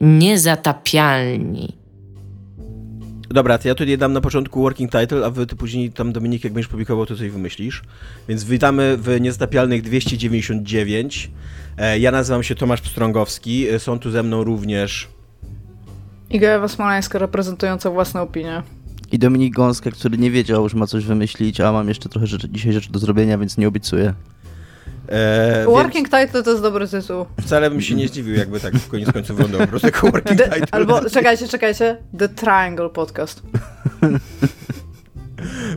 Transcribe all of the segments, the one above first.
Niezatapialni. Dobra, to ja tutaj dam na początku working title, a wy ty później tam Dominik, jak będziesz publikował, to coś wymyślisz. Więc witamy w Niezatapialnych 299. E, ja nazywam się Tomasz Pstrągowski. E, są tu ze mną również... Iga Ewa Smoleńska reprezentująca własne opinie. I Dominik Gąska, który nie wiedział, że ma coś wymyślić, a mam jeszcze trochę rzeczy, dzisiaj rzeczy do zrobienia, więc nie obiecuję. E, working więc... title to jest dobry tytuł. Wcale bym się nie zdziwił, jakby tak w koniec końców wyglądał po prostu jako working The, title. Albo, czekajcie, czekajcie, The Triangle Podcast.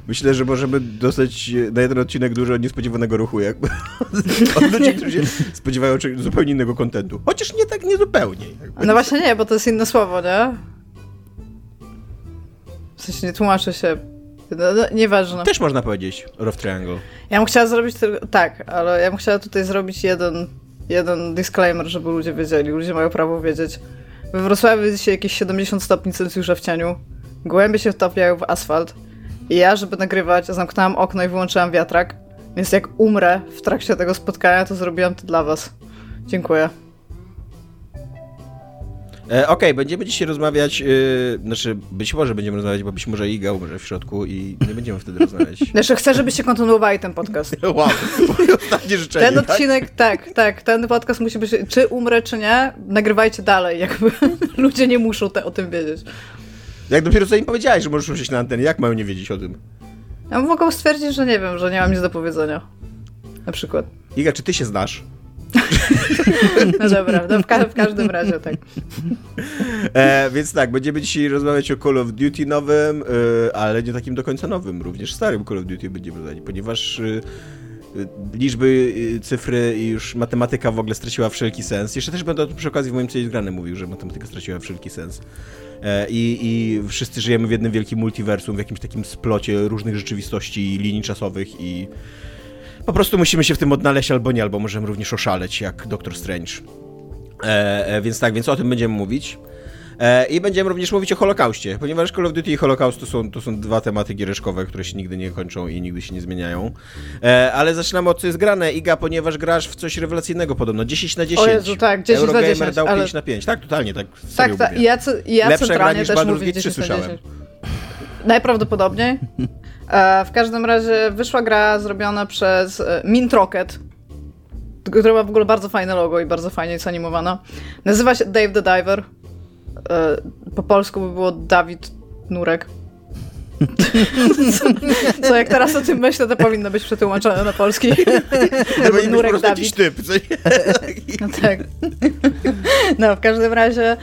Myślę, że możemy dostać na jeden odcinek dużo niespodziewanego ruchu, jakby od ludzi, którzy się spodziewają zupełnie innego kontentu. Chociaż nie tak, nie zupełnie. Jakby. No właśnie nie, bo to jest inne słowo, nie? W sensie nie tłumaczę się no, no, nieważne. Też można powiedzieć Rough Triangle. Ja bym chciała zrobić tylko, tak, ale ja bym chciała tutaj zrobić jeden, jeden disclaimer, żeby ludzie wiedzieli. Ludzie mają prawo wiedzieć. We Wrocławiu jest dzisiaj jakieś 70 stopni Celsjusza w cieniu. Głębie się wtapiają w asfalt. I ja, żeby nagrywać, zamknęłam okno i wyłączyłam wiatrak. Więc jak umrę w trakcie tego spotkania, to zrobiłam to dla was. Dziękuję. E, Okej, okay, będziemy dzisiaj rozmawiać, yy, znaczy być może będziemy rozmawiać, bo być może Iga umrze w środku i nie będziemy wtedy rozmawiać. Znaczy chcę, żebyście kontynuowali ten podcast. wow, ostatnie życzenie. Ten tak? odcinek, tak? tak, tak, ten podcast musi być, czy umrę, czy nie, nagrywajcie dalej, jakby ludzie nie muszą te, o tym wiedzieć. Jak dopiero co im powiedziałeś, że możesz usiąść na antenie, jak mają nie wiedzieć o tym? Ja mogę stwierdzić, że nie wiem, że nie mam nic do powiedzenia. Na przykład. Iga, czy ty się znasz? No dobra, no w, ka w, każdym razie tak. E, więc tak, będziemy dzisiaj rozmawiać o Call of Duty nowym, e, ale nie takim do końca nowym, również starym Call of Duty będziemy rozmawiać, ponieważ e, e liczby, cyfry i już matematyka w ogóle straciła wszelki sens. Jeszcze też będę przy okazji w moim celu grany mówił, że matematyka straciła wszelki sens. I, I wszyscy żyjemy w jednym wielkim multiversum, w jakimś takim splocie różnych rzeczywistości, linii czasowych i po prostu musimy się w tym odnaleźć albo nie, albo możemy również oszaleć jak Doctor Strange. E, e, więc tak, więc o tym będziemy mówić. E, I będziemy również mówić o Holokauście, ponieważ Call of Duty i Holokaust to są, to są dwa tematy giereszkowe, które się nigdy nie kończą i nigdy się nie zmieniają. E, ale zaczynamy od co jest grane, Iga, ponieważ grasz w coś rewelacyjnego podobno, 10 na 10. O Jezu, tak, 10 Eurogamer na 10, dał ale... 5 na 5, tak, totalnie, tak Tak, tak, ja, ja Lepsza centralnie też mówię 10 na 10. Najprawdopodobniej. E, w każdym razie wyszła gra zrobiona przez e, Mint Rocket, która ma w ogóle bardzo fajne logo i bardzo fajnie jest animowana. Nazywa się Dave the Diver. E, po polsku by było Dawid Nurek. Co jak teraz o tym myślę, to powinno być przetłumaczone na polski. Albo Nurek Dawid. typ, co No tak. No, w każdym razie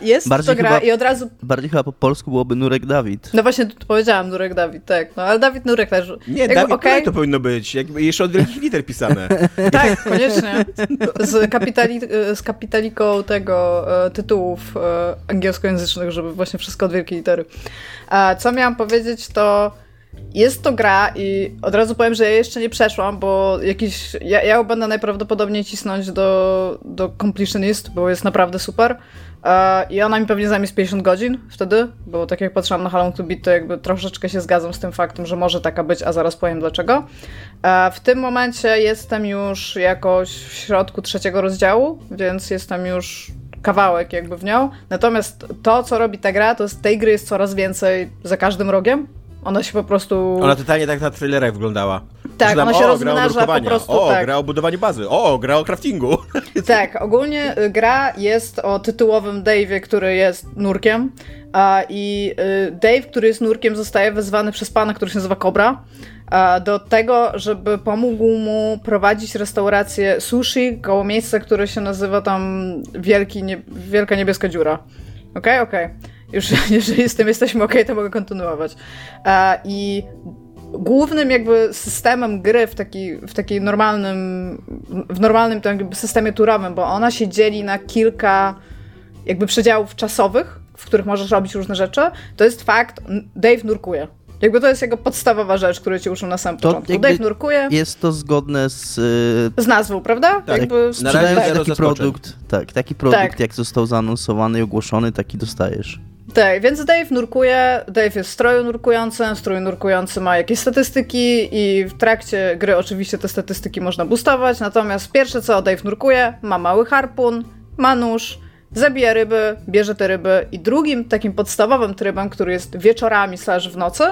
jest bardziej to gra chyba, i od razu... Bardziej chyba po polsku byłoby Nurek Dawid. No właśnie powiedziałam Nurek Dawid, tak. No ale Dawid Nurek też. Nie, Jakby, Dawid okay. to powinno być. Jakby jeszcze od wielkich liter pisane. tak, koniecznie. Z, kapitali, z kapitaliką tego e, tytułów e, angielskojęzycznych, żeby właśnie wszystko od wielkiej litery. A co miałam powiedzieć, to jest to gra i od razu powiem, że ja jeszcze nie przeszłam, bo jakiś. Ja, ja ją będę najprawdopodobniej cisnąć do, do Completionist, bo jest naprawdę super. E, I ona mi pewnie zajmie 50 godzin wtedy, bo tak jak patrzyłam na Halong to Beat, to jakby troszeczkę się zgadzam z tym faktem, że może taka być, a zaraz powiem dlaczego. E, w tym momencie jestem już jakoś w środku trzeciego rozdziału, więc jestem już kawałek jakby w nią. Natomiast to, co robi ta gra, to z tej gry jest coraz więcej za każdym rogiem. Ona się po prostu... Ona totalnie tak na trailerach wyglądała. Tak, ona się o, rozmnaża po prostu. O, tak. gra o budowaniu bazy. O, gra o craftingu. Tak, ogólnie y, gra jest o tytułowym Dave'ie, który jest nurkiem. A, I y, Dave, który jest nurkiem, zostaje wezwany przez pana, który się nazywa Cobra, do tego, żeby pomógł mu prowadzić restaurację sushi koło miejsca, które się nazywa tam Wielki, nie, Wielka Niebieska Dziura. Okej, okay? okej. Okay. Już jeżeli z tym jesteśmy ok, to mogę kontynuować. I głównym jakby systemem gry w, taki, w takiej normalnym, w normalnym systemie turowym, bo ona się dzieli na kilka jakby przedziałów czasowych, w których możesz robić różne rzeczy, to jest fakt, Dave nurkuje. Jakby to jest jego podstawowa rzecz, której ci uczą na samym to początku. Dave nurkuje. Jest to zgodne z... Z nazwą, prawda? Tak. Jakby na razie taki produkt, tak, taki produkt tak. jak został zaanonsowany i ogłoszony, taki dostajesz. Tak, więc Dave nurkuje, Dave jest w stroju nurkującym, strój nurkujący ma jakieś statystyki i w trakcie gry oczywiście te statystyki można boostować, natomiast pierwsze co Dave nurkuje, ma mały harpun, ma nóż zabija ryby, bierze te ryby i drugim takim podstawowym trybem, który jest wieczorami slash w nocy,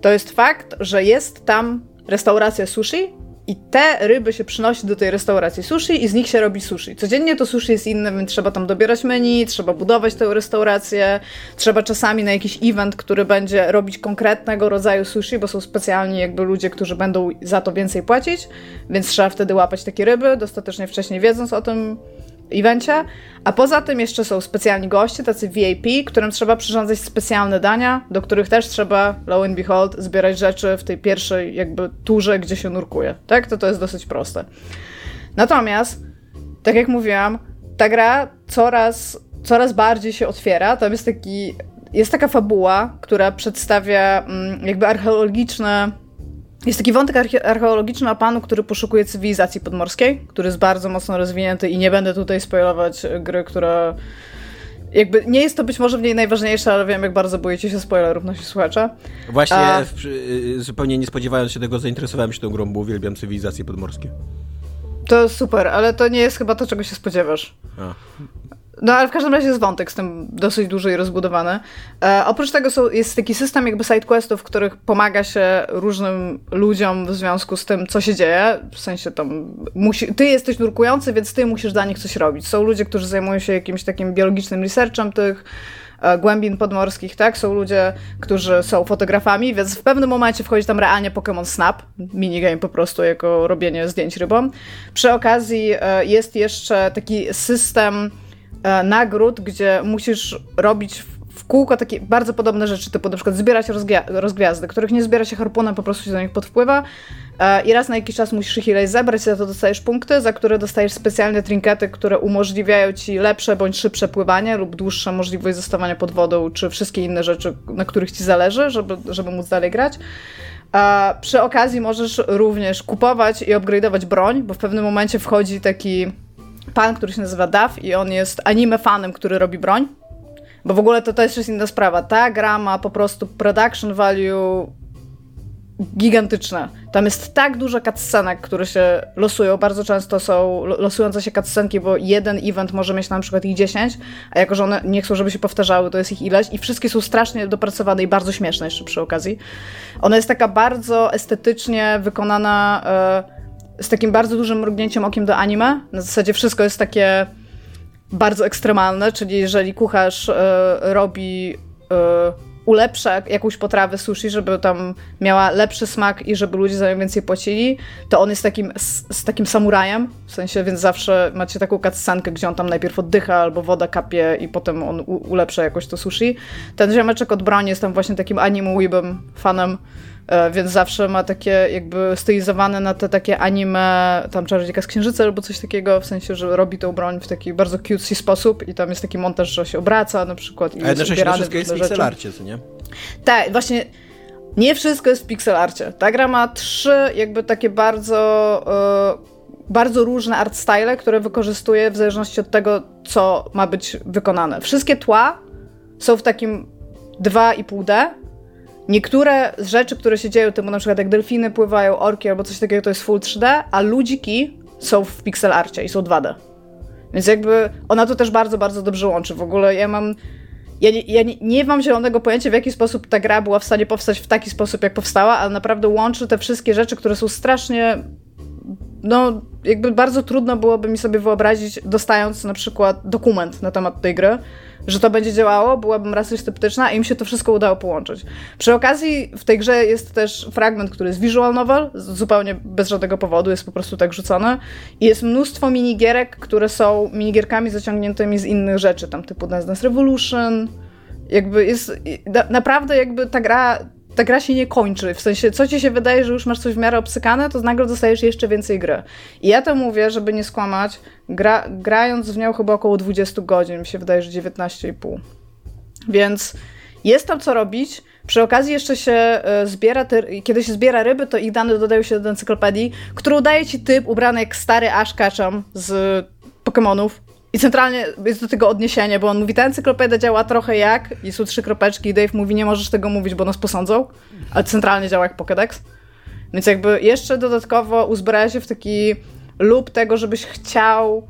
to jest fakt, że jest tam restauracja sushi i te ryby się przynosi do tej restauracji sushi i z nich się robi sushi. Codziennie to sushi jest inne, więc trzeba tam dobierać menu, trzeba budować tę restaurację, trzeba czasami na jakiś event, który będzie robić konkretnego rodzaju sushi, bo są specjalni jakby ludzie, którzy będą za to więcej płacić, więc trzeba wtedy łapać takie ryby, dostatecznie wcześniej wiedząc o tym, evencie. A poza tym jeszcze są specjalni goście, tacy VIP, którym trzeba przyrządzać specjalne dania, do których też trzeba, low and behold, zbierać rzeczy w tej pierwszej jakby turze, gdzie się nurkuje. Tak? To to jest dosyć proste. Natomiast, tak jak mówiłam, ta gra coraz, coraz bardziej się otwiera. Tam jest taki jest taka fabuła, która przedstawia mm, jakby archeologiczne jest taki wątek archeologiczny o panu, który poszukuje cywilizacji podmorskiej, który jest bardzo mocno rozwinięty i nie będę tutaj spoilować gry, która jakby nie jest to być może w niej najważniejsze, ale wiem, jak bardzo boicie się spoilerów, nasi słuchacze. Właśnie, A... w, y, zupełnie nie spodziewając się tego, zainteresowałem się tą grą, bo uwielbiam cywilizacje podmorskie. To super, ale to nie jest chyba to, czego się spodziewasz. A. No ale w każdym razie jest wątek z tym dosyć duży i rozbudowany. E, oprócz tego są, jest taki system jakby sidequestów, w których pomaga się różnym ludziom w związku z tym, co się dzieje. W sensie tam musi, ty jesteś nurkujący, więc ty musisz dla nich coś robić. Są ludzie, którzy zajmują się jakimś takim biologicznym researchem tych e, głębin podmorskich, tak? Są ludzie, którzy są fotografami, więc w pewnym momencie wchodzi tam realnie Pokémon Snap, minigame po prostu jako robienie zdjęć rybom. Przy okazji e, jest jeszcze taki system nagród, gdzie musisz robić w kółko takie bardzo podobne rzeczy, typu na przykład zbierać rozgwiazdy, których nie zbiera się harpunem, po prostu się do nich podpływa e, i raz na jakiś czas musisz ich ileś zebrać, za to dostajesz punkty, za które dostajesz specjalne trinkety, które umożliwiają ci lepsze bądź szybsze pływanie lub dłuższa możliwość zostawania pod wodą, czy wszystkie inne rzeczy, na których ci zależy, żeby, żeby móc dalej grać. A przy okazji możesz również kupować i upgrade'ować broń, bo w pewnym momencie wchodzi taki pan, który się nazywa Duff i on jest anime fanem, który robi broń. Bo w ogóle to, to jest inna sprawa. Ta gra ma po prostu production value gigantyczne. Tam jest tak dużo cutscenek, które się losują. Bardzo często są losujące się cutscenki, bo jeden event może mieć na przykład ich 10, a jako, że one nie chcą, żeby się powtarzały, to jest ich ileś i wszystkie są strasznie dopracowane i bardzo śmieszne jeszcze przy okazji. Ona jest taka bardzo estetycznie wykonana... Yy, z takim bardzo dużym mrugnięciem okiem do anime. Na zasadzie wszystko jest takie bardzo ekstremalne, czyli jeżeli kucharz y, robi, y, ulepsza jakąś potrawę sushi, żeby tam miała lepszy smak i żeby ludzie za nią więcej płacili, to on jest takim, z, z takim samurajem, w sensie, więc zawsze macie taką cutscenkę, gdzie on tam najpierw oddycha albo woda kapie i potem on u, ulepsza jakoś to sushi. Ten ziomeczek od broni jest tam właśnie takim anime weebem, fanem E, więc zawsze ma takie jakby stylizowane na te takie anime, tam Czarodziejka z Księżyca albo coś takiego, w sensie, że robi tą broń w taki bardzo cutesy sposób i tam jest taki montaż, że się obraca na przykład. I Ale jednocześnie to wszystko jest w pixelarcie, co nie? Tak, właśnie nie wszystko jest w pixelarcie. Ta gra ma trzy jakby takie bardzo... Yy, bardzo różne art style, które wykorzystuje w zależności od tego, co ma być wykonane. Wszystkie tła są w takim 2,5D, Niektóre rzeczy, które się dzieją, typu na przykład jak delfiny pływają, orki albo coś takiego, to jest full 3D, a ludziki są w pixel arcie i są 2D. Więc jakby ona to też bardzo, bardzo dobrze łączy. W ogóle ja mam. Ja, ja nie, nie mam zielonego pojęcia, w jaki sposób ta gra była w stanie powstać w taki sposób, jak powstała, ale naprawdę łączy te wszystkie rzeczy, które są strasznie. No, jakby bardzo trudno byłoby mi sobie wyobrazić, dostając na przykład dokument na temat tej gry że to będzie działało, byłabym raczej sceptyczna i im się to wszystko udało połączyć. Przy okazji w tej grze jest też fragment, który jest visual novel, zupełnie bez żadnego powodu, jest po prostu tak rzucony i jest mnóstwo minigierek, które są minigierkami zaciągniętymi z innych rzeczy, tam typu Dance Dance Revolution, jakby jest, naprawdę jakby ta gra ta gra się nie kończy. W sensie, co ci się wydaje, że już masz coś w miarę obsykane, to nagle dostajesz jeszcze więcej gry. I ja to mówię, żeby nie skłamać, gra, grając w nią chyba około 20 godzin, mi się wydaje, że 19,5. Więc jest tam co robić. Przy okazji jeszcze się e, zbiera, te, kiedy się zbiera ryby, to ich dane dodają się do encyklopedii, którą daje ci typ ubrany jak stary Ash Ketchum z Pokémonów. I centralnie jest do tego odniesienie, bo on mówi, ta encyklopedia działa trochę jak, i są trzy kropeczki i Dave mówi, nie możesz tego mówić, bo nas posądzą, ale centralnie działa jak Pokédex. Więc jakby jeszcze dodatkowo uzbraja się w taki lub tego, żebyś chciał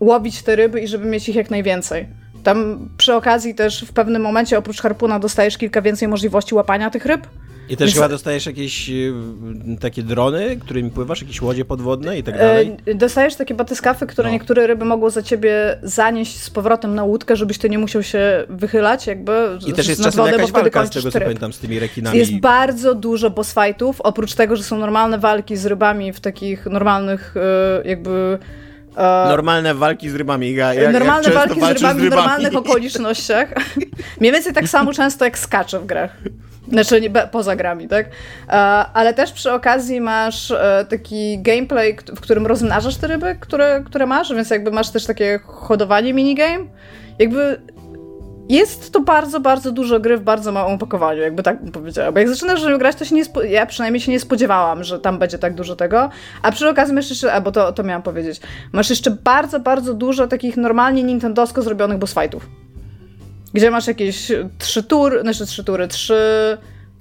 łowić te ryby i żeby mieć ich jak najwięcej. Tam przy okazji też w pewnym momencie oprócz harpuna dostajesz kilka więcej możliwości łapania tych ryb. I też Więc... chyba dostajesz jakieś y, takie drony, którymi pływasz, jakieś łodzie podwodne i tak dalej? E, dostajesz takie batyskafy, które no. niektóre ryby mogą za ciebie zanieść z powrotem na łódkę, żebyś ty nie musiał się wychylać jakby I też jest czasem wodę, jakaś walka z tego, co pamiętam, z tymi rekinami. Jest bardzo dużo boss fightów, oprócz tego, że są normalne walki z rybami w takich normalnych y, jakby normalne walki z rybami. Ja, jak, normalne jak walki z rybami, z rybami, w normalnych okolicznościach. Mniej więcej tak samo często jak skacze w grach. Znaczy nie, poza grami, tak? E, ale też przy okazji masz e, taki gameplay, w którym rozmnażasz te ryby, które, które masz, więc jakby masz też takie hodowanie minigame. Jakby jest to bardzo, bardzo dużo gry w bardzo małym opakowaniu, jakby tak bym powiedziała. Bo jak zaczynasz grać, to się nie ja przynajmniej się nie spodziewałam, że tam będzie tak dużo tego. A przy okazji masz jeszcze, albo to, to miałam powiedzieć, masz jeszcze bardzo, bardzo dużo takich normalnie nintendosko zrobionych boss fightów. Gdzie masz jakieś trzy tury, znaczy trzy tury, trzy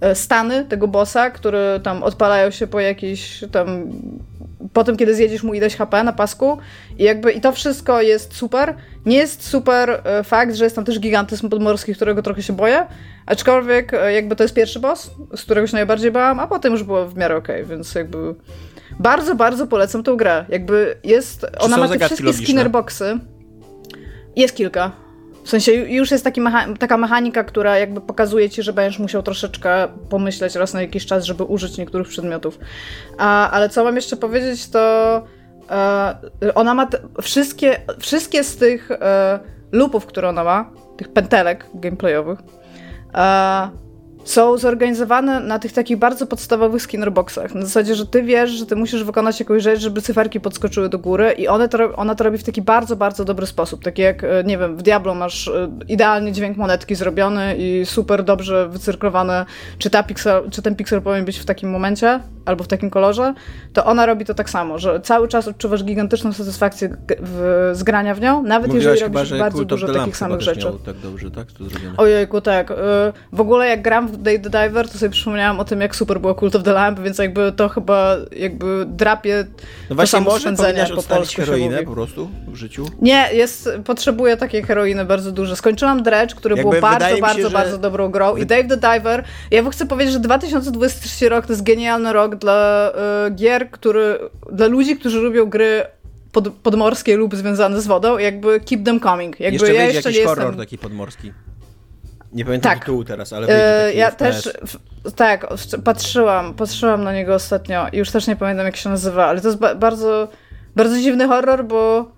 e, stany tego bossa, które tam odpalają się po jakiejś tam po tym, kiedy zjedziesz mu ileś HP na pasku i jakby i to wszystko jest super. Nie jest super e, fakt, że jest tam też gigantyzm podmorski, którego trochę się boję, aczkolwiek e, jakby to jest pierwszy boss, z którego się najbardziej bałam, a potem już było w miarę okej, okay, więc jakby bardzo, bardzo polecam tą grę. Jakby jest, ona ma te wszystkie skinnerboxy. Jest kilka. W sensie już jest mecha taka mechanika, która jakby pokazuje ci, że będziesz musiał troszeczkę pomyśleć raz na jakiś czas, żeby użyć niektórych przedmiotów. A, ale co mam jeszcze powiedzieć, to e, ona ma wszystkie, wszystkie z tych e, lupów, które ona ma, tych pętelek gameplayowych, e, są zorganizowane na tych takich bardzo podstawowych skinnerboxach. Na zasadzie, że ty wiesz, że ty musisz wykonać jakąś rzecz, żeby cyferki podskoczyły do góry i one to, ona to robi w taki bardzo, bardzo dobry sposób. Taki jak, e, nie wiem, w Diablo masz e, idealny dźwięk monetki zrobiony i super dobrze wycyrklowane, czy, ta pixel, czy ten piksel powinien być w takim momencie, albo w takim kolorze, to ona robi to tak samo, że cały czas odczuwasz gigantyczną satysfakcję w, z grania w nią, nawet Mówiłaś jeżeli robisz chyba, bardzo dużo takich samych rzeczy. tak dobrze, tak? To Ojejku, tak. Y, w ogóle jak gram w Day the Diver, to sobie przypomniałam o tym, jak super było Cult of the Lamp, więc jakby to chyba jakby drapie no właśnie, to samo spędzenie po polsku heroinę po prostu w życiu? Nie, jest, potrzebuję takiej heroiny bardzo dużo. Skończyłam Dredge, który jakby był bardzo, bardzo, się, bardzo że... dobrą grą i Dave the Diver, ja chcę powiedzieć, że 2023 rok to jest genialny rok dla y, gier, który, dla ludzi, którzy lubią gry pod, podmorskie lub związane z wodą, jakby keep them coming. Jakby jeszcze ja jeszcze jakiś horror jestem... taki podmorski. Nie pamiętam tak. tytułu teraz, ale wyjdzie Ja też, w, tak, patrzyłam, patrzyłam na niego ostatnio i już też nie pamiętam jak się nazywa, ale to jest ba bardzo, bardzo dziwny horror, bo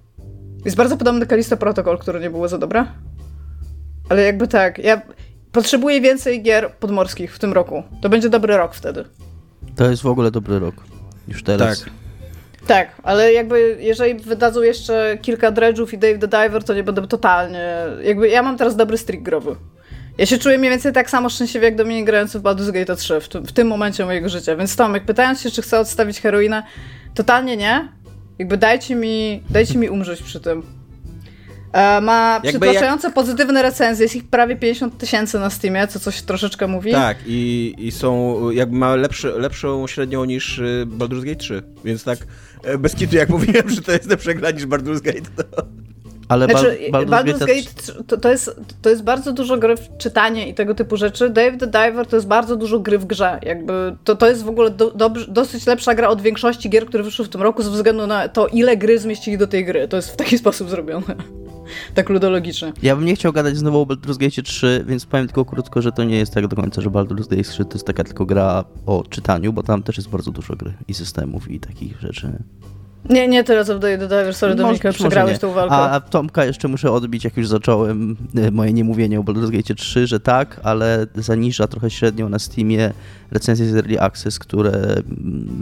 jest bardzo podobny do Kalisto Protocol, który nie było za dobre. Ale jakby tak, ja potrzebuję więcej gier podmorskich w tym roku. To będzie dobry rok wtedy. To jest w ogóle dobry rok. Już teraz. Tak. Tak, ale jakby jeżeli wydadzą jeszcze kilka dredge'ów i Dave the Diver, to nie będę totalnie... Jakby ja mam teraz dobry streak growy. Ja się czuję mniej więcej tak samo szczęśliwie jak Dominik grający w Baldur's Gate 3 w, w tym momencie mojego życia. Więc Tomek, pytając się, czy chcę odstawić heroinę, totalnie nie. Jakby dajcie mi, dajcie mi umrzeć przy tym. E, ma przytłaczające jak... pozytywne recenzje, jest ich prawie 50 tysięcy na Steamie, co coś troszeczkę mówi. Tak, i, i są, jakby ma lepszy, lepszą średnią niż y, Baldur's Gate 3, więc tak e, bez kitu jak mówiłem, że to jest lepsza gra niż Baldur's Gate, to... Ale znaczy, Baldur's, Baldur's Gate to, to, jest, to jest bardzo dużo gry w czytanie i tego typu rzeczy. Dave the Diver to jest bardzo dużo gry w grze. Jakby to, to jest w ogóle do, do, dosyć lepsza gra od większości gier, które wyszły w tym roku ze względu na to, ile gry zmieścili do tej gry. To jest w taki sposób zrobione. Tak ludologicznie. Ja bym nie chciał gadać znowu o Baldur's Gate 3, więc powiem tylko krótko, że to nie jest tak do końca, że Baldur's Gate 3 to jest taka tylko gra o czytaniu, bo tam też jest bardzo dużo gry i systemów i takich rzeczy. Nie, nie teraz oddaję do Diver, sorry Dominika, przegrałeś tą walkę. A, a Tomka jeszcze muszę odbić, jak już zacząłem e, moje niemówienie o Baldur's Gate 3, że tak, ale zaniża trochę średnią na Steamie recenzje z Early Access, które mm,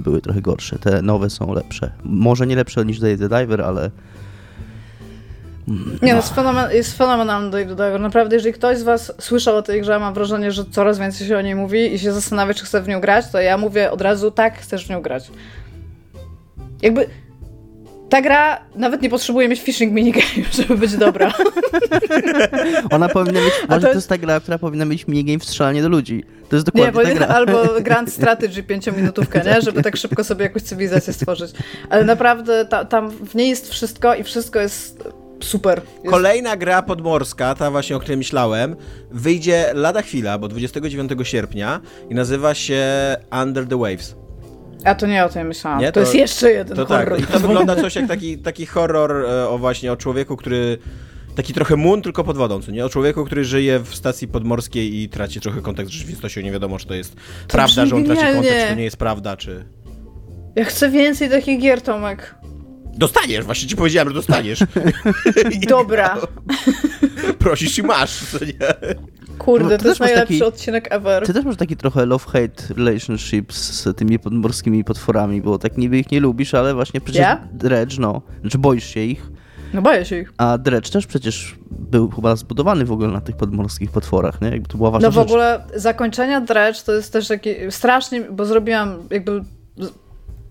były trochę gorsze. Te nowe są lepsze. Może nie lepsze niż The Diver, ale nie, no. jest, fenomen, jest fenomenalny the Diver. Naprawdę, jeżeli ktoś z was słyszał o tej grze, mam wrażenie, że coraz więcej się o niej mówi i się zastanawia, czy chce w nią grać, to ja mówię od razu, tak, chcesz w nią grać. Jakby ta gra nawet nie potrzebuje mieć phishing minigame, żeby być dobra. Ona powinna mieć, może to, jest... to jest ta gra, która powinna mieć minigame w strzelanie do ludzi. To jest dokładnie nie, ta gra. Albo Grand Strategy pięciominutówkę, nie? Żeby tak szybko sobie jakąś cywilizację stworzyć. Ale naprawdę ta, tam w niej jest wszystko i wszystko jest super. Jest... Kolejna gra podmorska, ta właśnie, o której myślałem, wyjdzie lada chwila, bo 29 sierpnia i nazywa się Under the Waves. A to nie o tym myślałam. Nie? To, to jest jeszcze jeden to tak. horror. Tak. I to wygląda coś jak taki, taki horror e, o właśnie o człowieku, który taki trochę mun, tylko pod wodą, co nie? O człowieku, który żyje w stacji podmorskiej i traci trochę kontakt z rzeczywistością. Nie wiadomo, czy to jest to prawda, że on traci kontakt, czy to nie jest prawda, czy... Ja chcę więcej takich gier, Tomek. Dostaniesz, właśnie ci powiedziałem, że dostaniesz. Dobra. Prosisz i masz, co nie? Kurde, no, to, to jest najlepszy taki, odcinek ever. Ty też masz taki trochę love-hate relationship z tymi podmorskimi potworami, bo tak niby ich nie lubisz, ale właśnie przecież yeah? Dredge, no, znaczy boisz się ich. No boję się ich. A Dredge też przecież był chyba zbudowany w ogóle na tych podmorskich potworach, nie? Jakby to była ważna No w rzecz. ogóle zakończenia Dredge to jest też taki strasznie, bo zrobiłam jakby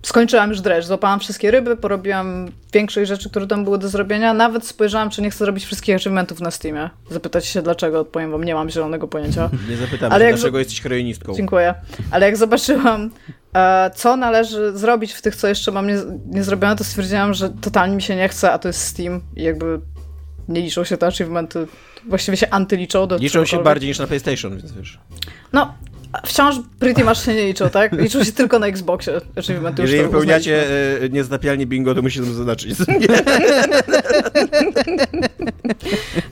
skończyłam już dredge, złapałam wszystkie ryby, porobiłam większość rzeczy, które tam były do zrobienia. Nawet spojrzałam, czy nie chcę zrobić wszystkich achievementów na Steamie. Zapytać się dlaczego, odpowiem wam, nie mam zielonego pojęcia. Nie zapytam Ale dlaczego jesteś heroinistką. Dziękuję. Ale jak zobaczyłam, e, co należy zrobić w tych, co jeszcze mam nie, nie zrobione, to stwierdziłam, że totalnie mi się nie chce, a to jest Steam i jakby nie liczą się te achievementy. Właściwie się antyliczą. Do liczą się bardziej niż na PlayStation, więc wiesz. No, Wciąż Pretty Much się nie liczą, tak? Liczą się tylko na Xboxie. Achievementy Jeżeli wypełniacie e, nieznapialnie bingo, to musicie to zaznaczyć.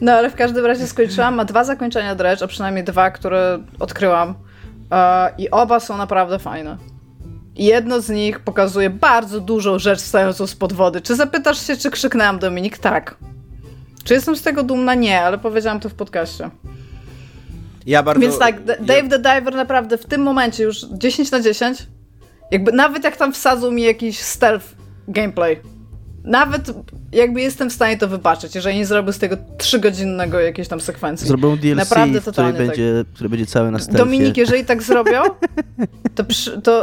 no ale w każdym razie skończyłam. Ma dwa zakończenia Dredge, a przynajmniej dwa, które odkryłam. E, I oba są naprawdę fajne. Jedno z nich pokazuje bardzo dużą rzecz stającą spod wody. Czy zapytasz się, czy krzyknęłam Dominik? Tak. Czy jestem z tego dumna? Nie, ale powiedziałam to w podcaście. Ja bardzo... Więc tak, Dave the Diver naprawdę w tym momencie już 10 na 10. Jakby nawet jak tam wsadzą mi jakiś stealth gameplay. Nawet jakby jestem w stanie to wybaczyć, jeżeli nie zrobię z tego trzygodzinnego jakiejś tam sekwencji. Zrobią DLC, Naprawdę który, będzie, tak. który będzie cały na stealthie. Dominik, jeżeli tak zrobią, to, przy, to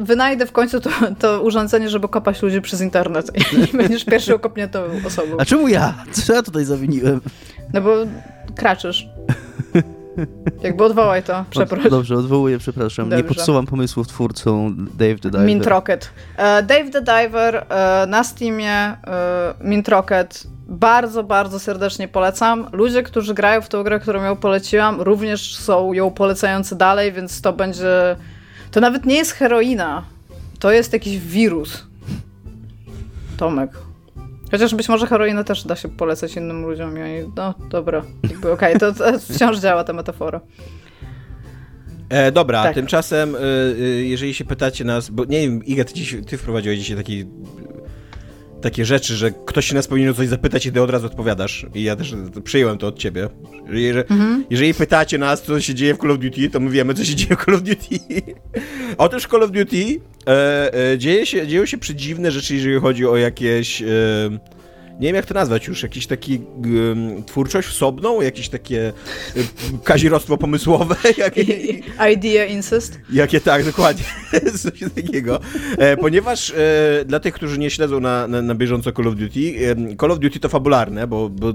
wynajdę w końcu to, to, urządzenie, żeby kopać ludzi przez internet i będziesz pierwszą okopniętą osobą. A czemu ja? Co ja tutaj zawiniłem? No bo kraczysz. Jakby odwołaj to, przepraszam. Dobrze, odwołuję, przepraszam. Dobrze. Nie podsuwam pomysłów twórcą Dave the Diver. Mint Rocket. E, Dave the Diver e, na Steamie, e, Mint Rocket. Bardzo, bardzo serdecznie polecam. Ludzie, którzy grają w tę grę, którą ją poleciłam, również są ją polecający dalej, więc to będzie... To nawet nie jest heroina. To jest jakiś wirus. Tomek. Chociaż być może heroinę też da się polecać innym ludziom i oni, no dobra, okej, okay, to, to, wciąż działa ta metafora. E, dobra, tak. tymczasem, y, y, jeżeli się pytacie nas, bo nie wiem, Iga, ty, dziś, ty wprowadziłeś dzisiaj taki takie rzeczy, że ktoś się nas powinien o coś zapytać i ty od razu odpowiadasz. I ja też przyjąłem to od ciebie. Jeżeli, mhm. jeżeli pytacie nas, co się dzieje w Call of Duty, to my wiemy, co się dzieje w Call of Duty. Otóż w Call of Duty e, e, dzieje się, dzieją się przedziwne rzeczy, jeżeli chodzi o jakieś... E, nie wiem jak to nazwać już, jakiś taki um, twórczość osobną, jakieś takie um, kazirostwo pomysłowe. Jakie, Idea incest. Jakie tak, dokładnie, coś takiego. E, ponieważ e, dla tych, którzy nie śledzą na, na, na bieżąco Call of Duty, e, Call of Duty to fabularne, bo, bo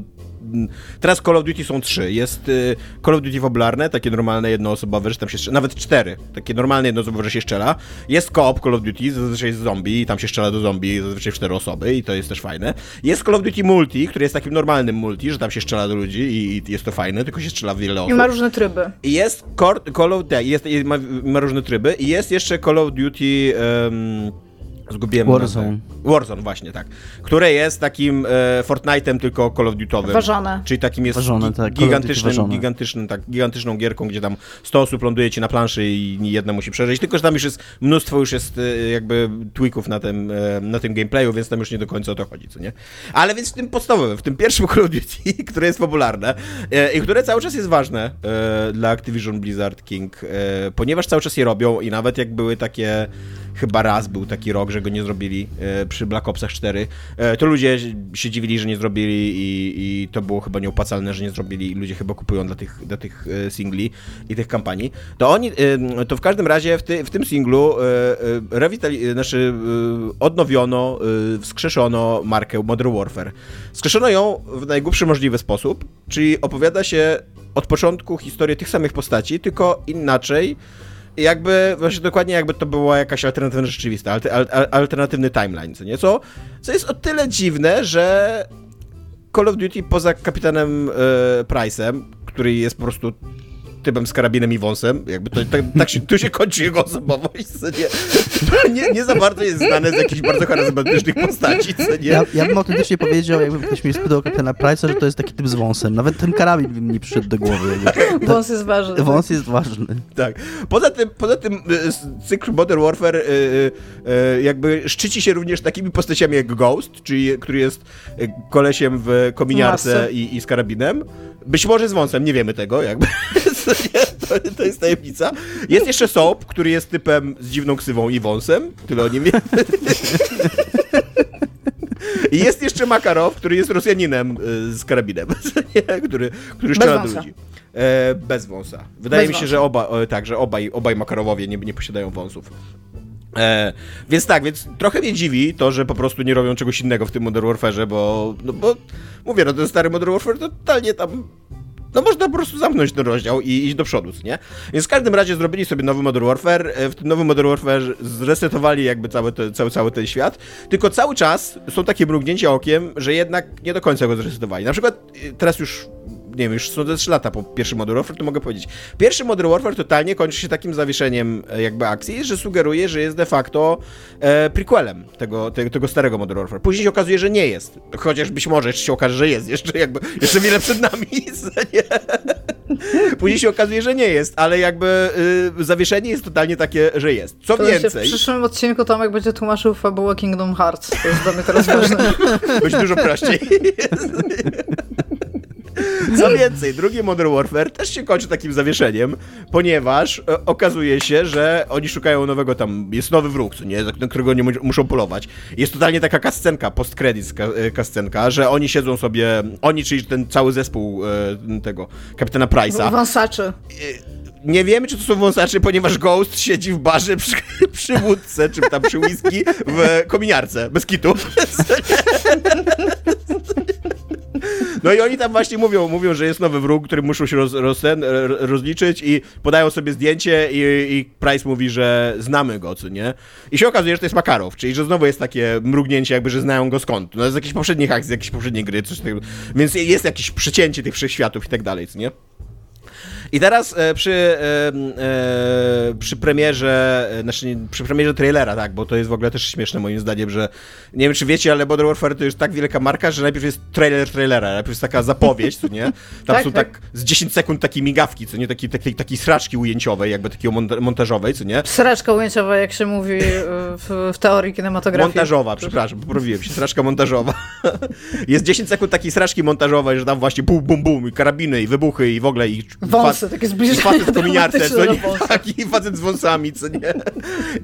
Teraz Call of Duty są trzy. Jest y, Call of Duty fabularne, takie normalne jednoosobowe, że tam się strzela, nawet cztery, takie normalne jednoosobowe, że się strzela. Jest co-op Call of Duty, zazwyczaj jest zombie i tam się strzela do zombie, zazwyczaj w cztery osoby i to jest też fajne. Jest Call of Duty Multi, który jest takim normalnym multi, że tam się strzela do ludzi i, i jest to fajne, tylko się strzela w wiele osób. I ma różne tryby. I jest Call of Duty, jest, ma, ma, różne tryby i jest jeszcze Call of Duty... Um, Zgubiłem Warzone. Warzone, właśnie, tak. Które jest takim e, Fortnite'em tylko Call of Duty'owym. Ważone. Czyli takim jest Ważone, tak, gigantycznym, gigantycznym, tak, gigantyczną gierką, gdzie tam 100 osób ląduje ci na planszy i jedna musi przeżyć. Tylko, że tam już jest mnóstwo już jest e, jakby tweaków na tym, e, na tym gameplayu, więc tam już nie do końca o to chodzi, co nie? Ale więc w tym podstawowym, w tym pierwszym Call of Duty, które jest popularne e, i które cały czas jest ważne e, dla Activision Blizzard King, e, ponieważ cały czas je robią i nawet jak były takie chyba raz był taki rok, że go nie zrobili e, przy Black Opsach 4. E, to ludzie się dziwili, że nie zrobili i, i to było chyba nieopłacalne, że nie zrobili i ludzie chyba kupują dla tych, dla tych e, singli i tych kampanii. To oni, to w każdym razie w, ty, w tym singlu rewitali, znaczy odnowiono, wskrzeszono markę Modern Warfare. Wskrzeszono ją w najgłupszy możliwy sposób, czyli opowiada się od początku historię tych samych postaci, tylko inaczej. Jakby, właśnie dokładnie jakby to była jakaś alternatywna rzeczywistość, alter, al, alternatywny timeline, co nie? Co, co jest o tyle dziwne, że Call of Duty poza kapitanem e, Price'em, który jest po prostu typem z karabinem i wąsem, jakby to, tak, tak się, tu się kończy jego osobowość, co nie, nie, nie za bardzo jest znane z jakichś bardzo charyzmatycznych postaci, co nie. Ja, ja bym autentycznie powiedział, jakby ktoś mnie spytał kapitana Price'a, że to jest taki typ z wąsem. Nawet ten karabin by mi nie przyszedł do głowy. Jakby. Wąs jest ważny. Wąs jest ważny. Tak. Poza tym, poza tym y, cykl Modern Warfare y, y, jakby szczyci się również takimi postaciami jak Ghost, czyli, który jest kolesiem w kominiarce i, i z karabinem. Być może z wąsem, nie wiemy tego, jakby. To, jest tajemnica. Jest jeszcze Soap, który jest typem z dziwną ksywą i wąsem. Tyle o nim wiemy. I jest jeszcze Makarow, który jest Rosjaninem y, z karabinem, który, który strzela do ludzi. E, bez wąsa. Wydaje Bez mi się, wąsa. że oba, o, tak, że obaj, obaj Makarowowie nie, nie posiadają wąsów. E, więc tak, więc trochę mnie dziwi to, że po prostu nie robią czegoś innego w tym Modern Warfare'ze, bo, no bo mówię, no ten stary Modern Warfare to totalnie tam no można po prostu zamknąć ten rozdział i iść do przodu, nie? Więc w każdym razie zrobili sobie nowy Modern Warfare, e, w tym nowym Modern Warfare zresetowali jakby cały, te, cały, cały ten świat, tylko cały czas są takie mrugnięcia okiem, że jednak nie do końca go zresetowali. Na przykład e, teraz już nie wiem, już są te 3 lata po pierwszym Modern Warfare, to mogę powiedzieć. Pierwszy Modern Warfare totalnie kończy się takim zawieszeniem e, jakby akcji, że sugeruje, że jest de facto e, prequelem tego, tego, tego starego Modern Warfare. Później się okazuje, że nie jest. Chociaż być może jeszcze się okaże, że jest. Jeszcze jakby, jeszcze wiele przed nami. Później się okazuje, że nie jest, ale jakby y, zawieszenie jest totalnie takie, że jest. Co To się w więcej, przyszłym odcinku Tomek będzie tłumaczył fabułę Kingdom Hearts. To jest dla mnie teraz ważne. będzie dużo prościej. Co więcej, drugi Modern Warfare też się kończy takim zawieszeniem, ponieważ e, okazuje się, że oni szukają nowego tam, jest nowy wróg, co nie, na którego nie mu- muszą polować. Jest totalnie taka kascenka, post-credits ka- e, kascenka, że oni siedzą sobie, oni, czyli ten cały zespół e, tego, kapitana Price'a, Wąsaczy. nie wiemy, czy to są wąsacze, ponieważ Ghost siedzi w barze przy, przy wódce, czy tam przy whisky w kominiarce, bez kitu. No i oni tam właśnie mówią, mówią, że jest nowy wróg, który muszą się roz, roz, rozliczyć i podają sobie zdjęcie i, i Price mówi, że znamy go, co nie? I się okazuje, że to jest Makarow, czyli że znowu jest takie mrugnięcie jakby, że znają go skąd. No z jakichś poprzednich akcji, z jakiejś poprzedniej gry, coś takiego. Więc jest jakieś przecięcie tych wszechświatów i tak dalej, co nie? I teraz e, przy, e, e, przy premierze, znaczy przy premierze trailera, tak, bo to jest w ogóle też śmieszne moim zdaniem, że nie wiem czy wiecie, ale Modern Warfare to już tak wielka marka, że najpierw jest trailer trailera, najpierw jest taka zapowiedź, co nie? Tam Tak, są tak. tak z 10 sekund takie migawki, co nie? Taki, taki, taki sraczki ujęciowej, jakby monta- montażowej, co nie? Sraczka ujęciowa, jak się mówi w, w teorii kinematografii. Montażowa, przepraszam, poprawiłem się, sraczka montażowa. jest 10 sekund takiej sraczki montażowej, że tam właśnie bum, bum, bum, i karabiny, i wybuchy, i w ogóle, i... Wąsy, takie I zbliżenie facet w kominiarce, co nie? Tak, i facet z wąsami, co nie?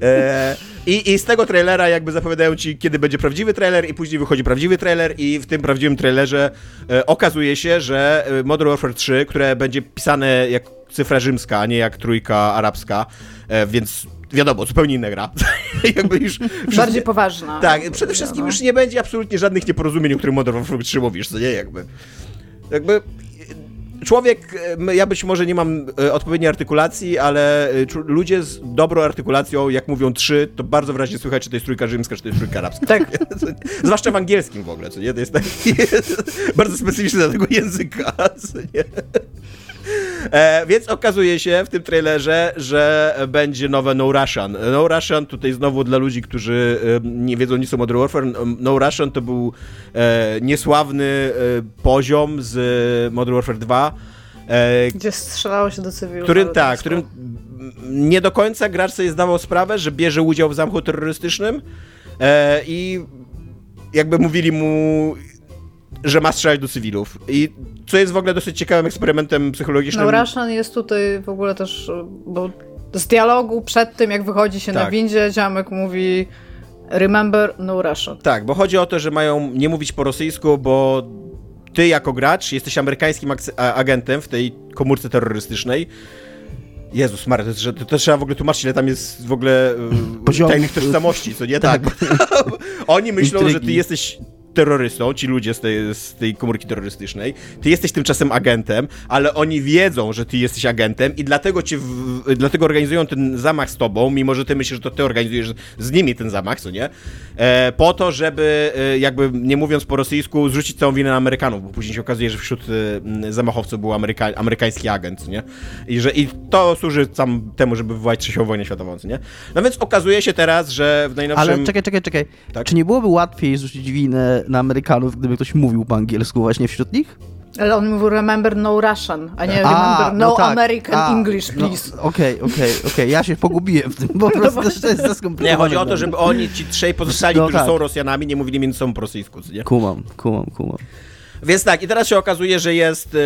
E, i, I z tego trailera jakby zapowiadają ci, kiedy będzie prawdziwy trailer i później wychodzi prawdziwy trailer i w tym prawdziwym trailerze e, okazuje się, że e, Modern Warfare 3, które będzie pisane jak cyfra rzymska, a nie jak trójka arabska, e, więc wiadomo, zupełnie inna gra. jakby już... Bardziej poważna. Tak, przede wszystkim już nie będzie absolutnie żadnych nieporozumień, o których Modern Warfare 3 mówisz, co nie, jakby. Jakby człowiek, e, ja być może nie mam e, odpowiedniej artykulacji, ale e, ludzie z dobrą artykulacją, jak mówią trzy, to bardzo wyraźnie słychać, czy to jest trójka rzymska, czy to jest trójka arabska. Tak. Zwłaszcza w angielskim w ogóle, co nie? To jest taki bardzo specyficzny dla tego języka, co nie? E, więc okazuje się w tym trailerze, że będzie nowe No Russian. No Russian tutaj znowu dla ludzi, którzy e, nie wiedzą nic o Modern Warfare. No Russian to był e, niesławny e, poziom z Modern Warfare 2, e, Gdzie strzelało się do cywilów. którym, tak, którym nie do końca gracz sobie zdawał sprawę, że bierze udział w zamchu terrorystycznym e, i jakby mówili mu, że ma strzelać do cywilów. I co jest w ogóle dosyć ciekawym eksperymentem psychologicznym. No Russian jest tutaj w ogóle też, bo z dialogu przed tym, jak wychodzi się na Tak. windzie, ziomek mówi Remember, no Russian. Tak, bo chodzi o to, że mają nie mówić po rosyjsku, bo ty jako gracz jesteś amerykańskim agentem w tej komórce terrorystycznej. Jezus Maria, to, że- to, to trzeba w ogóle tłumaczyć, ile tam jest w ogóle e, Poziomów. tajnych tożsamości, co nie? Tak. Oni myślą, że ty Intrygi. jesteś terrorystą, ci ludzie z tej, z tej komórki terrorystycznej, ty jesteś tymczasem agentem, ale oni wiedzą, że ty jesteś agentem i dlatego cię, w, dlatego organizują ten zamach z tobą, mimo że ty myślisz, że to ty organizujesz z nimi ten zamach, co nie? E, po to, żeby e, jakby nie mówiąc po rosyjsku, zrzucić całą winę na Amerykanów, bo później się okazuje, że wśród e, zamachowców był Ameryka, amerykański agent, co nie? I, że, I to służy tam temu, żeby wywołać trzecią wojnę światową, co nie? No więc okazuje się teraz, że w najnowszym... Ale czekaj, czekaj, czekaj. Tak? Czy nie byłoby łatwiej zrzucić winę na Amerykanów, gdyby ktoś mówił po angielsku właśnie wśród nich? Ale on mówił Remember, no Russian, a nie A, Remember, no, tak. American A, English, no, please. Okej, okej, okej. Ja się pogubiłem w tym, bo po prostu to jest za Nie, chodzi o to, żeby oni, ci trzej pozostali, No którzy tak. są Rosjanami, nie mówili między sobą po rosyjsku, nie? Kumam, kumam, kumam. Więc tak, i teraz się okazuje, że jest, e,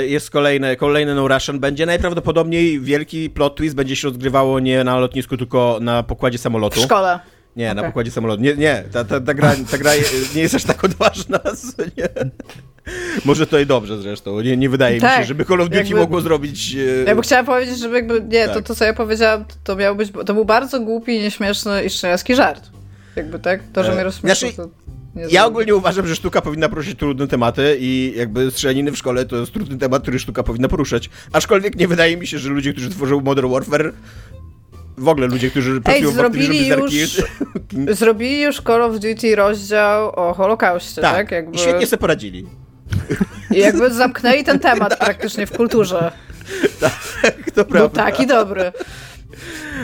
e, jest kolejny, kolejny No Russian. Będzie najprawdopodobniej wielki plot twist, będzie się rozgrywało nie na lotnisku, tylko na pokładzie W samolotu. szkole. Nie, na Okej. pokładzie samolotu. Nie, nie, ta, ta, ta, gra, ta gra nie jest aż tak odważna, nie? Może to i dobrze zresztą. Nie, nie wydaje mi się, Tak, żeby Call of Duty jakby- mogło zrobić... e, Ja bym chciała powiedzieć, żeby jakby, nie, to, Tak. to co ja powiedziałam, to, to miał być, to był bardzo głupi, nieśmieszny i szczeniacki żart. Jakby tak, to, że E, mnie rozśmieszyło, znaczy, to nie Ja ogólnie uważam, że sztuka powinna poruszyć trudne tematy i jakby strzelaniny w szkole to jest trudny temat, który sztuka powinna poruszać. Aczkolwiek nie wydają mi się, że ludzie, którzy tworzą Modern Warfare, w ogóle ludzie, którzy pracują w zrobili Blizzard już- Zrobili już Call of Duty rozdział o Holokauście, tak? tak, Jakby, i świetnie sobie poradzili. I jakby zamknęli ten temat praktycznie w kulturze. To Był prawda. taki dobry.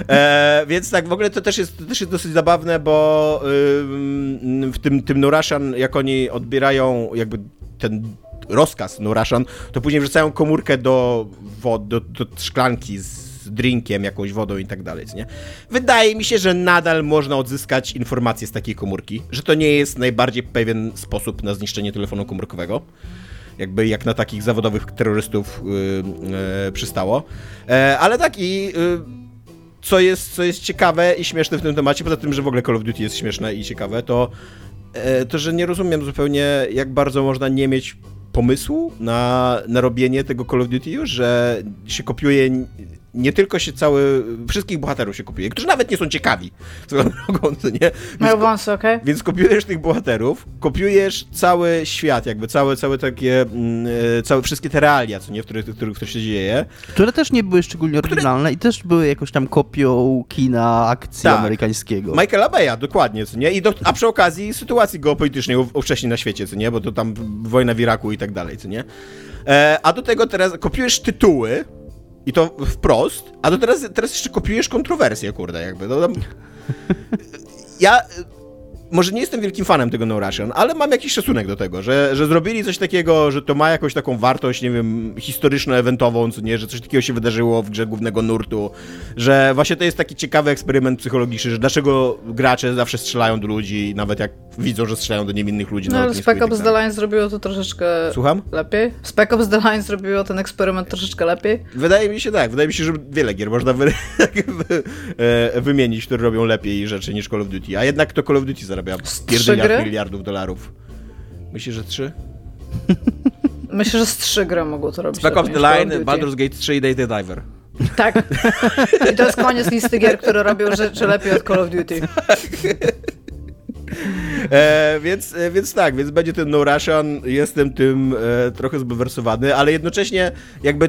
E, więc tak, w ogóle to też jest, to też jest dosyć zabawne, bo ym, w tym, tym Nurashan, jak oni odbierają jakby ten rozkaz Nurashan, to później wrzucają komórkę do, wod, do, do szklanki z drinkiem, jakąś wodą i tak dalej, nie? Wydaje mi się, że nadal można odzyskać informacje z takiej komórki, że to nie jest najbardziej pewien sposób na zniszczenie telefonu komórkowego jakby jak na takich zawodowych terrorystów yy, yy, przystało. E, ale tak i yy, co jest, co jest ciekawe i śmieszne w tym temacie, poza tym, że w ogóle Call of Duty jest śmieszne i ciekawe, to e, to, że nie rozumiem zupełnie, jak bardzo można nie mieć pomysłu na, na robienie tego Call of Duty że się kopiuje nie tylko się cały, wszystkich bohaterów się kopiuje, którzy nawet nie są ciekawi, co drogą, co nie? Mają Więc, wąsy, okej? więc kopiujesz tych bohaterów, kopiujesz cały świat, jakby całe, całe takie, mm, e, całe, wszystkie te realia, co nie, w których, w których to się dzieje. Które też nie były szczególnie oryginalne i też były jakoś tam kopią kina akcji Tak. amerykańskiego. Michaela Beya, dokładnie, co nie? I do, a przy okazji sytuacji geopolitycznej ówcześnie na świecie, co nie? Bo to tam wojna w Iraku i tak dalej, co nie? E, a do tego teraz kopiujesz tytuły i to wprost, a do teraz, teraz jeszcze kopiujesz kontrowersje, kurde, jakby. No, tam... Ja e, może nie jestem wielkim fanem tego No Russian, ale mam jakiś szacunek do tego, że, że zrobili coś takiego, że to ma jakąś taką wartość, nie wiem, historyczno-ewentową, co nie, że coś takiego się wydarzyło w grze głównego nurtu, że właśnie to jest taki ciekawy eksperyment psychologiczny, że dlaczego gracze zawsze strzelają do ludzi, nawet jak widzą, że strzelają do niewinnych ludzi No na ale lotnisku Spec tak Ops. The Line zrobiło to troszeczkę Słucham? lepiej. Spec Ops The Line zrobiło ten eksperyment troszeczkę lepiej. Wydaje mi się tak, wydaje mi się, że wiele gier można wy, e, wymienić, które robią lepiej rzeczy niż Call of Duty, a jednak to Call of Duty zarabia pierdyliard miliardów dolarów. Myślisz, że trzy? Myślę, że z trzy gry mogło to robić. Spec Ops The Line. Baldur's Gate 3 i Data Diver. Tak. I to jest koniec listy gier, które robią rzeczy lepiej od Call of Duty. E, więc, e, więc tak, więc będzie ten No Russian, jestem tym e, trochę zbulwersowany, ale jednocześnie jakby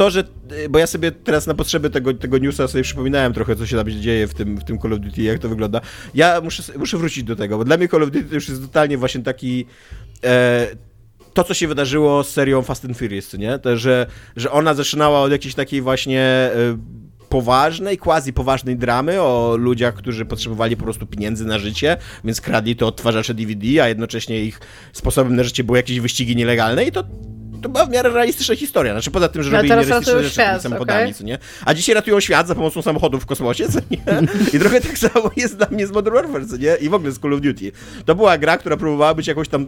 to, że, e, bo ja sobie teraz na potrzeby tego, tego newsa sobie przypominałem trochę, co się tam dzieje w tym, w tym Call of Duty, jak to wygląda. Ja muszę, muszę wrócić do tego, bo dla mnie Call of Duty to już jest totalnie właśnie taki... E, to, co się wydarzyło z serią Fast and Furious, nie? To, że, że ona zaczynała od jakiejś takiej właśnie e, poważnej, quasi poważnej dramy o ludziach, którzy potrzebowali po prostu pieniędzy na życie, więc kradli to odtwarzacze DVD, a jednocześnie ich sposobem na życie były jakieś wyścigi nielegalne i to to była w miarę realistyczna historia. Znaczy poza tym, że No, robili ratują rzeczy świat, samochodami, co nie? A dzisiaj ratują świat za pomocą samochodów w kosmosie, co nie? I trochę tak samo jest dla mnie z Modern Warfare, co nie? I w ogóle z Call of Duty. To była gra, która próbowała być jakąś tam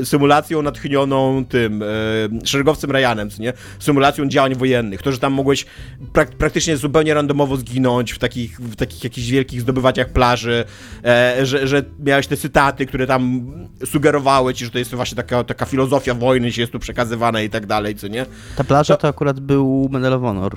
e, symulacją natchnioną tym e, szeregowcem Ryanem, co nie? Symulacją działań wojennych. To, że tam mogłeś prak praktycznie zupełnie randomowo zginąć w takich, w takich jakichś wielkich zdobywaniach plaży, e, że, że miałeś te cytaty, które tam sugerowały ci, że to jest właśnie taka, taka filozofia wojny, się jest tu przekazywana i tak dalej, co nie? Ta plaża to akurat był Medal of Honor.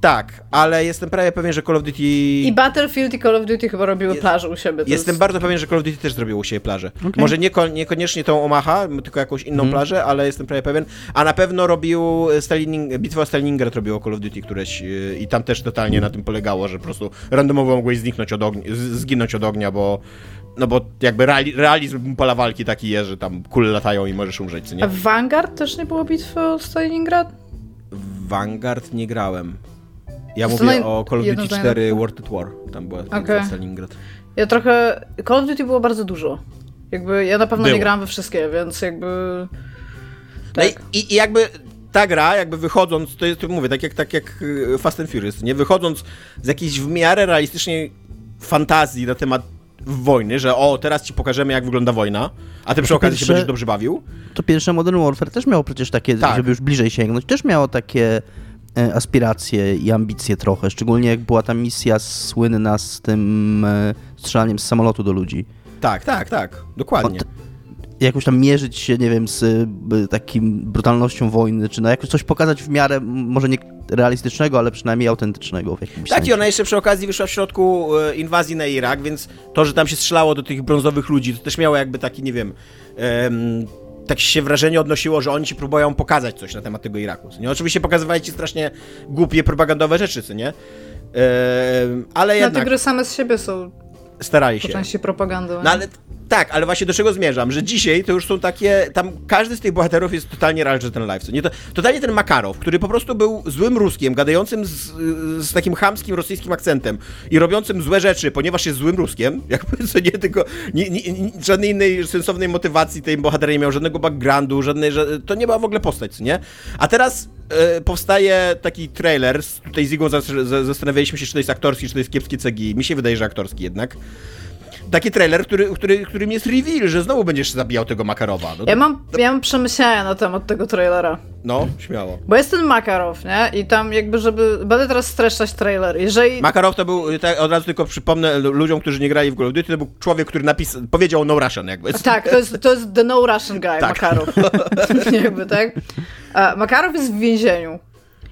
Tak, ale jestem prawie pewien, że Call of Duty... I Battlefield i Call of Duty chyba robiły Jest- plaże u siebie. To Jestem jest... bardzo pewien, że Call of Duty też zrobiło u siebie plażę. Może nieko, niekoniecznie tą Omaha, tylko jakąś inną Mhm. plażę, ale jestem prawie pewien. A na pewno robił Stalin, bitwę o Stalingrad robiło Call of Duty któreś yy, i tam też totalnie na tym polegało, że po prostu randomowo mogłeś zniknąć od ognia, zginąć od ognia, bo no bo jakby reali, realizm pola walki taki jest, że tam kule latają i możesz umrzeć, co A nie? w Vanguard też nie było bitwy o Stalingrad? W Vanguard nie grałem. Ja To mówię naj- o Call of Duty z 4 najlepszych. World at War. Tam była bitwa Okej. o Stalingrad. Ja trochę... Call of Duty było bardzo dużo. Jakby ja na pewno Było. nie grałam we wszystkie, więc jakby... No Tak. i, i jakby ta gra, jakby wychodząc, to jest, to mówię, tak jak, tak jak y, Fast and Furious, nie? Wychodząc z jakiejś w miarę realistycznej fantazji na temat wojny, że o, teraz ci pokażemy, jak wygląda wojna, a ty przy To okazji się pierwsze- będziesz dobrze bawił. To pierwsze Modern Warfare też miało przecież takie, Tak. żeby już bliżej sięgnąć, też miało takie e, aspiracje i ambicje trochę, szczególnie jak była ta misja słynna z tym e, strzelaniem z samolotu do ludzi. Tak, tak, tak, dokładnie. Od- Jakoś tam mierzyć się, nie wiem, z y, takim brutalnością wojny, czy no jakoś coś pokazać w miarę, może nie realistycznego, ale przynajmniej autentycznego w jakimś Tak, sensie. i ona jeszcze przy okazji wyszła w środku e, inwazji na Irak, więc to, że tam się strzelało do tych brązowych ludzi, to też miało jakby taki, nie wiem, em, tak się wrażenie odnosiło, że oni ci próbują pokazać coś na temat tego Iraku. Nie? Oczywiście pokazywali ci strasznie głupie, propagandowe rzeczy, co nie? Em, ale No te jednak gry same z siebie są starali po się. części propagandą. No ale tak, ale właśnie do czego zmierzam, że dzisiaj to już są takie, tam każdy z tych bohaterów jest totalnie larger than life, nie? To, totalnie ten Makarow, który po prostu był złym Ruskiem, gadającym z, z takim chamskim rosyjskim akcentem i robiącym złe rzeczy, ponieważ jest złym Ruskiem, jakby co nie, tylko nie, nie, żadnej innej sensownej motywacji tej bohater nie miał, żadnego backgroundu, żadnej, że, to nie była w ogóle postać, co nie? A teraz e, powstaje taki trailer, z- tutaj z Igą zastanawialiśmy się, czy to jest aktorski, czy to jest kiepskie CGI, mi się wydaje, że aktorski jednak taki trailer, który, który, którym jest reveal, że znowu będziesz zabijał tego Makarowa. No, Ja mam, ja mam przemyślenia na temat tego trailera. no śmiało. Bo jest ten Makarow, nie? I tam jakby, żeby... Będę teraz streszczać trailer. Jeżeli... Makarow to był, tak, od razu tylko przypomnę lu- ludziom, którzy nie grali w Call of Duty, to był człowiek, który napis, powiedział no Russian jakby. Tak, to jest, to jest the no Russian guy, Tak. Makarow. jakby, tak? A Makarow jest w więzieniu.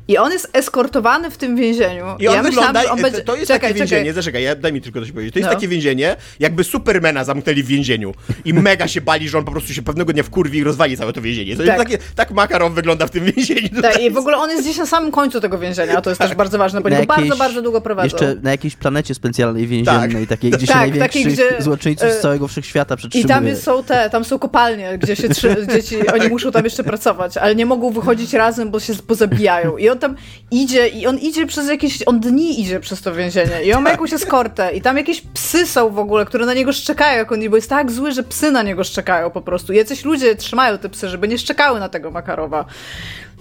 I on jest eskortowany w tym więzieniu. I on ja wygląda, myślałam, że on będzie... to jest czekaj, takie czekaj. więzienie, zaczekaj, ja, daj mi tylko coś powiedzieć. To jest No. takie więzienie, jakby Supermana zamknęli w więzieniu i mega się bali, że on po prostu się pewnego dnia wkurwi i rozwali całe to więzienie. To Tak. jest takie, tak Makarow wygląda w tym więzieniu. Tak, i w ogóle on jest gdzieś na samym końcu tego więzienia, a to jest też bardzo ważne, bo Na niego bardzo, jakiejś- bardzo długo prowadzą. Jeszcze na jakiejś planecie specjalnej więziennej, takiej, gdzie się Tak, największych takiej, gdzie, złoczyńców e, z całego wszechświata I przetrzymuje. tam jest, są te, tam są kopalnie, gdzie się trzy, dzieci, oni muszą tam jeszcze pracować, ale nie mogą wychodzić razem, bo się pozabijają. I on tam idzie, i on idzie przez jakieś, on dni idzie przez to więzienie. I on ma jakąś eskortę. I tam jakieś psy są w ogóle, które na niego szczekają, jak on, bo jest tak zły, że psy na niego szczekają po prostu. Jacyś ludzie trzymają te psy, żeby nie szczekały na tego Makarowa.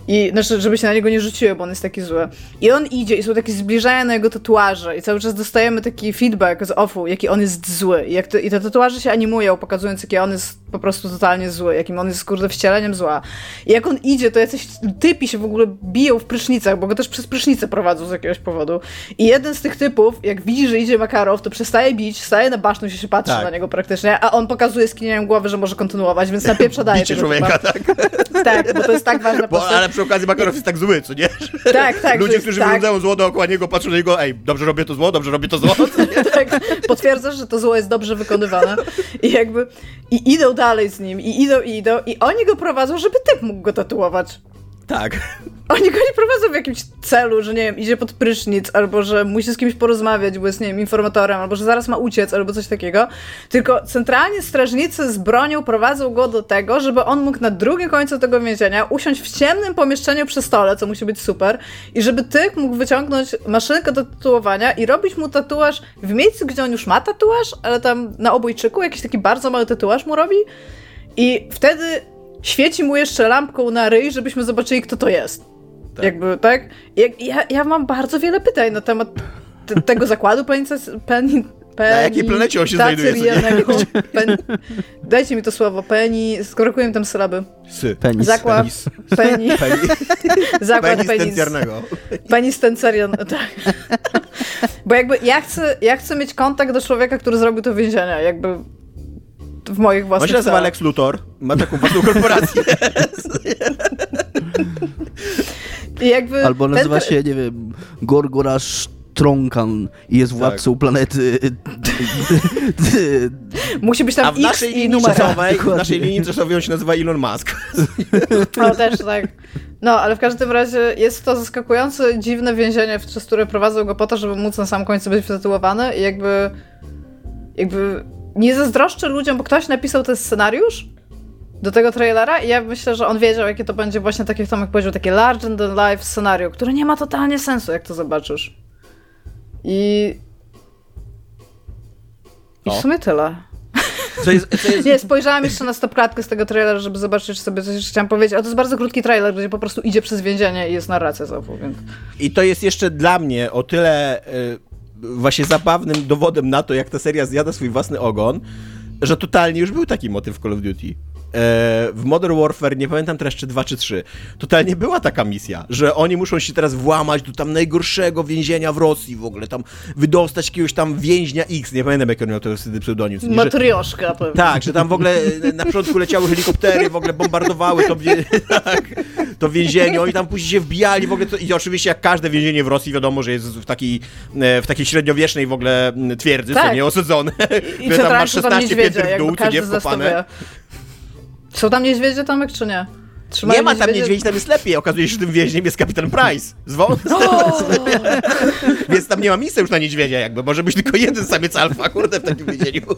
I znaczy, żeby się na niego nie rzuciły, bo on jest taki zły. I on idzie i są takie zbliżenia na jego tatuaże i cały czas dostajemy taki feedback z offu, jaki on jest zły. I, jak te, I te tatuaże się animują, pokazując, jaki on jest po prostu totalnie zły, jakim on jest, kurde, wcieleniem zła. I jak on idzie, to jacyś typi się w ogóle biją w prysznicach, bo go też przez prysznicę prowadzą z jakiegoś powodu. I jeden z tych typów, jak widzi, że idzie Makarow, to przestaje bić, staje na baczność i się patrzy Tak. na niego praktycznie, a on pokazuje skinieniem głowy, że może kontynuować, więc napieprza daje Bicie człowieka, tak. Tak, bo to jest tak ważna Bo, ale przy okazji Makarow jest tak zły, co nie? Tak, tak. Ludzie, którzy tak, wyrządzają zło dookoła niego, patrzą na niego, ej, dobrze robię to zło, dobrze robię to zło. nie? tak, potwierdzasz, że to zło jest dobrze wykonywane. I jakby, i idą dalej z nim, i idą, i idą, i oni go prowadzą, żeby typ mógł go tatuować. Tak. Oni go nie prowadzą w jakimś celu, że nie wiem, idzie pod prysznic, albo że musi z kimś porozmawiać, bo jest, nie wiem, informatorem, albo że zaraz ma uciec, albo coś takiego. Tylko centralnie strażnicy z bronią prowadzą go do tego, żeby on mógł na drugim końcu tego więzienia usiąść w ciemnym pomieszczeniu przy stole, co musi być super, i żeby tyk mógł wyciągnąć maszynkę do tatuowania i robić mu tatuaż w miejscu, gdzie on już ma tatuaż, ale tam na obojczyku jakiś taki bardzo mały tatuaż mu robi. I wtedy świeci mu jeszcze lampką na ryj, żebyśmy zobaczyli, kto to jest. Tak. Jakby, tak? Ja, ja mam bardzo wiele pytań na temat tego zakładu Penny, Peni, Na jakiej planecie on się znajduje? Pen, dajcie mi to słowo. Penny, skorokuję tam sylaby. Sy. Penis. Zakład. Penis. Penny. Penis. Zakład. Penis stencjarian, tak. Bo jakby ja chcę, ja chcę mieć kontakt do człowieka, który zrobił to więzienie. Jakby w moich własnych On się nazywa Lex Luthor. Ma taką własną korporację. I jakby Albo nazywa ten... się, nie wiem, Gorgorasz Tronkan i jest tak. władcą tak. planety. Musi być tam A w X naszej linii czasowej, w naszej linii czasowej on się nazywa Elon Musk. No też tak. No, ale w każdym razie jest to zaskakujące, dziwne więzienie, przez które prowadzą go po to, żeby móc na sam końcu być wytytułowany i jakby jakby nie zazdroszczę ludziom, bo ktoś napisał ten scenariusz do tego trailera i ja myślę, że on wiedział, jakie to będzie właśnie, tak jak Tomek powiedział, takie large than life scenario, które nie ma totalnie sensu, jak to zobaczysz. I... I w sumie tyle. Co jest, co jest... Nie, spojrzałam jeszcze na stopklatkę z tego trailera, żeby zobaczyć sobie coś jeszcze chciałam powiedzieć, a to jest bardzo krótki trailer, gdzie po prostu idzie przez więzienie i jest narracja znowu, więc... I to jest jeszcze dla mnie o tyle y, właśnie zabawnym dowodem na to, jak ta seria zjada swój własny ogon, że totalnie już był taki motyw w Call of Duty. E, w Modern Warfare, nie pamiętam teraz czy dwa czy trzy, totalnie była taka misja, że oni muszą się teraz włamać do tam najgorszego więzienia w Rosji w ogóle, tam wydostać jakiegoś tam więźnia X, nie pamiętam jak on miał to wtedy pseudonim. Matrioszka pewnie. Tak, że tam w ogóle na początku leciały helikoptery, w ogóle bombardowały to, tak, to więzienie, oni tam później się wbijali w ogóle to, i oczywiście jak każde więzienie w Rosji wiadomo, że jest w takiej, e, w takiej średniowiecznej w ogóle twierdzy, tak. co nie, osadzone. I, i tam masz 16 pięter w dół, co nie, wkopane. Są tam niedźwiedzie, Tomek, czy nie? Trzymają nie ma tam niedźwiedzi, tam jest lepiej. Okazuje się, że tym więźniem jest kapitan Price. Zwą... Więc tam nie ma miejsca już na niedźwiedzia jakby. Może być tylko jeden samiec alfa, kurde, w takim więzieniu.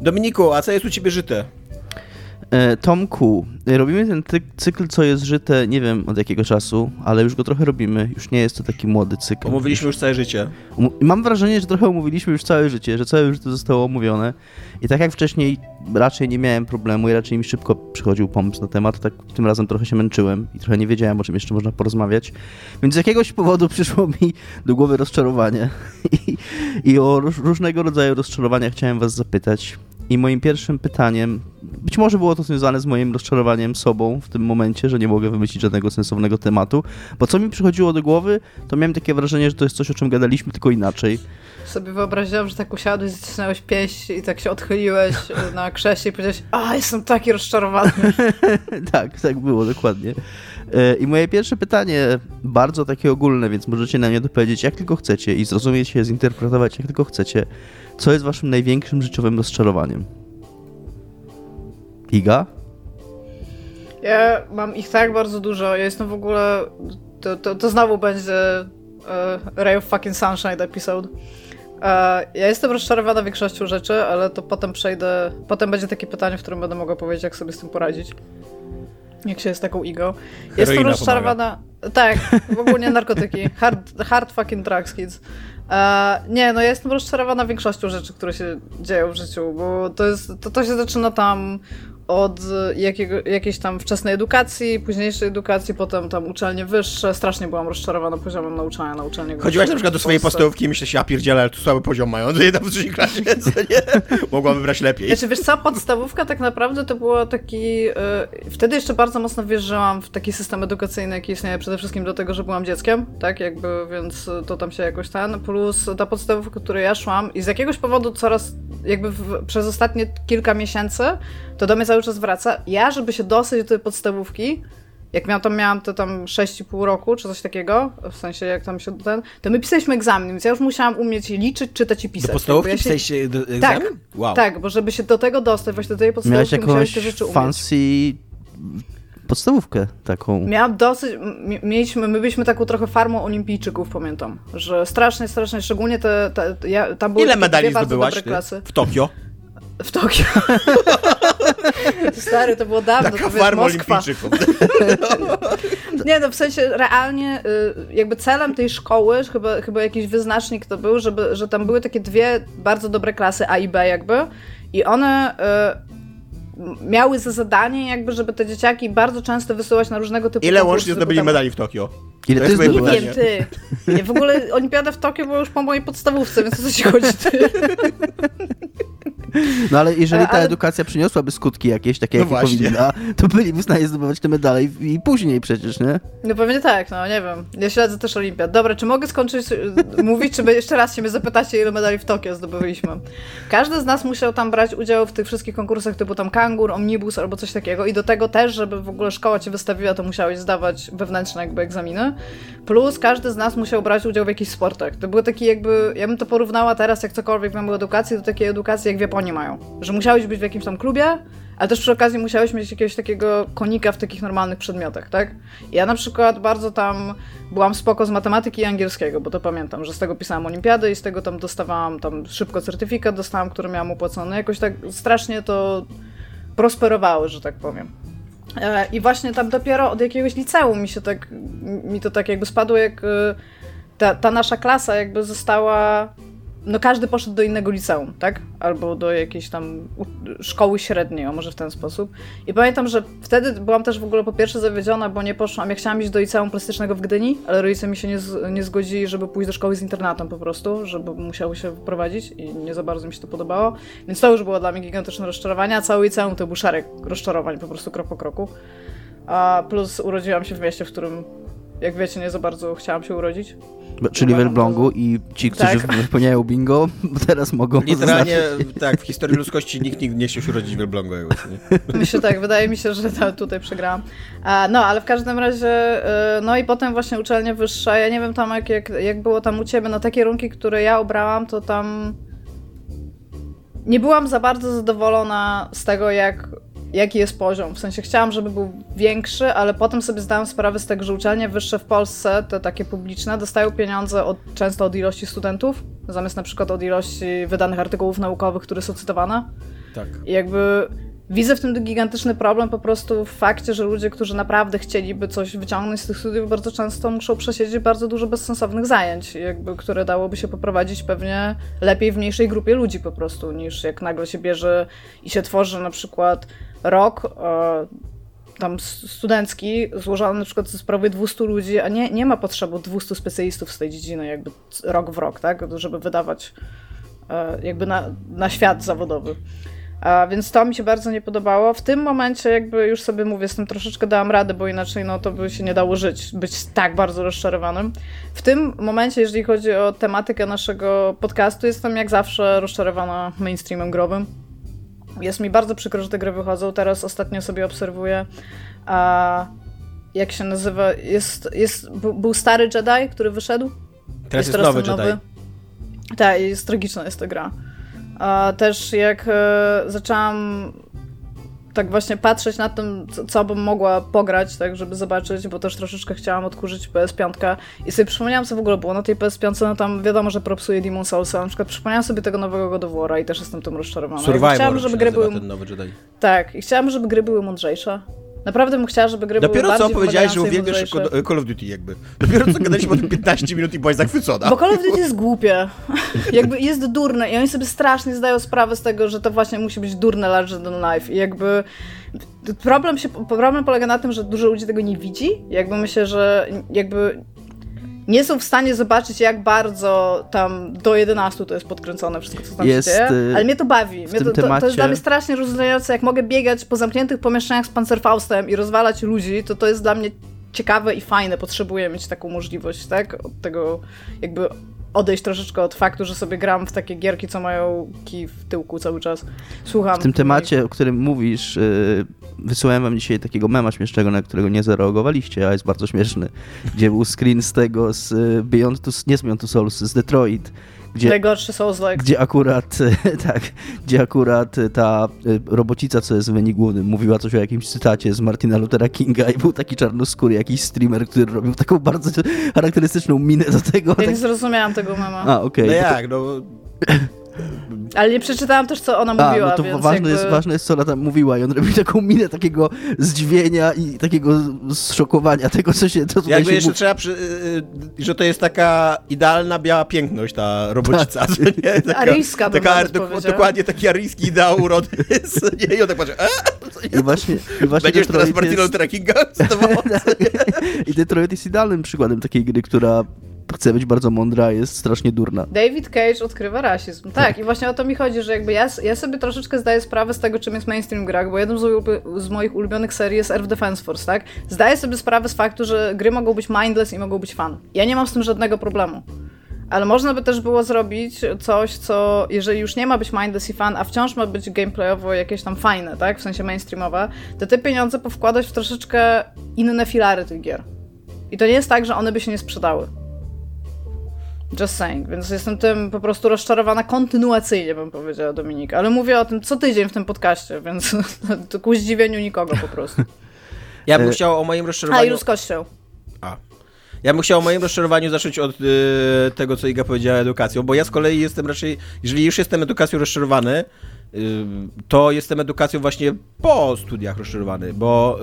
Dominiku, a co jest u ciebie żyte? E, Tomku, robimy ten cykl, co jest żyte, nie wiem od jakiego czasu, ale już go trochę robimy. Już nie jest to taki młody cykl. Omówiliśmy już całe życie. Mam wrażenie, że trochę omówiliśmy już całe życie, że całe życie zostało omówione. I tak jak wcześniej raczej nie miałem problemu i raczej mi szybko przychodził pomysł na temat, tak tym razem trochę się męczyłem i trochę nie wiedziałem, o czym jeszcze można porozmawiać. Więc z jakiegoś powodu przyszło mi do głowy rozczarowanie. I, i o różnego rodzaju rozczarowania chciałem was zapytać. I moim pierwszym pytaniem, być może było to związane z moim rozczarowaniem sobą w tym momencie, że nie mogę wymyślić żadnego sensownego tematu, bo co mi przychodziło do głowy, to miałem takie wrażenie, że to jest coś, o czym gadaliśmy, tylko inaczej. Sobie wyobraziłam, że tak usiadłeś, zaczynałeś pięść i tak się odchyliłeś na krześle i powiedziałeś, a jestem taki rozczarowany. tak, tak było, dokładnie. E, I moje pierwsze pytanie, bardzo takie ogólne, więc możecie na nie dopowiedzieć jak tylko chcecie i zrozumieć je, zinterpretować jak tylko chcecie. Co jest waszym największym życiowym rozczarowaniem? Iga? Ja mam ich tak bardzo dużo. Ja jestem w ogóle. To, to, to znowu będzie uh, Ray of fucking Sunshine episode. Uh, ja jestem rozczarowana większością rzeczy, ale to potem przejdę. Potem będzie takie pytanie, w którym będę mogła powiedzieć, jak sobie z tym poradzić. Jak się jest taką igą. Jestem rozczarowana. Pomaga. Tak, w ogóle nie narkotyki. Hard, hard fucking drugs, kids. E, nie, no ja jestem rozczarowana większością rzeczy, które się dzieją w życiu, bo to jest, to, to się zaczyna tam od jakiego, jakiejś tam wczesnej edukacji, późniejszej edukacji, potem tam uczelnie wyższe. Strasznie byłam rozczarowana poziomem nauczania na uczelniach Chodziłaś na przykład do swojej podstawówki i myślałeś, ja pierdzielę, ale tu słaby poziom mają, że jedna w trzeciej klasie, nie? Mogłam wybrać lepiej. Znaczy, wiesz co, podstawówka tak naprawdę to było taki... Yy, wtedy jeszcze bardzo mocno wierzyłam w taki system edukacyjny, jaki istnieje przede wszystkim do tego, że byłam dzieckiem, tak, jakby, więc to tam się jakoś ten, plus ta podstawówka, której ja szłam i z jakiegoś powodu coraz, jakby w, przez ostatnie kilka miesięcy to do mnie cały czas wraca. Ja, żeby się dostać do tej podstawówki, jak miałam, tam miałam to tam 6,5 roku, czy coś takiego, w sensie jak tam się ten, to my pisaliśmy egzamin, więc ja już musiałam umieć liczyć, czytać i pisać. Do podstawówki ja się... pisaliście egzamin? Tak, wow. tak, bo żeby się do tego dostać, właśnie do tej podstawówki, musiałeś te rzeczy umieć. fancy podstawówkę taką. Miałam dosyć, mieliśmy, my byliśmy taką trochę farmą olimpijczyków, pamiętam, że strasznie, strasznie, szczególnie te, te ja, tam były Ile medali zdobyłaś klasy. w Tokio? W Tokio. Stary, to było dawno. Taka to farma olimpijczyków. Nie, no w sensie realnie y, jakby celem tej szkoły, chyba, chyba jakiś wyznacznik to był, żeby, że tam były takie dwie bardzo dobre klasy A i B jakby I one y, miały za zadanie jakby, żeby te dzieciaki bardzo często wysyłać na różnego typu Ile łącznie zdobyli tam- medali w Tokio? Ile To jest moje zdobyłeś? Nie pytanie. wiem, ty. Nie, w ogóle olimpiada w Tokio była już po mojej podstawówce, więc o co ci chodzi, ty? No ale jeżeli ta Ale- edukacja przyniosłaby skutki jakieś, takie No jakie właśnie. powinna, to byliby w stanie zdobywać te medale i, i później przecież, nie? No pewnie tak, no nie wiem. Ja śledzę też olimpiad. Dobra, czy mogę skończyć y, mówić, czy jeszcze raz się mnie zapytacie, ile medali w Tokio zdobyliśmy? Każdy z nas musiał tam brać udział w tych wszystkich konkursach typu tam kangur, omnibus albo coś takiego i do tego też, żeby w ogóle szkoła cię wystawiła, to musiałeś zdawać wewnętrzne jakby egzaminy. Plus każdy z nas musiał brać udział w jakichś sportach. To były takie jakby, ja bym to porównała teraz, jak cokolwiek mamy edukacji, do takiej edukacji, jak w Japonii mają. Że musiałeś być w jakimś tam klubie, ale też przy okazji musiałeś mieć jakiegoś takiego konika w takich normalnych przedmiotach, tak? Ja na przykład bardzo tam byłam spoko z matematyki i angielskiego, bo to pamiętam, że z tego pisałam olimpiady i z tego tam dostawałam tam szybko certyfikat, dostałam, który miałam opłacony. Jakoś tak strasznie to prosperowało, że tak powiem. E, I właśnie tam dopiero od jakiegoś liceum mi się tak, mi to tak jakby spadło, jak e, ta, ta nasza klasa jakby została, no każdy poszedł do innego liceum, tak? Albo do jakiejś tam szkoły średniej, o może w ten sposób. I pamiętam, że wtedy byłam też w ogóle po pierwsze zawiedziona, bo nie poszłam, ja chciałam iść do liceum plastycznego w Gdyni, ale rodzice mi się nie, nie zgodzili, żeby pójść do szkoły z internatem po prostu, żeby musiały się wprowadzić i nie za bardzo mi się to podobało. Więc to już było dla mnie gigantyczne rozczarowanie, a cały liceum to był szereg rozczarowań po prostu krok po kroku. A plus urodziłam się w mieście, w którym, jak wiecie, nie za bardzo chciałam się urodzić. Czyli w Elblągu i ci, którzy Tak. wypełniają bingo, teraz mogą Literalnie, zaznaczyć. tak, w historii ludzkości nikt nigdy nie chciał się urodzić w Elblągu. Myślę tak, wydaje mi się, że ta, tutaj przegrałam. No, ale w każdym razie, y, no i potem właśnie uczelnia wyższa, ja nie wiem tam jak, jak, jak było tam u ciebie, no te kierunki, które ja obrałam, to tam nie byłam za bardzo zadowolona z tego, jak, jaki jest poziom. W sensie chciałam, żeby był większy, ale potem sobie zdałam sprawę z tego, że uczelnie wyższe w Polsce, te takie publiczne, dostają pieniądze od, często od ilości studentów, zamiast na przykład od ilości wydanych artykułów naukowych, które są cytowane. Tak. I jakby widzę w tym gigantyczny problem po prostu w fakcie, że ludzie, którzy naprawdę chcieliby coś wyciągnąć z tych studiów, bardzo często muszą przesiedzieć bardzo dużo bezsensownych zajęć, jakby, które dałoby się poprowadzić pewnie lepiej w mniejszej grupie ludzi po prostu, niż jak nagle się bierze i się tworzy na przykład rok e, tam studencki, złożony na przykład z prawie 200 ludzi, a nie, nie ma potrzeby 200 specjalistów z tej dziedziny, jakby rok w rok, tak, żeby wydawać e, jakby na, na świat zawodowy. A, więc to mi się bardzo nie podobało. W tym momencie jakby już sobie mówię, z tym troszeczkę dałam radę, bo inaczej no to by się nie dało żyć, być tak bardzo rozczarowanym. W tym momencie, jeżeli chodzi o tematykę naszego podcastu, jestem jak zawsze rozczarowana mainstreamem growym. Jest mi bardzo przykro, że te gry wychodzą. Teraz ostatnio sobie obserwuję, a jak się nazywa, jest, jest, był stary Jedi, który wyszedł. Teraz jest, nowy ten Jedi. Tak, jest tragiczna jest ta gra. A też jak e, zaczęłam tak właśnie patrzeć na tym, co, co bym mogła pograć, tak, żeby zobaczyć, bo też troszeczkę chciałam odkurzyć PS5 i sobie przypomniałam, co w ogóle było na tej PS5, no tam wiadomo, że propsuje Demon Soulsa, na przykład przypomniałam sobie tego nowego God of War'a i też jestem tym rozczarowana. Survivor chciałam, żeby gry były... ten nowy Jedi. Tak, i chciałam, żeby gry były mądrzejsze. Naprawdę bym chciała, żeby gry były Dopiero co powiedziałeś, że uwielbiasz. Call Call of Duty jakby. Dopiero co gadaliśmy o tym 15 minut i byłaś zachwycona. Bo Call of Duty jest głupie. Jakby jest durne i oni sobie strasznie zdają sprawę z tego, że to właśnie musi być durne larger than life. I jakby problem, się, problem polega na tym, że dużo ludzi tego nie widzi. Jakby myślę, że jakby nie są w stanie zobaczyć, jak bardzo tam do 11 to jest podkręcone wszystko, co tam Jest, się dzieje. y, Ale mnie to bawi. Mnie to, to, to temacie- jest dla mnie strasznie rozwijające. Jak mogę biegać po zamkniętych pomieszczeniach z Panzerfaustem i rozwalać ludzi, to to jest dla mnie ciekawe i fajne. Potrzebuję mieć taką możliwość, tak? Od tego jakby odejść troszeczkę od faktu, że sobie gram w takie gierki, co mają kij w tyłku cały czas. Słucham. W tym temacie, o którym mówisz, wysłałem wam dzisiaj takiego mema śmiesznego, na którego nie zareagowaliście, a jest bardzo śmieszny, gdzie był screen z tego, z y, Beyond Two, nie z Beyond Two Souls, z Detroit, gdzie, Najgorszy Souls-like. gdzie akurat, tak, gdzie akurat ta y, robocica, co jest w menu głównym, mówiła coś o jakimś cytacie z Martina Luthera Kinga i był taki czarnoskóry jakiś streamer, który robił taką bardzo charakterystyczną minę do tego. Ja tak, nie zrozumiałam tego mema. a, okej. No bo to- jak, no... Ale nie przeczytałam też, co ona mówiła, A, no to więc ważne, jakby... jest, ważne jest, co ona tam mówiła i on robi taką minę takiego zdziwienia i takiego zszokowania tego, co się tutaj Jakby się jeszcze mówi. trzeba, przy, y, że to jest taka idealna biała piękność, ta robocica, nie? Taka, Aryjska taka, dok-. Dokładnie taki aryjski ideał urody? I on tak patrzy, e? I właśnie, i właśnie Będziesz teraz Martiną jest, Trackinga? I Detroit jest idealnym przykładem takiej gry, która chce być bardzo mądra, jest strasznie durna. David Cage odkrywa rasizm. Tak, i właśnie o to mi chodzi, że jakby ja, ja sobie troszeczkę zdaję sprawę z tego, czym jest mainstream grach, bo jedną z, z moich ulubionych serii jest Earth Defense Force, tak? Zdaję sobie sprawę z faktu, że gry mogą być mindless i mogą być fun. Ja nie mam z tym żadnego problemu. Ale można by też było zrobić coś, co jeżeli już nie ma być mindless i fun, a wciąż ma być gameplayowo jakieś tam fajne, tak? W sensie mainstreamowe, to te pieniądze powkładać w troszeczkę inne filary tych gier. I to nie jest tak, że one by się nie sprzedały. Just saying, więc jestem tym po prostu rozczarowana kontynuacyjnie, bym powiedziała Dominika. Ale mówię o tym co tydzień w tym podcaście, więc to ku zdziwieniu nikogo po prostu. Ja bym chciał o moim A i rozczarowaniu... ludzkością. A. Ja bym chciał o moim rozczarowaniu zacząć od y, tego, co Iga powiedziała edukacją, bo ja z kolei jestem raczej, jeżeli już jestem edukacją rozczarowany, y, to jestem edukacją właśnie po studiach rozczarowany, bo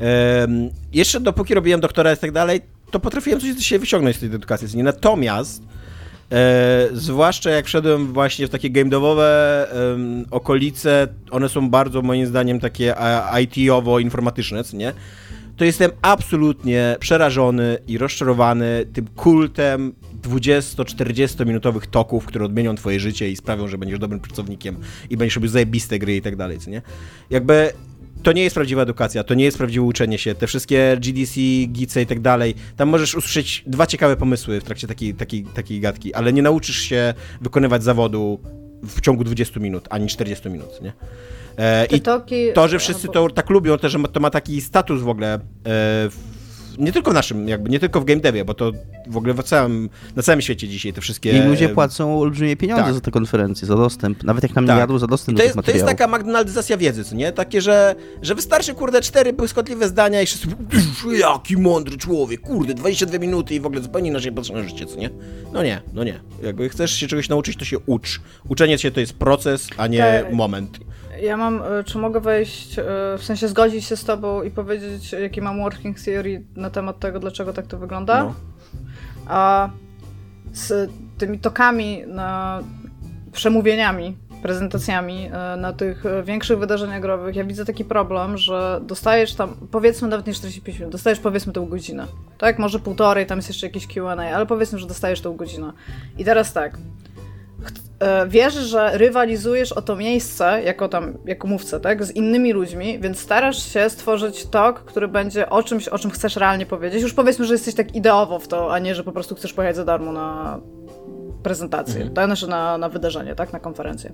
y, jeszcze dopóki robiłem doktora i tak dalej, to potrafiłem coś siebie wyciągnąć z tej edukacji. Natomiast E, zwłaszcza jak wszedłem właśnie w takie game devowe em, okolice, one są bardzo moim zdaniem takie e, IT-owo-informatyczne, nie? To jestem absolutnie przerażony i rozczarowany tym kultem 20-40 minutowych toków, które odmienią twoje życie i sprawią, że będziesz dobrym pracownikiem i będziesz robił zajebiste gry i tak dalej, nie? Jakby to nie jest prawdziwa edukacja, to nie jest prawdziwe uczenie się. Te wszystkie GDC, GICE i tak dalej, tam możesz usłyszeć dwa ciekawe pomysły w trakcie takiej, takiej, takiej gadki, ale nie nauczysz się wykonywać zawodu w ciągu 20 minut, ani 40 minut, nie? E, I to, że wszyscy to tak lubią, to, że to ma taki status w ogóle, e, nie tylko w naszym, jakby, nie tylko w game devie, bo to w ogóle w całym, na całym świecie dzisiaj te wszystkie... I ludzie płacą olbrzymie pieniądze tak. za te konferencje, za dostęp. Nawet jak nam Tak. nie jadło za dostęp to do jest, tych to jest taka McDonaldyzacja wiedzy, co nie? Takie, że, że wystarczy, kurde, cztery błyskotliwe zdania i wszyscy "Pff, jaki mądry człowiek, kurde, 22 minuty i w ogóle zupełnie inaczej patrzę na życie, co nie? No nie, no nie. Jakby chcesz się czegoś nauczyć, to się ucz. Uczenie się to jest proces, a nie Tak. moment. Ja mam, e, czy mogę wejść, e, w sensie zgodzić się z tobą i powiedzieć, jaki mam working theory na temat tego, dlaczego tak to wygląda? No. A z tymi tokami, na przemówieniami, prezentacjami e, na tych większych wydarzeniach growych, ja widzę taki problem, że dostajesz tam, powiedzmy nawet nie 45 minut, dostajesz powiedzmy tą godzinę. Tak, może półtorej, tam jest jeszcze jakieś Q&A, ale powiedzmy, że dostajesz tą godzinę. I teraz tak, wiesz, że rywalizujesz o to miejsce, jako tam, jako mówcę, tak, z innymi ludźmi, więc starasz się stworzyć tok, który będzie o czymś, o czym chcesz realnie powiedzieć. Już powiedzmy, że jesteś tak ideowo w to, a nie, że po prostu chcesz pojechać za darmo na prezentację, tak, znaczy na, na wydarzenie, tak, na konferencję.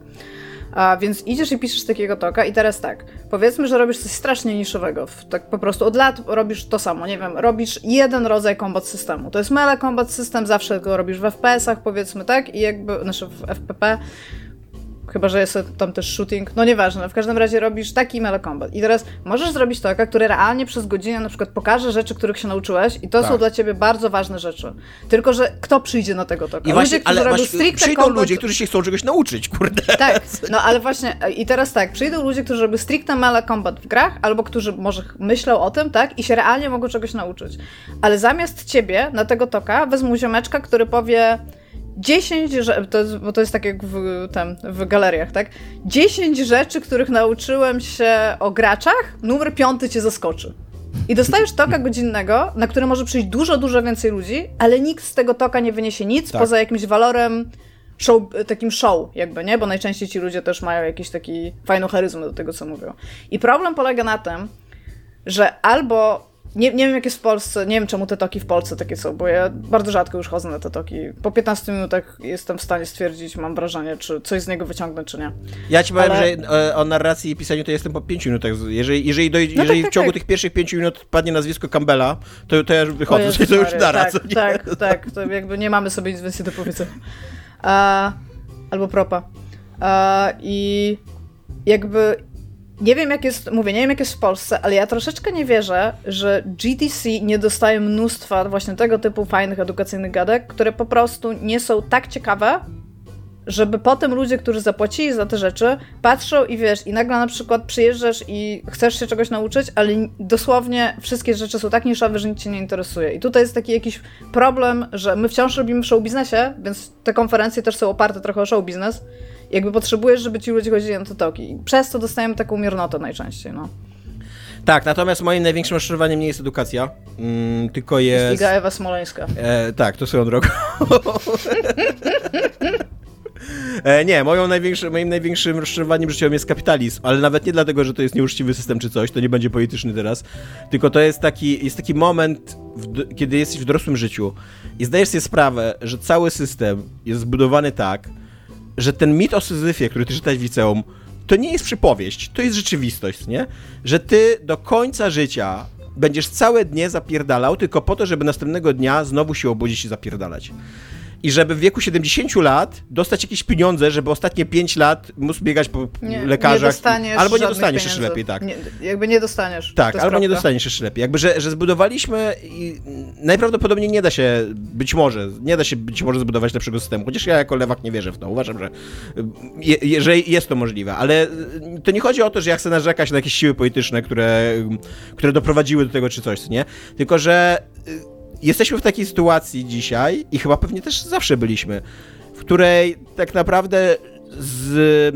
A więc idziesz i piszesz takiego toka i teraz tak, powiedzmy, że robisz coś strasznie niszowego, tak po prostu od lat robisz to samo, nie wiem, robisz jeden rodzaj combat systemu, to jest melee combat system, zawsze go robisz w FPS-ach powiedzmy, tak, i jakby, znaczy w FPP, chyba, że jest tam też shooting, no nieważne, w każdym razie robisz taki melee combat i teraz możesz zrobić toka, który realnie przez godzinę na przykład pokaże rzeczy, których się nauczyłeś i to Tak. są dla ciebie bardzo ważne rzeczy, tylko, że kto przyjdzie na tego toka? I właśnie, ludzie, ale właśnie, stricte przyjdą combat... ludzie, którzy się chcą czegoś nauczyć, kurde. Tak, no ale właśnie i teraz tak, przyjdą ludzie, którzy robią stricte melee combat w grach, albo którzy może myślą o tym, tak, i się realnie mogą czegoś nauczyć. Ale zamiast ciebie na tego toka wezmą ziomeczka, który powie 10, że, to jest, bo to jest tak jak w, tam, w galeriach, tak? 10 rzeczy, których nauczyłem się o graczach, numer piąty cię zaskoczy. I dostajesz toka godzinnego, na który może przyjść dużo, dużo więcej ludzi, ale nikt z tego toka nie wyniesie nic Tak. poza jakimś walorem show, takim show, jakby, nie? Bo najczęściej ci ludzie też mają jakiś taki fajną charyzmę do tego, co mówią. I problem polega na tym, że albo. Nie, nie wiem, jak jest w Polsce, nie wiem, czemu te toki w Polsce takie są, bo ja bardzo rzadko już chodzę na te toki. Po 15 minutach jestem w stanie stwierdzić, mam wrażenie, czy coś z niego wyciągnę, czy nie. Ja ci powiem, Ale- że e, o narracji i pisaniu to jestem po 5 minutach. Jeżeli, jeżeli, doj- No jeżeli tak, w tak, ciągu tak. tych pierwszych 5 minut padnie nazwisko Campbella, to, to ja już O wychodzę, Jezus to już dara. Tak, nie? tak, tak, to jakby nie mamy sobie nic więcej do powiedzenia. A, albo propa. A, I jakby nie wiem jak jest, mówię, nie wiem jak jest w Polsce, ale ja troszeczkę nie wierzę, że GTC nie dostaje mnóstwa właśnie tego typu fajnych edukacyjnych gadek, które po prostu nie są tak ciekawe, żeby potem ludzie, którzy zapłacili za te rzeczy, patrzą i wiesz, i nagle na przykład przyjeżdżasz i chcesz się czegoś nauczyć, ale dosłownie wszystkie rzeczy są tak niszowe, że nic cię nie interesuje. I tutaj jest taki jakiś problem, że my wciąż robimy w show biznesie, więc te konferencje też są oparte trochę o show biznes. Jakby potrzebujesz, żeby ci ludzie chodzili na te toki. Przez to dostajemy taką miernotę najczęściej, no. Tak, natomiast moim największym rozczarowaniem nie jest edukacja, mm, tylko jest... Liga Ewa Smoleńska. E, tak, to swoją drogą. E, nie, moją największy, moim największym rozczarowaniem życiowym jest kapitalizm, ale nawet nie dlatego, że to jest nieuczciwy system czy coś, to nie będzie polityczny teraz, tylko to jest taki, jest taki moment, w, kiedy jesteś w dorosłym życiu i zdajesz sobie sprawę, że cały system jest zbudowany tak, że ten mit o Syzyfie, który ty czytałeś w liceum, to nie jest przypowieść, to jest rzeczywistość, nie? Że ty do końca życia będziesz całe dnie zapierdalał tylko po to, żeby następnego dnia znowu się obudzić i zapierdalać i żeby w wieku 70 lat dostać jakieś pieniądze, żeby ostatnie 5 lat móc biegać po nie, lekarzach. Nie albo nie dostaniesz jeszcze lepiej, tak. Nie, jakby nie dostaniesz. Tak, albo nie dostaniesz jeszcze lepiej. Jakby, że, że zbudowaliśmy i najprawdopodobniej nie da się, być może, nie da się być może zbudować lepszego systemu, chociaż ja jako lewak nie wierzę w to. Uważam, że, je, że jest to możliwe, ale to nie chodzi o to, że ja chcę narzekać na jakieś siły polityczne, które, które doprowadziły do tego czy coś, nie? Tylko, że jesteśmy w takiej sytuacji dzisiaj i chyba pewnie też zawsze byliśmy, w której tak naprawdę z,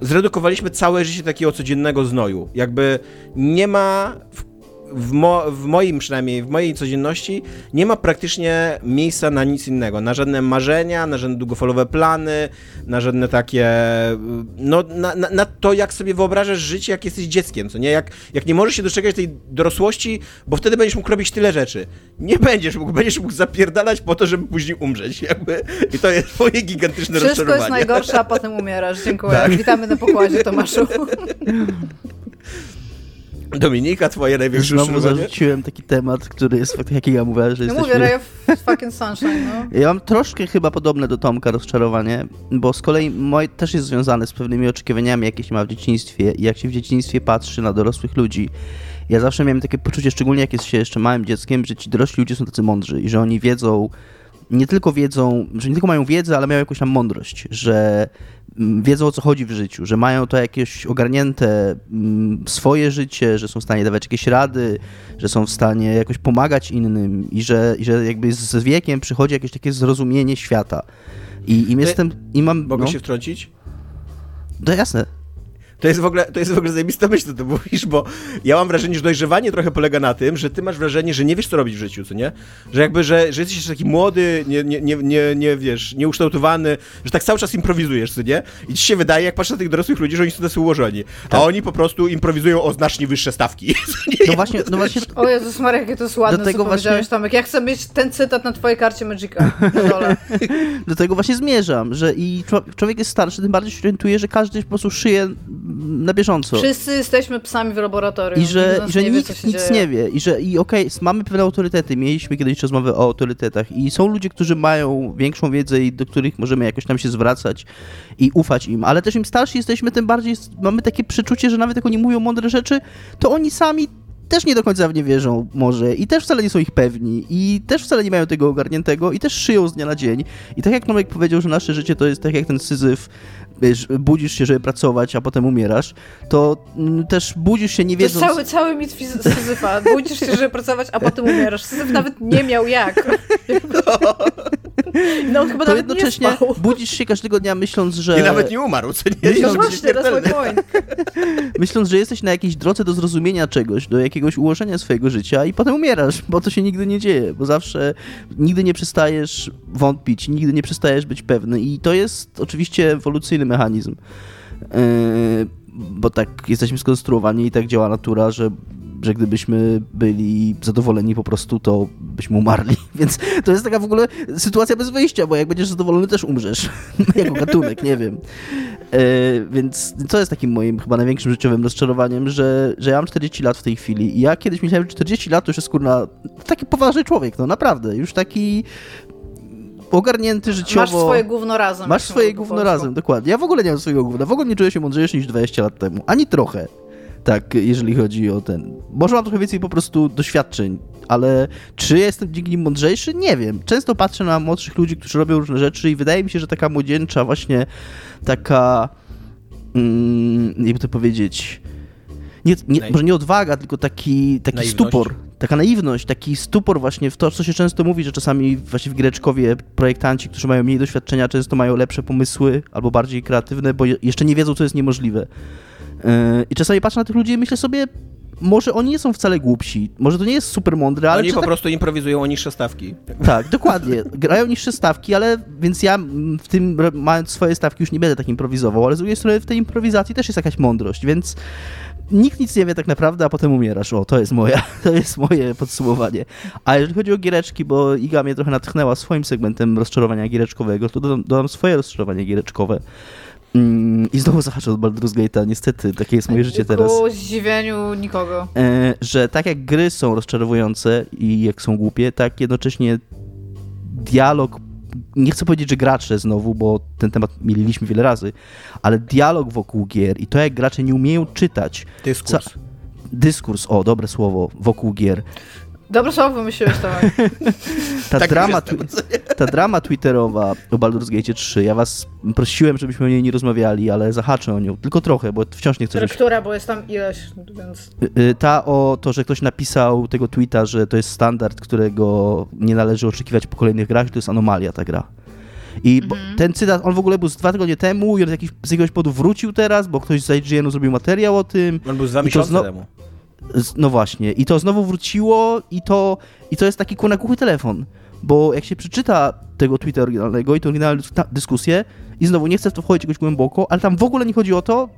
zredukowaliśmy całe życie takiego codziennego znoju. Jakby nie ma w w, mo, w moim przynajmniej, w mojej codzienności nie ma praktycznie miejsca na nic innego, na żadne marzenia, na żadne długofalowe plany, na żadne takie, no na, na, na, to, jak sobie wyobrażasz życie, jak jesteś dzieckiem, co nie? Jak, jak nie możesz się doczekać tej dorosłości, bo wtedy będziesz mógł robić tyle rzeczy. Nie będziesz mógł, będziesz mógł zapierdalać po to, żeby później umrzeć, jakby. I to jest moje gigantyczne Wszystko rozczarowanie. Wszystko jest najgorsze, a potem umierasz. Dziękuję. Tak. Witamy na pokładzie, Tomaszu. Dominika, twoje największe Znowu zarzuciłem taki temat, który jest tak jak ja mówię, że no jesteśmy... mówię, Ray of fucking Sunshine, no. Ja mam troszkę chyba podobne do Tomka rozczarowanie, bo z kolei moje też jest związane z pewnymi oczekiwaniami, jakie się ma w dzieciństwie i jak się w dzieciństwie patrzy na dorosłych ludzi. Ja zawsze miałem takie poczucie, szczególnie jak jest się jeszcze małym dzieckiem, że ci dorośli ludzie są tacy mądrzy i że oni wiedzą, nie tylko wiedzą, że nie tylko mają wiedzę, ale mają jakąś tam mądrość, że wiedzą o co chodzi w życiu, że mają to jakieś ogarnięte mm, swoje życie, że są w stanie dawać jakieś rady, że są w stanie jakoś pomagać innym i że, i że jakby z wiekiem przychodzi jakieś takie zrozumienie świata. I, i jestem, i mam... Mogę no, się wtrącić? No jasne. To jest w ogóle, to jest w ogóle zajebista myśl, co ty mówisz, bo ja mam wrażenie, że dojrzewanie trochę polega na tym, że ty masz wrażenie, że nie wiesz, co robić w życiu, co nie? Że jakby, że, że jesteś taki młody, nie, nie, nie, nie, nie wiesz, nieukształtowany, że tak cały czas improwizujesz, co nie? I ci się wydaje, jak patrzysz na tych dorosłych ludzi, że oni są tacy ułożeni. Tak. A oni po prostu improwizują o znacznie wyższe stawki. No właśnie, no właśnie. O Jezus Maria, jakie to jest ładne, do tego co właśnie... Tomek. Ja chcę mieć ten cytat na twojej karcie Magica do tego właśnie zmierzam, że i człowiek jest starszy, tym bardziej się orientuje, że każdy po prostu szyje na bieżąco. Wszyscy jesteśmy psami w laboratorium. I że, i że nie nikt wie, nic dzieje. nie wie. I że i okej, okay, mamy pewne autorytety. Mieliśmy kiedyś rozmowę o autorytetach i są ludzie, którzy mają większą wiedzę i do których możemy jakoś tam się zwracać i ufać im. Ale też im starsi jesteśmy, tym bardziej mamy takie przeczucie, że nawet jak oni mówią mądre rzeczy, to oni sami też nie do końca w nie wierzą może i też wcale nie są ich pewni i też wcale nie mają tego ogarniętego i też szyją z dnia na dzień. I tak jak Tomek powiedział, że nasze życie to jest tak jak ten syzyf wiesz, budzisz się, żeby pracować, a potem umierasz, to mm, też budzisz się nie wiedząc... To cały, cały mit Syzyfa. Budzisz się, żeby pracować, a potem umierasz. Syzyf nawet nie miał jak. No on chyba to nawet jednocześnie nie spał. budzisz się każdego dnia myśląc, że... I nawet nie umarł, co nie? Myśląc, no właśnie, myśląc, że jesteś na jakiejś drodze do zrozumienia czegoś, do jakiegoś ułożenia swojego życia i potem umierasz, bo to się nigdy nie dzieje, bo zawsze nigdy nie przestajesz wątpić, nigdy nie przestajesz być pewny i to jest oczywiście ewolucyjny mechanizm. Yy, bo tak jesteśmy skonstruowani i tak działa natura, że, że gdybyśmy byli zadowoleni po prostu, to byśmy umarli. Więc to jest taka w ogóle sytuacja bez wyjścia, bo jak będziesz zadowolony, też umrzesz. jako gatunek, nie wiem. Yy, więc to jest takim moim chyba największym życiowym rozczarowaniem, że, że ja mam 40 lat w tej chwili i ja kiedyś myślałem, że 40 lat to już jest kurna taki poważny człowiek, no naprawdę. Już taki ogarnięty życiowo. Masz swoje gówno razem. Masz swoje gówno razem, dokładnie. Ja w ogóle nie mam swojego gówna. W ogóle nie czuję się mądrzejszy niż 20 lat temu. Ani trochę. Tak, jeżeli chodzi o ten. Może mam trochę więcej po prostu doświadczeń, ale czy jestem dzięki nim mądrzejszy? Nie wiem. Często patrzę na młodszych ludzi, którzy robią różne rzeczy i wydaje mi się, że taka młodzieńcza właśnie taka mm, jakby to powiedzieć nie, nie, może nie odwaga, tylko taki, taki stupor, taka naiwność, taki stupor właśnie w to, co się często mówi, że czasami właśnie w Giereczkowie projektanci, którzy mają mniej doświadczenia, często mają lepsze pomysły albo bardziej kreatywne, bo jeszcze nie wiedzą, co jest niemożliwe. Yy, I czasami patrzę na tych ludzi i myślę sobie, może oni nie są wcale głupsi, może to nie jest super mądre, ale... Oni po tak... prostu improwizują o niższe stawki. Tak, dokładnie. Grają niższe stawki, ale więc ja w tym, mając swoje stawki, już nie będę tak improwizował, ale z drugiej strony w tej improwizacji też jest jakaś mądrość, więc nikt nic nie wie tak naprawdę, a potem umierasz. O, to jest moja, to jest moje podsumowanie. A jeżeli chodzi o giereczki, bo Iga mnie trochę natchnęła swoim segmentem rozczarowania giereczkowego, to dodam, dodam swoje rozczarowanie giereczkowe. Mm, I znowu zahaczę od Baldur's Gate'a, niestety, takie jest moje życie teraz. Ku zdziwieniu nikogo. E, że tak jak gry są rozczarowujące i jak są głupie, tak jednocześnie dialog nie chcę powiedzieć, że gracze znowu, bo ten temat mieliśmy wiele razy, ale dialog wokół gier i to, jak gracze nie umieją czytać. Dyskurs. Ca- dyskurs, o, dobre słowo, wokół gier. Dobre słowo wymyśliłeś, Tomek. ta, tak drama, ta drama twitterowa o Baldur's Gate 3, ja was prosiłem, żebyśmy o niej nie rozmawiali, ale zahaczę o nią, tylko trochę, bo wciąż nie chcę... Żebyś... Która, bo jest tam ileś, więc... Y, y, ta o to, że ktoś napisał tego tweeta, że to jest standard, którego nie należy oczekiwać po kolejnych grach, to jest anomalia ta gra. I mhm. ten cytat, on w ogóle był z dwa tygodnie temu i on z, jakiś, z jakiegoś powodu wrócił teraz, bo ktoś z IGN-u zrobił materiał o tym. On był z dwa miesiące temu. No właśnie, i to znowu wróciło i to, i to jest taki kunakuchy telefon, bo jak się przeczyta tego tweeta oryginalnego i to oryginalną dyskusję i znowu nie chcę w to wchodzić jakoś głęboko, ale tam w ogóle nie chodzi o to,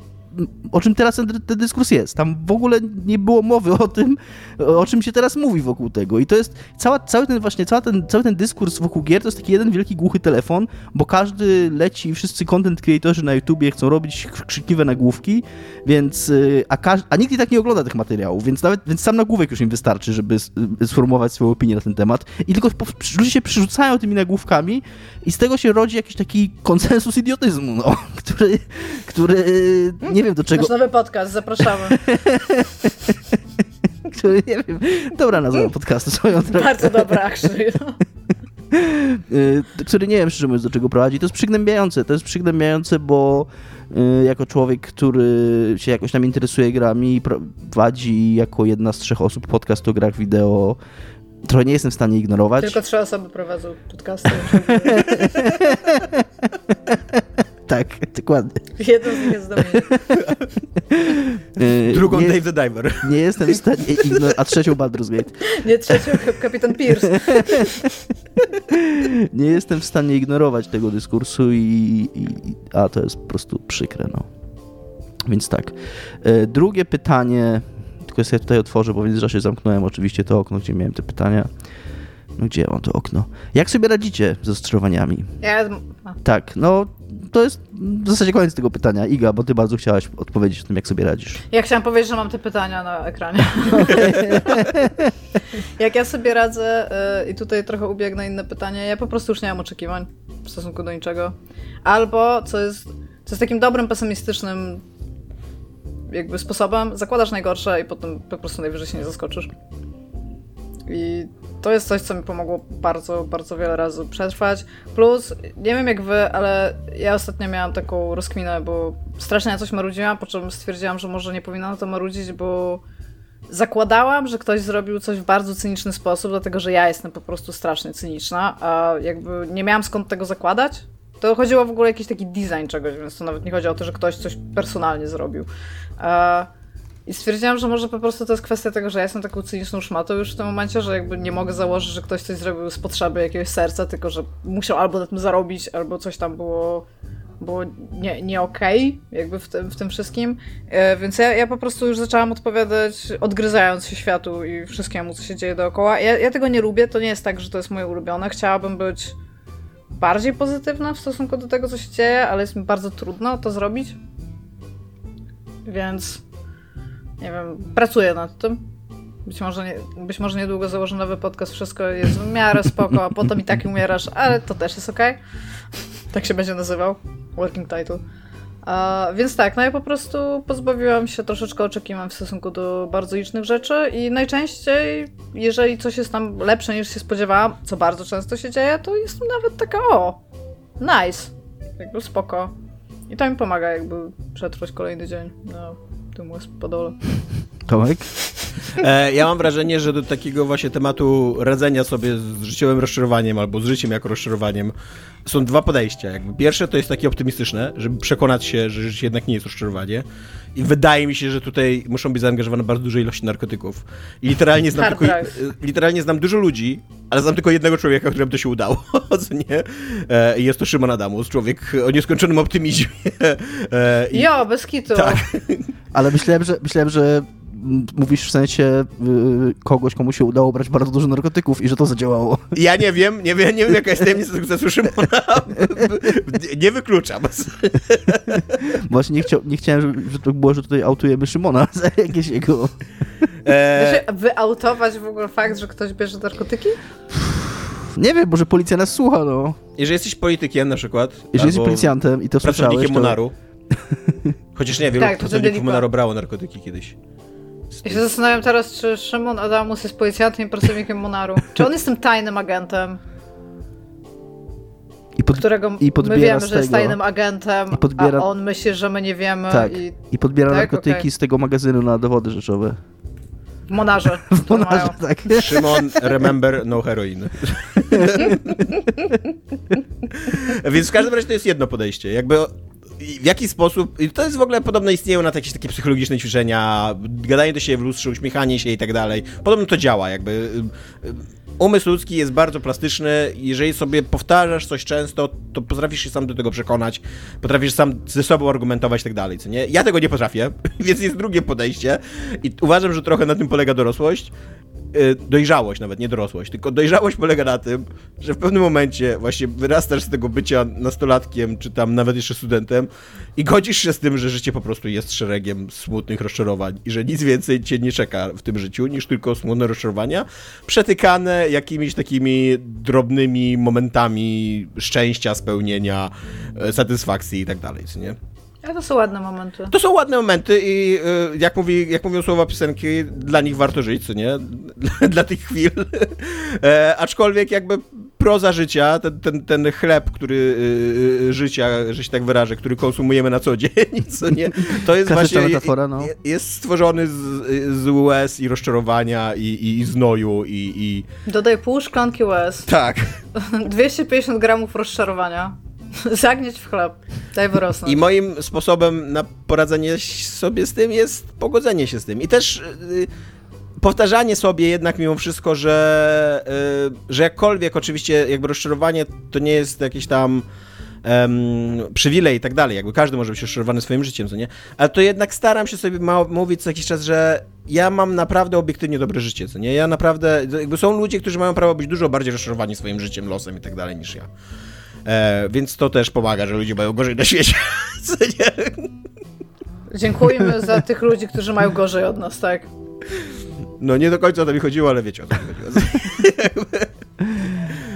o czym teraz ten, ten dyskurs jest. Tam w ogóle nie było mowy o tym, o czym się teraz mówi wokół tego. I to jest cała, cały ten właśnie, cały ten, cały ten dyskurs wokół gier to jest taki jeden wielki głuchy telefon, bo każdy leci, wszyscy content creatorzy na YouTubie chcą robić krzykliwe nagłówki, więc y, a, a nikt i tak nie ogląda tych materiałów, więc nawet więc sam nagłówek już im wystarczy, żeby y, sformułować swoją opinię na ten temat. I tylko ludzie się przerzucają tymi nagłówkami i z tego się rodzi jakiś taki konsensus idiotyzmu, no, który, który nie wiem do czego... Nasz nowy podcast, zapraszamy. który, nie wiem, dobra nazwa podcastu swoją drogą. Bardzo dobra, actually. No. Który nie wiem, szczerze mówiąc, do czego prowadzi. To jest przygnębiające. To jest przygnębiające, bo y, jako człowiek, który się jakoś tam interesuje grami i prowadzi jako jedna z trzech osób podcast o grach wideo, trochę nie jestem w stanie ignorować. Tylko trzy osoby prowadzą podcasty. tak, dokładnie. Jeden z nich jest do mnie. Drugą nie, Dave the Diver. Nie jestem w stanie, a trzecią Baldur's Gate. Nie, trzecią kapitan Pierce. nie jestem w stanie ignorować tego dyskursu i, i, a to jest po prostu przykre, no. Więc tak. E, drugie pytanie, tylko sobie tutaj otworzę, bo że się zamknąłem oczywiście to okno, gdzie miałem te pytania. No gdzie mam to okno? Jak sobie radzicie z ostrowaniami? Ja... Tak, no to jest w zasadzie koniec tego pytania. Iga, bo ty bardzo chciałaś odpowiedzieć o tym, jak sobie radzisz. Ja chciałam powiedzieć, że mam te pytania na ekranie. jak ja sobie radzę yy, i tutaj trochę ubiegnę inne pytanie, ja po prostu już nie mam oczekiwań w stosunku do niczego. Albo, co jest, co jest takim dobrym, pesymistycznym jakby sposobem, zakładasz najgorsze i potem po prostu najwyżej się nie zaskoczysz. I to jest coś, co mi pomogło bardzo, bardzo wiele razy przetrwać. Plus, nie wiem jak wy, ale ja ostatnio miałam taką rozkminę, bo strasznie na coś marudziłam, po czym stwierdziłam, że może nie powinnam na to marudzić, bo zakładałam, że ktoś zrobił coś w bardzo cyniczny sposób, dlatego że ja jestem po prostu strasznie cyniczna, a jakby nie miałam skąd tego zakładać. To chodziło w ogóle o jakiś taki design czegoś, więc to nawet nie chodzi o to, że ktoś coś personalnie zrobił. I stwierdziłam, że może po prostu to jest kwestia tego, że ja jestem taką cyniczną szmatą już w tym momencie, że jakby nie mogę założyć, że ktoś coś zrobił z potrzeby jakiegoś serca, tylko że musiał albo na tym zarobić, albo coś tam było, było nie, nie okej, okay, jakby w tym, w tym wszystkim. E, więc ja, ja po prostu już zaczęłam odpowiadać, odgryzając się światu i wszystkiemu, co się dzieje dookoła. Ja, ja tego nie lubię, to nie jest tak, że to jest moje ulubione. Chciałabym być bardziej pozytywna w stosunku do tego, co się dzieje, ale jest mi bardzo trudno to zrobić. Więc nie wiem, pracuję nad tym. Być może, nie, być może niedługo założę nowy podcast, wszystko jest w miarę spoko, a potem i tak umierasz, ale to też jest ok. Tak się będzie nazywał. Working title. A, więc tak, no ja po prostu pozbawiłam się troszeczkę oczekiwań w stosunku do bardzo licznych rzeczy i najczęściej, jeżeli coś jest tam lepsze niż się spodziewałam, co bardzo często się dzieje, to jestem nawet taka o, nice, jakby spoko. I to mi pomaga jakby przetrwać kolejny dzień na tu mu spodolo. Tomek? E, ja mam wrażenie, że do takiego właśnie tematu radzenia sobie z życiowym rozczarowaniem albo z życiem jako rozczarowaniem są dwa podejścia. Jakby pierwsze to jest takie optymistyczne, żeby przekonać się, że życie jednak nie jest rozczarowanie. I wydaje mi się, że tutaj muszą być zaangażowane bardzo duże ilości narkotyków. I literalnie znam, tylko, e, literalnie znam dużo ludzi, ale znam tylko jednego człowieka, któremu to się udało, nie? E, jest to Szymon Adamus, człowiek o nieskończonym optymizmie. E, i... Jo, bez kitu. Tak. Ale myślałem, że, myślałem, że mówisz w sensie y, kogoś, komu się udało brać bardzo dużo narkotyków i że to zadziałało. Ja nie wiem, nie wiem, nie wiem jaka jest tajemnica sukcesu Szymona. nie wykluczam. Właśnie nie, chcia, nie chciałem, żeby, że to było, że tutaj autujemy Szymona za jakieś jego... E... Wyautować w ogóle fakt, że ktoś bierze narkotyki? Nie wiem, może policja nas słucha, no. Jeżeli jesteś politykiem na przykład. Jeżeli jesteś policjantem i to słyszałeś, to... Monaru. Chociaż nie, wielu tak, pracowników Monaru brało narkotyki kiedyś. Ja się zastanawiam teraz, czy Szymon Adamus jest policjantem i pracownikiem Monaru. Czy on jest tym tajnym agentem? I pod, którego i my wiemy, że jest tajnym agentem, podbiera, a on myśli, że my nie wiemy. Tak, i, i podbiera tak? narkotyki okay. z tego magazynu na dowody rzeczowe. W Monarze. W Monarze, tak. Szymon, remember, no heroin. Więc w każdym razie to jest jedno podejście. Jakby w jaki sposób, to jest w ogóle podobno istnieją na jakieś takie psychologiczne ćwiczenia, gadanie do siebie w lustrze, uśmiechanie się i tak dalej. Podobno to działa, jakby y, y, umysł ludzki jest bardzo plastyczny. Jeżeli sobie powtarzasz coś często, to potrafisz się sam do tego przekonać, potrafisz sam ze sobą argumentować i tak dalej, co nie? Ja tego nie potrafię, więc jest drugie podejście i uważam, że trochę na tym polega dorosłość. Y, dojrzałość, nawet nie dorosłość, tylko dojrzałość polega na tym, że w pewnym momencie właśnie wyrastasz z tego bycia nastolatkiem, czy tam nawet jeszcze studentem i godzisz się z tym, że życie po prostu jest szeregiem smutnych rozczarowań i że nic więcej cię nie czeka w tym życiu niż tylko smutne rozczarowania, przetykane jakimiś takimi drobnymi momentami szczęścia, spełnienia, e, satysfakcji i tak dalej, nie? Ale to są ładne momenty. To są ładne momenty i y, jak, mówi, jak mówią słowa piosenki, dla nich warto żyć, co nie? Dla, dla tych chwil. E, aczkolwiek jakby proza życia, ten, ten, ten chleb, który y, y, życia, że się tak wyrażę, który konsumujemy na co dzień, co nie? To jest właśnie metafora, no. jest stworzony z, z łez i rozczarowania i, i, i znoju i, i... Dodaj pół szklanki łez. Tak. 250 gramów rozczarowania. Zagnieć w chleb, daj wyrosnąć. I moim sposobem na poradzenie sobie z tym jest pogodzenie się z tym. I też yy, powtarzanie sobie jednak mimo wszystko, że, yy, że jakkolwiek oczywiście jakby rozczarowanie to nie jest jakieś tam um, przywilej i tak dalej, jakby każdy może być rozczarowany swoim życiem, co nie? Ale to jednak staram się sobie mówić co jakiś czas, że ja mam naprawdę obiektywnie dobre życie, co nie? Ja naprawdę, jakby są ludzie, którzy mają prawo być dużo bardziej rozczarowani swoim życiem, losem i tak dalej niż ja. E, więc to też pomaga, że ludzie mają gorzej na świecie. Dziękujemy za tych ludzi, którzy mają gorzej od nas, tak? No nie do końca o to mi chodziło, ale wiecie o co mi chodziło.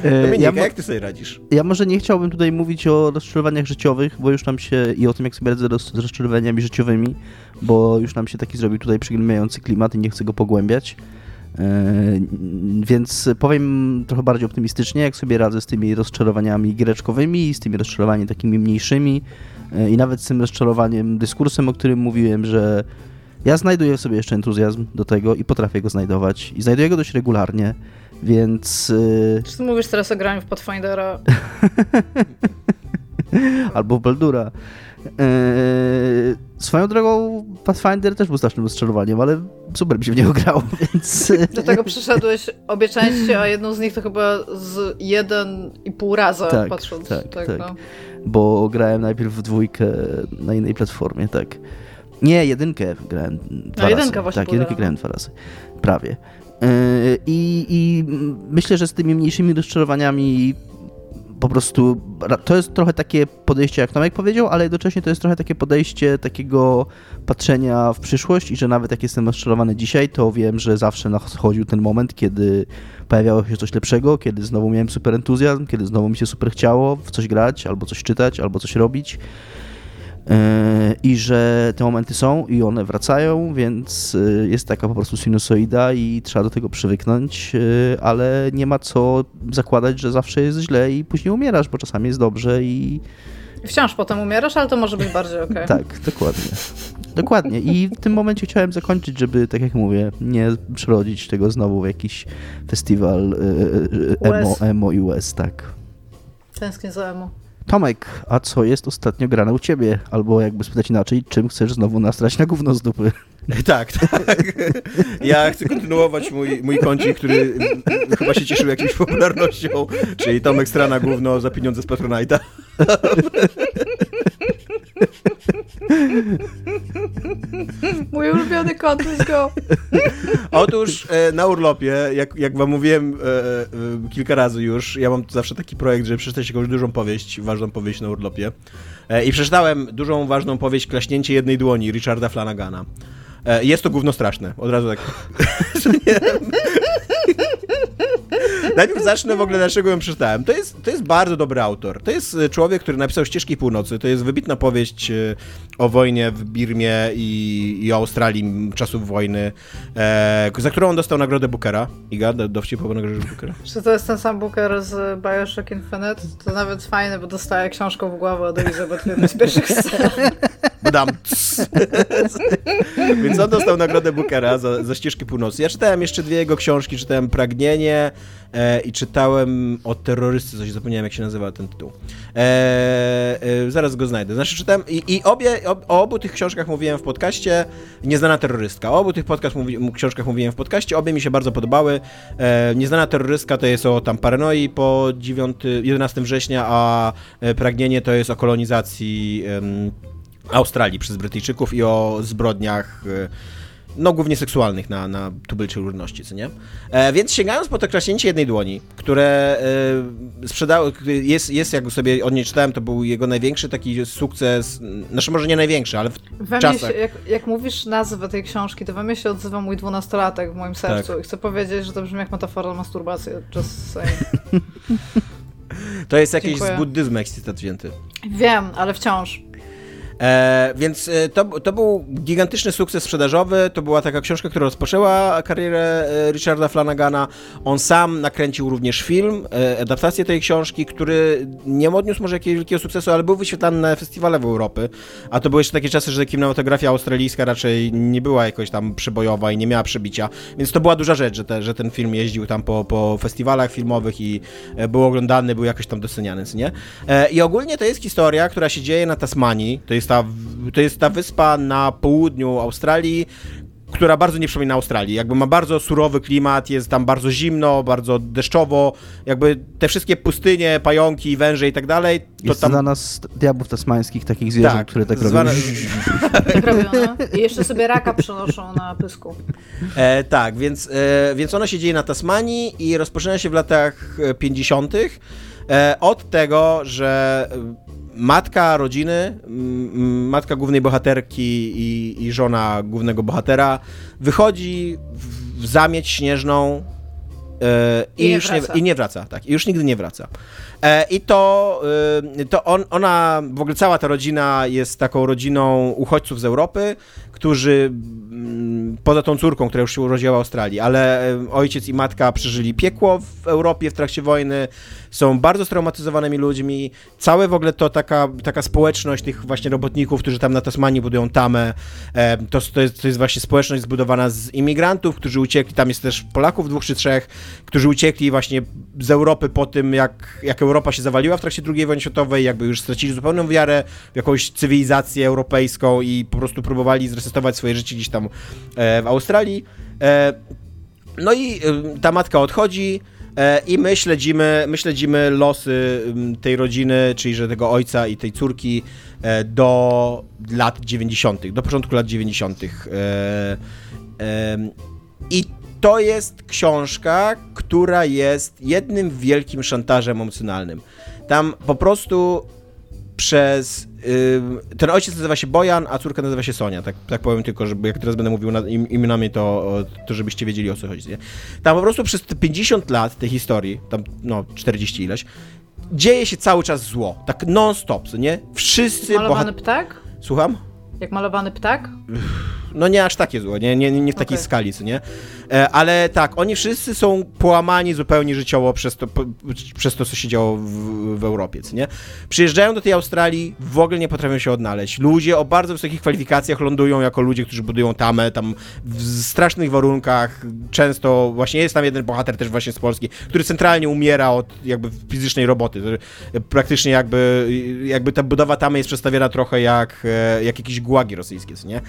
E, Dominika, ja jak ty sobie radzisz? Ja może nie chciałbym tutaj mówić o rozczarowaniach życiowych, bo już nam się i o tym, jak sobie radzę z rozczarowaniami życiowymi, bo już nam się taki zrobił tutaj przygnębiający klimat i nie chcę go pogłębiać. E, więc powiem trochę bardziej optymistycznie, jak sobie radzę z tymi rozczarowaniami giereczkowymi, z tymi rozczarowaniami takimi mniejszymi e, i nawet z tym rozczarowaniem dyskursem, o którym mówiłem, że ja znajduję w sobie jeszcze entuzjazm do tego i potrafię go znajdować i znajduję go dość regularnie, więc... E, Czy ty mówisz teraz o graniu w Pathfindera? Albo w Baldura. Eee, swoją drogą Pathfinder też był strasznym rozczarowaniem, ale super mi się w niego grało, więc... Do tego przyszedłeś obie części, a jedną z nich to chyba z jeden i pół raza tak, patrząc. Tak, tak, tak. No. Bo grałem najpierw w dwójkę na innej platformie, tak. Nie, jedynkę grałem dwa no, jedynka właśnie Tak, jedynkę grałem dwa razy. Prawie. Eee, I, I myślę, że z tymi mniejszymi rozczarowaniami po prostu to jest trochę takie podejście, jak Tomek powiedział, ale jednocześnie to jest trochę takie podejście takiego patrzenia w przyszłość i że nawet jak jestem rozczarowany dzisiaj, to wiem, że zawsze nadchodził ten moment, kiedy pojawiało się coś lepszego, kiedy znowu miałem super entuzjazm, kiedy znowu mi się super chciało w coś grać, albo coś czytać, albo coś robić. E, I że te momenty są i one wracają, więc e, jest taka po prostu sinusoida i trzeba do tego przywyknąć, e, ale nie ma co zakładać, że zawsze jest źle i później umierasz, bo czasami jest dobrze i. Wciąż potem umierasz, ale to może być bardziej ok. Tak, dokładnie. Dokładnie. I w tym momencie chciałem zakończyć, żeby, tak jak mówię, nie przerodzić tego znowu w jakiś festiwal emo, emo i US, tak. Tęsknię za emo. Tomek, a co jest ostatnio grane u ciebie? Albo jakby spytać inaczej, czym chcesz znowu nastrać na gówno z dupy? Tak, tak. Ja chcę kontynuować mój, mój kącik, który chyba się cieszył jakąś popularnością, czyli Tomek Strana Gówno za pieniądze z Patronite'a. Mój ulubiony kod, let's go. Otóż e, na urlopie, jak, jak wam mówiłem e, e, kilka razy już, ja mam zawsze taki projekt, żeby przeczytać jakąś dużą powieść, ważną powieść na urlopie. I przeczytałem dużą, ważną powieść Klaśnięcie jednej dłoni Richarda Flanagana. Jest to gówno straszne, od razu tak. Najpierw zacznę w ogóle, dlaczego ją przeczytałem. To jest, to jest bardzo dobry autor. To jest e, człowiek, który napisał Ścieżki Północy. To jest wybitna powieść e, o wojnie w Birmie i, i Australii czasów wojny, e, za którą on dostał nagrodę Bookera. Iga, do, dowcip o nagrodzie Bookera. Czy to jest ten sam Booker z Bioshock Infinite? To nawet fajne, bo dostaje książką w głowę od Elizabeth w jednej z pierwszych scen. Dam. Więc on dostał nagrodę Bookera za, za Ścieżki Północy. Ja czytałem jeszcze dwie jego książki. Czytałem Pragnienie e, i czytałem o terrorysty, coś zapomniałem jak się nazywa ten tytuł. E, e, zaraz go znajdę. Znaczy czytałem i, i obie, o, obu tych książkach mówiłem w podcaście Nieznana terrorystka. O obu tych podcast mówi, książkach mówiłem w podcaście. Obie mi się bardzo podobały. E, Nieznana terrorystka to jest o tam paranoi po 9, 11 września, a e, Pragnienie to jest o kolonizacji Australii przez Brytyjczyków i o zbrodniach e, no głównie seksualnych na, na tubylczej ludności, co nie? E, więc sięgając po to klaśnięcie jednej dłoni, które e, sprzedało, jest, jest, jak sobie od niej czytałem, to był jego największy taki sukces, znaczy może nie największy, ale w we czasach... Się, jak, jak, mówisz nazwę tej książki, to we mnie się odzywa mój dwunastolatek w moim sercu tak. i chcę powiedzieć, że to brzmi jak metafora na masturbację. Just saying. To jest jakiś Dziękuję. z buddyzmu jakiś cytat wzięty. Wiem, ale wciąż. E, więc e, to, to był gigantyczny sukces sprzedażowy. To była taka książka, która rozpoczęła karierę e, Richarda Flanagana. On sam nakręcił również film, e, adaptację tej książki, który nie odniósł może jakiegoś wielkiego sukcesu, ale był wyświetlany na festiwale w Europie. A to były jeszcze takie czasy, że kinematografia australijska raczej nie była jakoś tam przybojowa i nie miała przebicia. Więc to była duża rzecz, że, te, że ten film jeździł tam po, po festiwalach filmowych i był oglądany, był jakoś tam doceniany, nie? E, I ogólnie to jest historia, która się dzieje na Tasmanii. To jest ta, to jest ta wyspa na południu Australii, która bardzo nie przypomina Australii. Jakby ma bardzo surowy klimat, jest tam bardzo zimno, bardzo deszczowo. Jakby te wszystkie pustynie, pająki, węże i tak dalej. To jest tam... znana z diabłów tasmańskich, takich zwierząt, tak, które tak zwane... robią. Tak robią, no. I jeszcze sobie raka przenoszą na pysku. E, tak, więc, e, więc ono się dzieje na Tasmanii i rozpoczyna się w latach 50. E, od tego, że matka rodziny, matka głównej bohaterki i, i żona głównego bohatera wychodzi w zamieć śnieżną i, I, już nie i nie wraca, tak, i już nigdy nie wraca. E, I to, yy, to on, ona, w ogóle cała ta rodzina jest taką rodziną uchodźców z Europy, którzy mm, poza tą córką, która już się urodziła w Australii, ale ojciec i matka przeżyli piekło w Europie w trakcie wojny, są bardzo straumatyzowanymi ludźmi. Całe w ogóle to taka, taka społeczność tych właśnie robotników, którzy tam na Tasmanii budują tamę, to, to, jest, to jest właśnie społeczność zbudowana z imigrantów, którzy uciekli, tam jest też Polaków dwóch czy trzech, którzy uciekli właśnie z Europy po tym, jak, jak Europa się zawaliła w trakcie II wojny światowej, jakby już stracili zupełną wiarę w jakąś cywilizację europejską i po prostu próbowali zresetować swoje życie gdzieś tam e, w Australii. E, no i ta matka odchodzi, E, I my śledzimy, my śledzimy losy tej rodziny, czyli że tego ojca i tej córki e, do lat 90., do początku lat 90. E, I to jest książka, która jest jednym wielkim szantażem emocjonalnym. Tam po prostu przez. Yy, ten ojciec nazywa się Bojan, a córka nazywa się Sonia. Tak, tak powiem tylko, żeby jak teraz będę mówił na, im, imionami, to, to żebyście wiedzieli o co chodzi. Nie? Tam po prostu przez te 50 lat tej historii, tam no 40 ileś, dzieje się cały czas zło. Tak non-stop, nie? Wszyscy. Malowany bohat- ptak? Słucham? Jak malowany ptak? No nie aż takie zło, nie, nie, nie w takiej Okej. skali, co nie? E, ale tak, oni wszyscy są połamani zupełnie życiowo przez to, po, przez to co się działo w, w Europie, co nie? Przyjeżdżają do tej Australii, w ogóle nie potrafią się odnaleźć. Ludzie o bardzo wysokich kwalifikacjach lądują jako ludzie, którzy budują tamę, tam w strasznych warunkach. Często właśnie jest tam jeden bohater też właśnie z Polski, który centralnie umiera od jakby fizycznej roboty. Praktycznie jakby, jakby ta budowa tamy jest przedstawiona trochę jak, e, jak jakieś gułagi rosyjskie, co nie?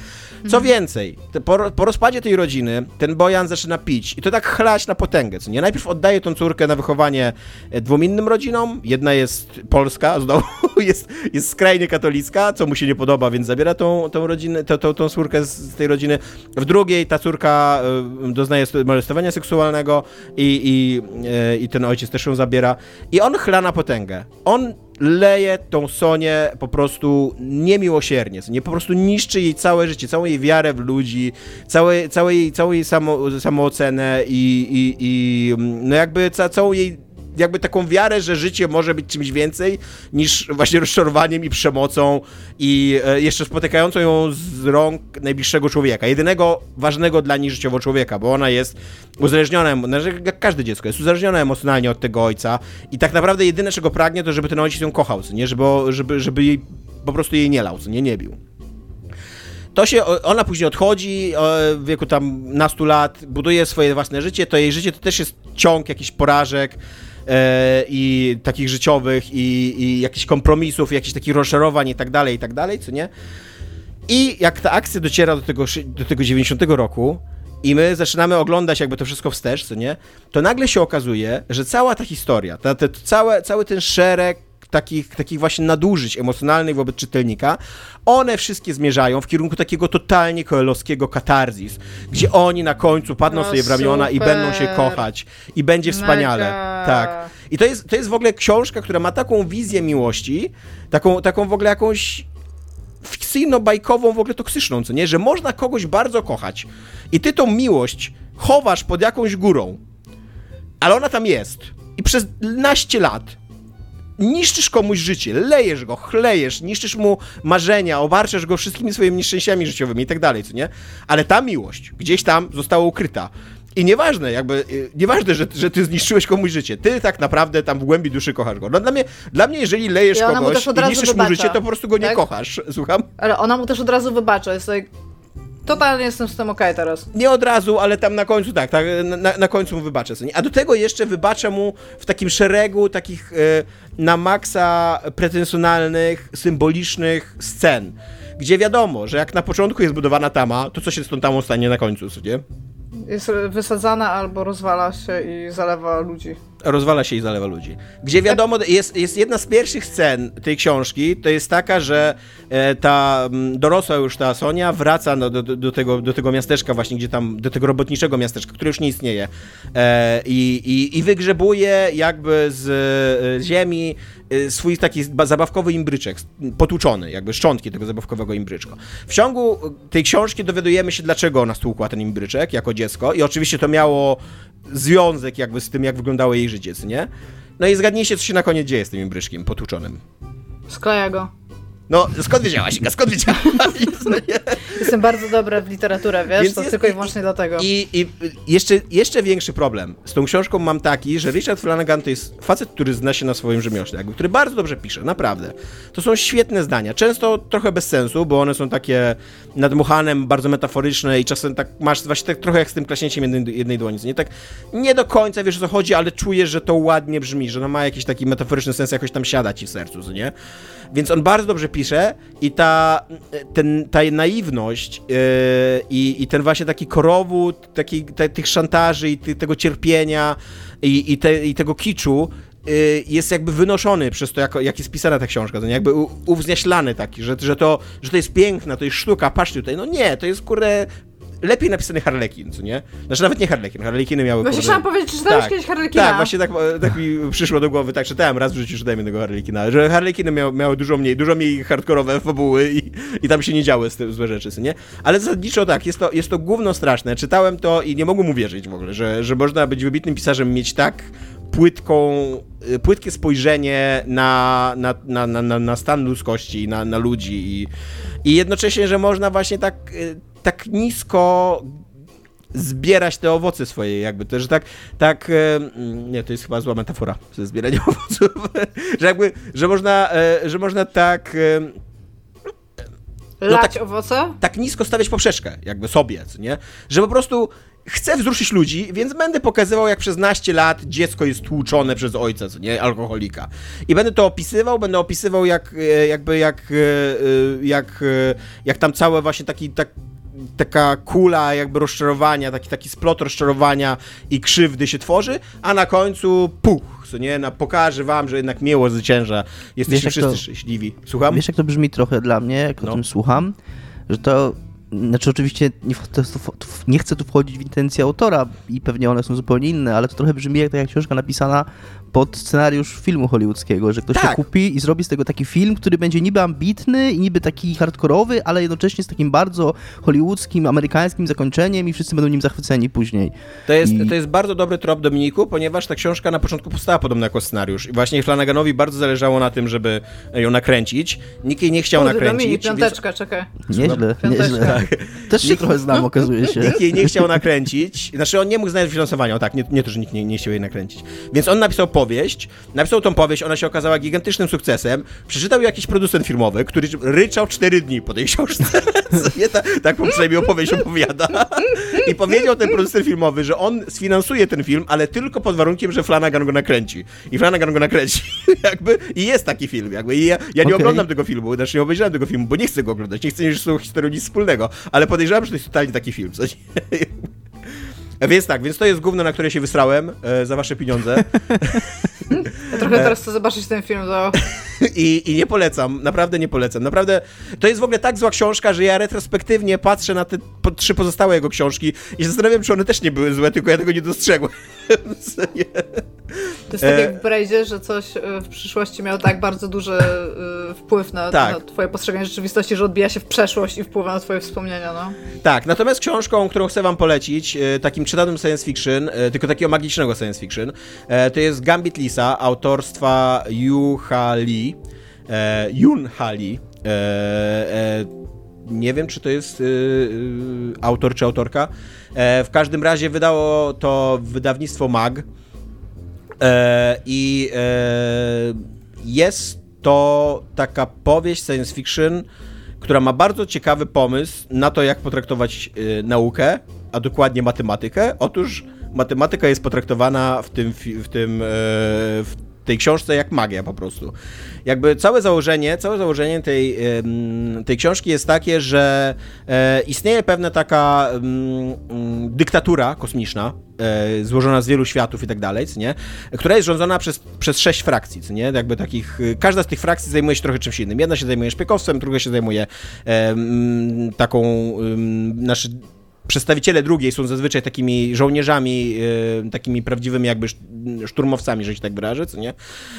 Co więcej, po, po rozpadzie tej rodziny ten Bojan zaczyna pić i to tak chlać na potęgę, co nie? Najpierw oddaje tą córkę na wychowanie e, dwóm innym rodzinom, jedna jest polska, znowu jest, jest skrajnie katolicka, co mu się nie podoba, więc zabiera tą, tą rodzinę, tą, tą, tą córkę z, tej rodziny. W drugiej ta córka e, doznaje molestowania seksualnego i, i, e, i ten ojciec też ją zabiera i on chla na potęgę. On leje tą Sonię po prostu niemiłosiernie, nie po prostu niszczy jej całe życie, całą jej wiarę w ludzi, całe, całe jej, całą jej samo, samoocenę i, i, i no jakby ca, całą jej jakby taką wiarę, że życie może być czymś więcej niż właśnie rozczarowaniem i przemocą i e, jeszcze spotykającą ją z rąk najbliższego człowieka, jedynego ważnego dla niej życiowo człowieka, bo ona jest uzależniona, że jak każde dziecko, jest uzależniona emocjonalnie od tego ojca i tak naprawdę jedyne, czego pragnie, to żeby ten ojciec ją kochał, nie? Żeby, żeby, żeby jej, po prostu jej nie lał, nie? Nie bił. To się, ona później odchodzi w wieku tam nastu lat, buduje swoje własne życie, to jej życie to też jest ciąg jakichś porażek e, i takich życiowych i, i jakichś kompromisów, jakichś takich rozczarowań i tak dalej, i tak dalej, co nie? I jak ta akcja dociera do tego, do tego 90 roku i my zaczynamy oglądać jakby to wszystko wstecz, co nie? To nagle się okazuje, że cała ta historia, ta, cały ten szereg takich, takich właśnie nadużyć emocjonalnych wobec czytelnika, one wszystkie zmierzają w kierunku takiego totalnie koelowskiego katarzis, gdzie oni na końcu padną No sobie w ramiona i super. będą się kochać i będzie wspaniale. Mega. Tak. I to jest, to jest w ogóle książka, która ma taką wizję miłości, taką, taką w ogóle jakąś fikcyjno-bajkową, w ogóle toksyczną, co nie? Że można kogoś bardzo kochać i ty tą miłość chowasz pod jakąś górą, ale ona tam jest i przez naście lat niszczysz komuś życie, lejesz go, chlejesz, niszczysz mu marzenia, obarczasz go wszystkimi swoimi nieszczęściami życiowymi i tak dalej, co nie? Ale ta miłość gdzieś tam została ukryta. I nieważne, jakby, y, nieważne, że, że ty zniszczyłeś komuś życie, ty tak naprawdę tam w głębi duszy kochasz go. No dla mnie, dla mnie jeżeli lejesz mu kogoś od i niszczysz mu wybacza, życie, to po prostu go nie tak? kochasz. Słucham? Ale ona mu też od razu wybacza, jest like... Totalnie jestem z tym okej teraz. Nie od razu, ale tam na końcu tak, tak na, na końcu mu wybaczę sobie. A do tego jeszcze wybaczę mu w takim szeregu takich e, na maksa pretensjonalnych, symbolicznych scen, gdzie wiadomo, że jak na początku jest budowana tama, to co się z tą tamą stanie na końcu, co nie? Jest wysadzana albo rozwala się i zalewa ludzi. Rozwala się i zalewa ludzi. Gdzie wiadomo, jest, jest jedna z pierwszych scen tej książki, to jest taka, że e, ta mm, dorosła już ta Sonia wraca do, do, do, tego, do tego miasteczka właśnie, gdzie tam, do tego robotniczego miasteczka, które już nie istnieje e, i, i, i wygrzebuje jakby z e, ziemi swój taki ba- zabawkowy imbryczek, potłuczony, jakby szczątki tego zabawkowego imbryczka. W ciągu tej książki dowiadujemy się, dlaczego ona stłukła ten imbryczek jako dziecko i oczywiście to miało związek jakby z tym, jak wyglądało jej życie, nie? No i zgadnijcie, co się na koniec dzieje z tym imbryczkiem potłuczonym. Skleja go. No, skąd wiedziałaś, Iga, skąd wiedziałaś? Nie? Jestem bardzo dobra w literaturę, wiesz? Więc to jest- tylko i wyłącznie dlatego. I, I jeszcze, jeszcze większy problem z tą książką mam taki, że Richard Flanagan to jest facet, który zna się na swoim rzemiośle, jakby, który bardzo dobrze pisze, naprawdę. To są świetne zdania, często trochę bez sensu, bo one są takie nadmuchane, bardzo metaforyczne i czasem tak masz właśnie tak trochę jak z tym klaśnięciem jednej, jednej dłoni, nie tak nie do końca wiesz o co chodzi, ale czujesz, że to ładnie brzmi, że no ma jakiś taki metaforyczny sens, jakoś tam siada ci w sercu, nie? Więc on bardzo dobrze pisze i ta, ten, ta naiwność yy, i, i ten właśnie taki korowód taki, te, tych szantaży i ty, tego cierpienia i, i, te, i tego kiczu yy, jest jakby wynoszony przez to, jak, jak jest pisana ta książka, to nie? jakby uwznieślany taki, że, że, to, że to jest piękna, to jest sztuka, patrzcie tutaj, no nie, to jest kurde lepiej napisany Harlekin, co nie? Znaczy nawet nie Harlekin, Harlekiny miały Właśnie kurde... chciałam powiedzieć, czy czytałeś kiedyś Harlekina? Tak, właśnie tak, tak mi przyszło do głowy, tak czytałem raz w życiu, czytałem jednego Harlekina, że Harlekiny miały, miały dużo mniej, dużo mniej hardkorowe fabuły i, i tam się nie działy z tym złe rzeczy, co nie? Ale zasadniczo tak, jest to, jest to gówno straszne, czytałem to i nie mogłem uwierzyć w ogóle, że, że można być wybitnym pisarzem, mieć tak płytką, y, płytkie spojrzenie na, na, na, na, na stan ludzkości, na, na ludzi i, i jednocześnie, że można właśnie tak, y, tak nisko zbierać te owoce swoje, jakby to, że tak, tak, e, mm, nie, to jest chyba zła metafora, ze zbierania owoców, że jakby, że można, e, że można tak no Lać tak, owoce? Tak nisko stawiać poprzeczkę, jakby sobie, nie? Że po prostu chcę wzruszyć ludzi, więc będę pokazywał, jak przez naście lat dziecko jest tłuczone przez ojca, co nie, alkoholika. I będę to opisywał, będę opisywał, jak, e, jakby, jak, jak, jak tam całe właśnie taki, tak, taka kula jakby rozczarowania, taki, taki splot rozczarowania i krzywdy się tworzy, a na końcu puch, co nie, na, pokażę wam, że jednak miło zwycięża, jesteście wiesz, wszyscy to, szczęśliwi. Słucham? Wiesz jak to brzmi trochę dla mnie, jak no. o tym słucham, że to znaczy oczywiście nie, nie, chcę tu wchodzić w intencje autora i pewnie one są zupełnie inne, ale to trochę brzmi jak taka książka napisana pod scenariusz filmu hollywoodzkiego, że ktoś tak. to kupi i zrobi z tego taki film, który będzie niby ambitny i niby taki hardkorowy, ale jednocześnie z takim bardzo hollywoodzkim, amerykańskim zakończeniem i wszyscy będą nim zachwyceni później. To jest, I... to jest bardzo dobry trop, Dominiku, ponieważ ta książka na początku powstała podobno jako scenariusz i właśnie Flanaganowi bardzo zależało na tym, żeby ją nakręcić. Nikt jej nie chciał Kurde, nakręcić. Dominik, piąteczka, więc... czekaj. Nieźle, nieźle. Tak. Też się nikt, trochę znam, okazuje się. Nikt jej nie chciał nakręcić. Znaczy on nie mógł znaleźć finansowania, o tak, nie, nie to, że nikt nie, nie chciał jej nakręcić. Więc on napisał po powieść, napisał tą powieść, ona się okazała gigantycznym sukcesem, przeczytał jakiś producent filmowy, który ryczał 4 dni po tej książce, nie, ta, tak mu przynajmniej opowieść opowiada, i powiedział ten producent filmowy, że on sfinansuje ten film, ale tylko pod warunkiem, że Flanagan go nakręci. I Flanagan go nakręci, jakby, i jest taki film, jakby, i ja, ja nie okay. oglądam tego filmu, znaczy nie obejrzałem tego filmu, bo nie chcę go oglądać, nie chcę mieć z tą historią nic wspólnego, ale podejrzewam, że to jest totalnie taki film, co Więc tak, więc to jest gówno, na które się wysrałem e, za wasze pieniądze. Ja trochę teraz chcę zobaczyć ten film, to... I, I nie polecam, naprawdę nie polecam. Naprawdę, to jest w ogóle tak zła książka, że ja retrospektywnie patrzę na te po, trzy pozostałe jego książki i zastanawiam, czy one też nie były złe, tylko ja tego nie dostrzegłem. To jest tak jak w Brejdzie, że coś e, w przyszłości miało tak bardzo duży e, wpływ na, tak. na twoje postrzeganie rzeczywistości, że odbija się w przeszłość i wpływa na twoje wspomnienia, no. Tak, natomiast książką, którą chcę wam polecić, e, takim czytanym science fiction, tylko takiego magicznego science fiction, to jest Gambit Lisa, autorstwa Yuha Lee, Yun Ha Lee, nie wiem, czy to jest autor czy autorka. w każdym razie wydało to wydawnictwo MAG. E, I e, jest to taka powieść science fiction, która ma bardzo ciekawy pomysł na to, jak potraktować e, naukę, a dokładnie matematykę. Otóż matematyka jest potraktowana w tym, w tym w tej książce jak magia po prostu. Jakby całe założenie, całe założenie tej, tej książki jest takie, że e, istnieje pewna taka dyktatura kosmiczna, e, złożona z wielu światów i tak dalej, nie? która jest rządzona przez, przez sześć frakcji, co nie? Jakby takich, każda z tych frakcji zajmuje się trochę czymś innym. Jedna się zajmuje szpiegowstwem, druga się zajmuje e, taką, nasz, przedstawiciele drugiej są zazwyczaj takimi żołnierzami, yy, takimi prawdziwymi jakby szturmowcami, że się tak wyrażę, co nie?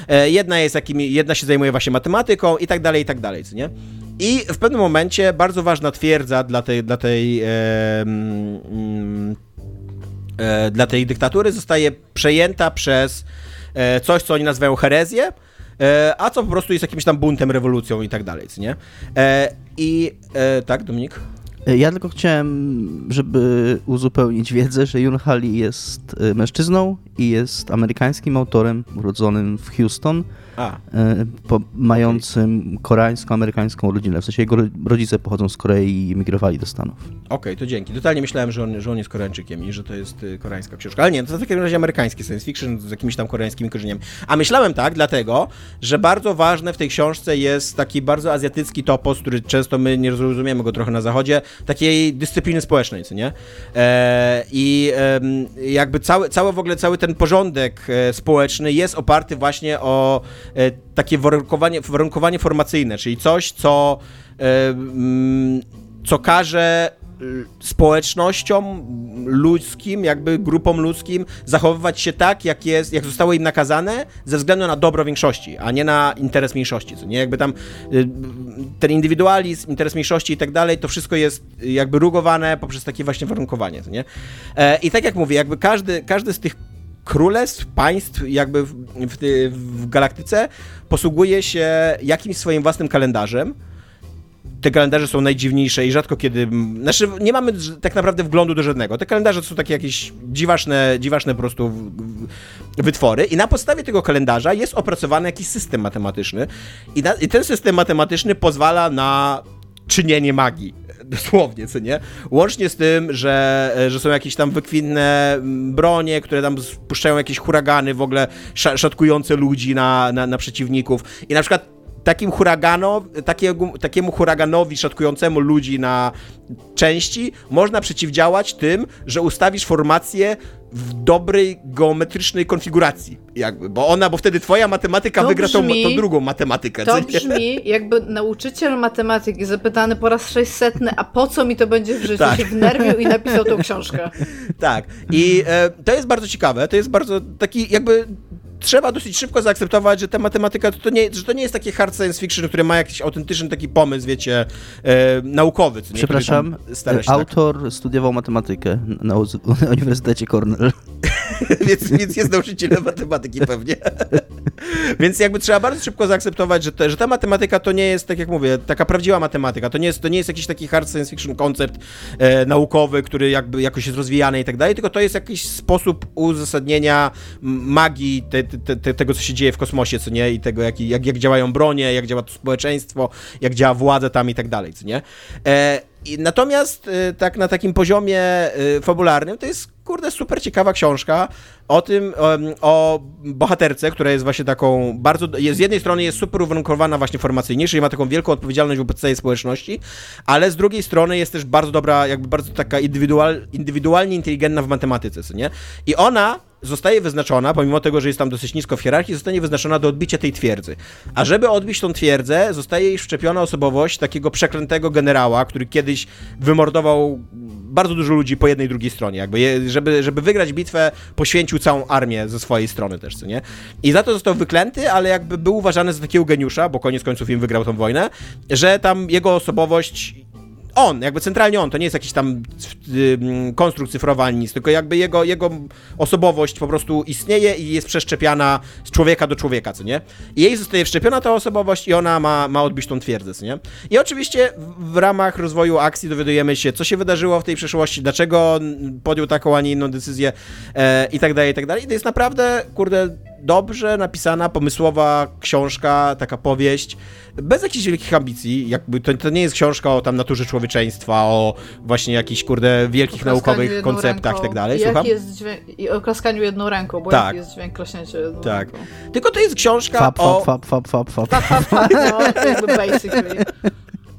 E, jedna jest jakimi, jedna się zajmuje właśnie matematyką i tak dalej, i tak dalej, co nie? I w pewnym momencie bardzo ważna twierdza dla tej, dla tej, e, mm, e, dla tej dyktatury zostaje przejęta przez e, coś, co oni nazywają herezję, e, a co po prostu jest jakimś tam buntem, rewolucją i tak dalej, nie? E, I tak, Dominik? Ja tylko chciałem, żeby uzupełnić wiedzę, że Yun Hali jest y, mężczyzną i jest amerykańskim autorem urodzonym w Houston po, mającym okay. koreańsko-amerykańską rodzinę. W sensie jego rodzice pochodzą z Korei i emigrowali do Stanów. Okej, okay, to dzięki. Totalnie myślałem, że on, że on jest Koreańczykiem i że to jest y, koreańska książka. Ale nie, to w takim razie amerykański science fiction z jakimiś tam koreańskimi korzeniami. A myślałem tak, dlatego, że bardzo ważne w tej książce jest taki bardzo azjatycki topos, który często my nie zrozumiemy go trochę na zachodzie, takiej dyscypliny społecznej, co nie? E, I e, jakby cały, cały w ogóle, cały ten porządek e, społeczny jest oparty właśnie o E, takie warunkowanie, warunkowanie formacyjne, czyli coś, co, e, mm, co każe e, społecznościom ludzkim, jakby grupom ludzkim zachowywać się tak, jak jest, jak zostało im nakazane, ze względu na dobro większości, a nie na interes mniejszości, co nie? Jakby tam ten indywidualizm, interes mniejszości i tak dalej, to wszystko jest jakby rugowane poprzez takie właśnie warunkowanie, co nie? I tak jak mówię, jakby każdy, każdy z tych królestw, państw jakby w, w, w galaktyce posługuje się jakimś swoim własnym kalendarzem, te kalendarze są najdziwniejsze i rzadko kiedy. Znaczy, nie mamy tak naprawdę wglądu do żadnego. Te kalendarze to są takie jakieś dziwaczne, dziwaczne po prostu wytwory, i na podstawie tego kalendarza jest opracowany jakiś system matematyczny, i, na, i ten system matematyczny pozwala na czynienie magii. Dosłownie, co nie? Łącznie z tym, że, że są jakieś tam wykwintne bronie, które tam spuszczają jakieś huragany w ogóle szatkujące ludzi na, na, na przeciwników. I na przykład takim huragano, takiemu, takiemu huraganowi szatkującemu ludzi na części można przeciwdziałać tym, że ustawisz formację w dobrej geometrycznej konfiguracji, jakby, bo ona, bo wtedy twoja matematyka to wygra brzmi, tą, tą, drugą matematykę. To brzmi jakby nauczyciel matematyki zapytany po raz 600, a po co mi to będzie w życiu, tak. się wnerwił i napisał tą książkę. Tak, i e, to jest bardzo ciekawe, to jest bardzo taki jakby trzeba dosyć szybko zaakceptować, że ta matematyka to, to, nie, że to nie jest taki hard science fiction, który ma jakiś autentyczny taki pomysł, wiecie, e, naukowy. Co Przepraszam, tak. autor tak. studiował matematykę na Uniwersytecie Cornell. więc, więc jest nauczycielem matematyki pewnie. więc jakby trzeba bardzo szybko zaakceptować, że, te, że ta matematyka to nie jest, tak jak mówię, taka prawdziwa matematyka. To nie jest, to nie jest jakiś taki hard science fiction koncept e, naukowy, który jakby jakoś jest rozwijany i tak dalej, tylko to jest jakiś sposób uzasadnienia magii te, te, te, tego, co się dzieje w kosmosie, co nie, i tego, jak, jak, jak działają bronie, jak działa to społeczeństwo, jak działa władza tam i tak dalej, co nie. E, natomiast y, tak na takim poziomie y, fabularnym to jest kurde super ciekawa książka o tym, o, bohaterce, która jest właśnie taką bardzo, z jednej strony jest super uwarunkowana właśnie formacyjnie, czyli ma taką wielką odpowiedzialność wobec całej społeczności, ale z drugiej strony jest też bardzo dobra, jakby bardzo taka indywidual, indywidualnie inteligentna w matematyce, nie? I ona zostaje wyznaczona, pomimo tego, że jest tam dosyć nisko w hierarchii, zostanie wyznaczona do odbicia tej twierdzy. A żeby odbić tą twierdzę, zostaje jej wszczepiona osobowość takiego przeklętego generała, który kiedyś wymordował bardzo dużo ludzi po jednej i drugiej stronie. Jakby je, żeby, żeby wygrać bitwę, poświęcił całą armię ze swojej strony też, co nie? I za to został wyklęty, ale jakby był uważany za takiego geniusza, bo koniec końców im wygrał tą wojnę, że tam jego osobowość on, jakby centralnie on, to nie jest jakiś tam konstrukt cyfrowy ani nic, tylko jakby jego, jego osobowość po prostu istnieje i jest przeszczepiana z człowieka do człowieka, co nie? I jej zostaje wszczepiona ta osobowość i ona ma, ma odbić tą twierdzę, co nie? I oczywiście w ramach rozwoju akcji dowiadujemy się, co się wydarzyło w tej przeszłości, dlaczego podjął taką, a nie inną decyzję e, i tak dalej, i tak dalej. I to jest naprawdę, kurde, dobrze napisana, pomysłowa książka, taka powieść, bez jakichś wielkich ambicji, jakby to, to nie jest książka o tam naturze człowieczeństwa, o właśnie jakichś, kurde, wielkich naukowych konceptach ręką. i tak dalej. Jaki jest dźwięk, I o klaskaniu jedną ręką, bo tak. jest dźwięk klaśnięcia jedną tak. ręką. Tylko to jest książka fap, o... Fap, fap. Fap, fap, fap, no, jakby basically.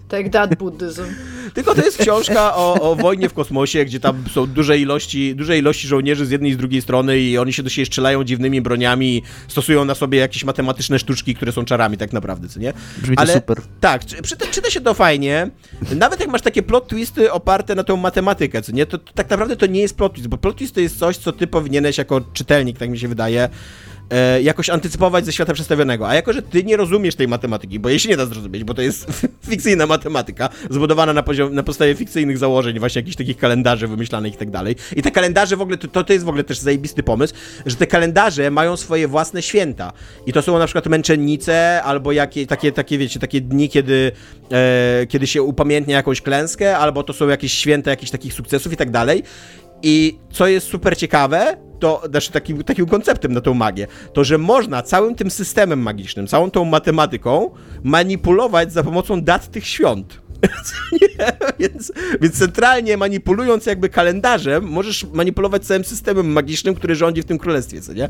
Tak, that buddyzm. Tylko to jest książka o, o, wojnie w kosmosie, gdzie tam są duże ilości, duże ilości żołnierzy z jednej i z drugiej strony i oni się do siebie strzelają dziwnymi broniami, stosują na sobie jakieś matematyczne sztuczki, które są czarami tak naprawdę, co nie? Brzmi Ale, to super. Tak, czyta, czyta się to fajnie. Nawet jak masz takie plot twisty oparte na tą matematykę, co nie? To, to tak naprawdę to nie jest plot twist, bo plot twist to jest coś, co ty powinieneś jako czytelnik, tak mi się wydaje, e, jakoś antycypować ze świata przedstawionego. A jako, że ty nie rozumiesz tej matematyki, bo jej się nie da zrozumieć, bo to jest fikcyjna matematyka, zbudowana na, poziom, na podstawie fikcyjnych założeń, właśnie jakichś takich kalendarzy wymyślanych i tak dalej. I te kalendarze w ogóle, to, to jest w ogóle też zajebisty pomysł, że te kalendarze mają swoje własne święta. I to są na przykład męczennice, albo jakie, takie, takie, wiecie, takie dni, kiedy, e, kiedy się upamiętnia jakąś klęskę, albo to są jakieś święta jakichś takich sukcesów i tak dalej. I co jest super ciekawe, to znaczy takim, takim konceptem na tą magię, to że można całym tym systemem magicznym, całą tą matematyką manipulować za pomocą dat tych świąt. więc, więc centralnie manipulując jakby kalendarzem, możesz manipulować całym systemem magicznym, który rządzi w tym królestwie, co nie?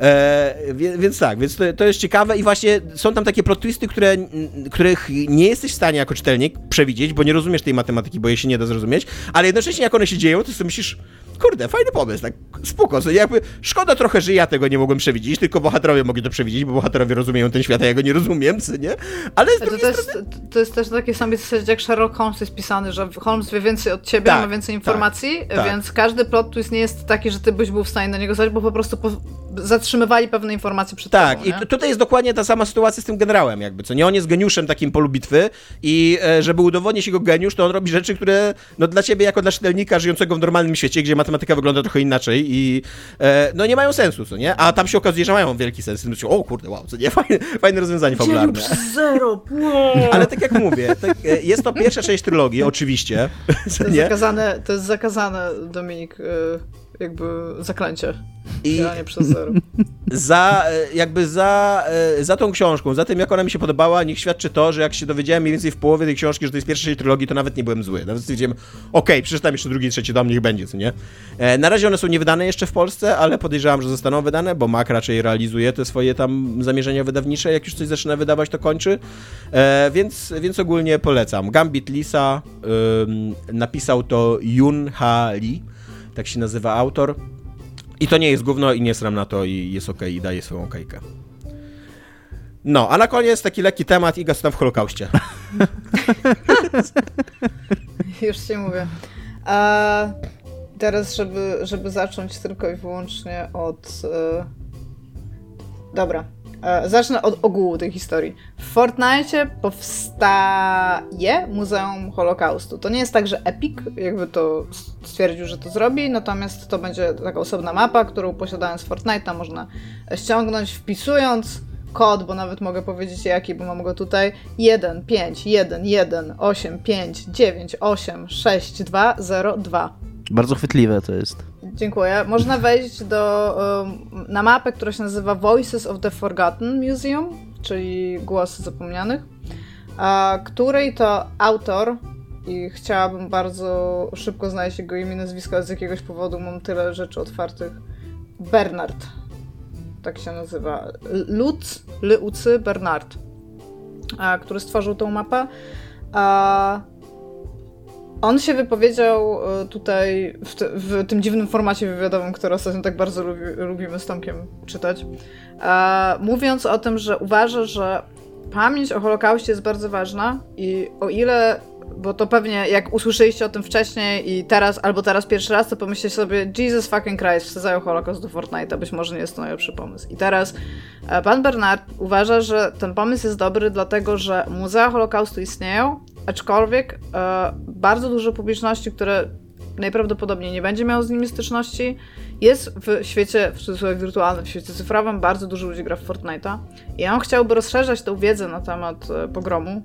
E, więc tak, więc to, to, jest ciekawe i właśnie są tam takie plot twisty, które, których nie jesteś w stanie jako czytelnik przewidzieć, bo nie rozumiesz tej matematyki, bo jej się nie da zrozumieć, ale jednocześnie jak one się dzieją, to sobie myślisz, kurde, fajny pomysł, tak spoko, so jakby szkoda trochę, że ja tego nie mogłem przewidzieć, tylko bohaterowie mogli to przewidzieć, bo bohaterowie rozumieją ten świat, a ja go nie rozumiem, co nie? Ale z to, to, jest, strony... to jest też takie samej zasadzie, jak Sherlock Holmes jest pisany, że Holmes wie więcej od ciebie, tak, ma więcej tak, informacji, tak, więc każdy plot twist nie jest taki, że ty byś był w stanie na niego zdać, bo po prostu po... zatrzymywali pewne informacje przed Tak, tobą, i tutaj jest dokładnie ta sama sytuacja z tym generałem, jakby, co nie? On jest geniuszem takim polu bitwy i e, żeby udowodnić jego geniusz, to on robi rzeczy, które no dla ciebie jako dla czytelnika żyjącego w normalnym świecie, gdzie matematyka wygląda trochę inaczej i e, no nie mają sensu, co nie? A tam się okazuje, że mają wielki sens. I myślę, o kurde, wow, co nie? Fajne, fajne rozwiązanie fabularne. zero, Ale tak jak mówię, tak, e, jest to pierwsza część trylogii, oczywiście, To jest zakazane, to jest zakazane, Dominik, y, jakby zaklęcie. I przez zero. za, e, jakby za, e, za tą książką, za tym jak ona mi się podobała, niech świadczy to, że jak się dowiedziałem mniej więcej w połowie tej książki, że to jest pierwsza część trylogii, to nawet nie byłem zły. Nawet stwierdziłem, okej, przeczytam jeszcze drugi, trzeci dom, niech będzie, co nie? E, na razie one są niewydane jeszcze w Polsce, ale podejrzewam, że zostaną wydane, bo Mac raczej realizuje te swoje tam zamierzenia wydawnicze, jak już coś zaczyna wydawać, to kończy. Więc, więc ogólnie polecam. Gambit Lisa, napisał to Yun Ha Lee, tak się nazywa autor. I to nie jest gówno i nie sram na to i jest okej i daje swoją okejkę. No, a na koniec taki lekki temat co tam w Holokauście. Już się mówię. A teraz, żeby, żeby zacząć tylko i wyłącznie od. E... Dobra. E, zacznę od ogółu tej historii. W Fortnite powstaje Muzeum Holokaustu. To nie jest tak, że Epic jakby to stwierdził, że to zrobi, natomiast to będzie taka osobna mapa, którą posiadając Fortnite'a można ściągnąć, wpisując kod, bo nawet mogę powiedzieć jaki, bo mam go tutaj 1, 5, 1, 1, 8, 5, 9, 8, 6, 2, 0, 2. Bardzo chwytliwe to jest. Dziękuję. Można wejść do, na mapę, która się nazywa Voices of the Forgotten Museum, czyli Głosy Zapomnianych, której to autor i chciałabym bardzo szybko znaleźć jego imię nazwisko, z jakiegoś powodu mam tyle rzeczy otwartych. Bernard. Tak się nazywa. Lutz, Lucy Bernard, który stworzył tą mapę. On się wypowiedział e, tutaj w, w, tym dziwnym formacie wywiadowym, który ostatnio tak bardzo lubi, lubimy z Tomkiem czytać, e, mówiąc o tym, że uważa, że pamięć o Holokauście jest bardzo ważna i o ile, bo to pewnie jak usłyszeliście o tym wcześniej i teraz, albo teraz pierwszy raz, to pomyślcie sobie Jesus fucking Christ, wsadzają Holokaust do Fortnite'a, być może nie jest to najlepszy pomysł. I teraz e, pan Bernard uważa, że ten pomysł jest dobry, dlatego że muzea Holokaustu istnieją, aczkolwiek e, bardzo dużo publiczności, które najprawdopodobniej nie będzie miało z nimi styczności, jest w świecie, w cudzysłowie wirtualnym, w świecie cyfrowym, bardzo dużo ludzi gra w Fortnite'a i on chciałby rozszerzać tę wiedzę na temat e, pogromu,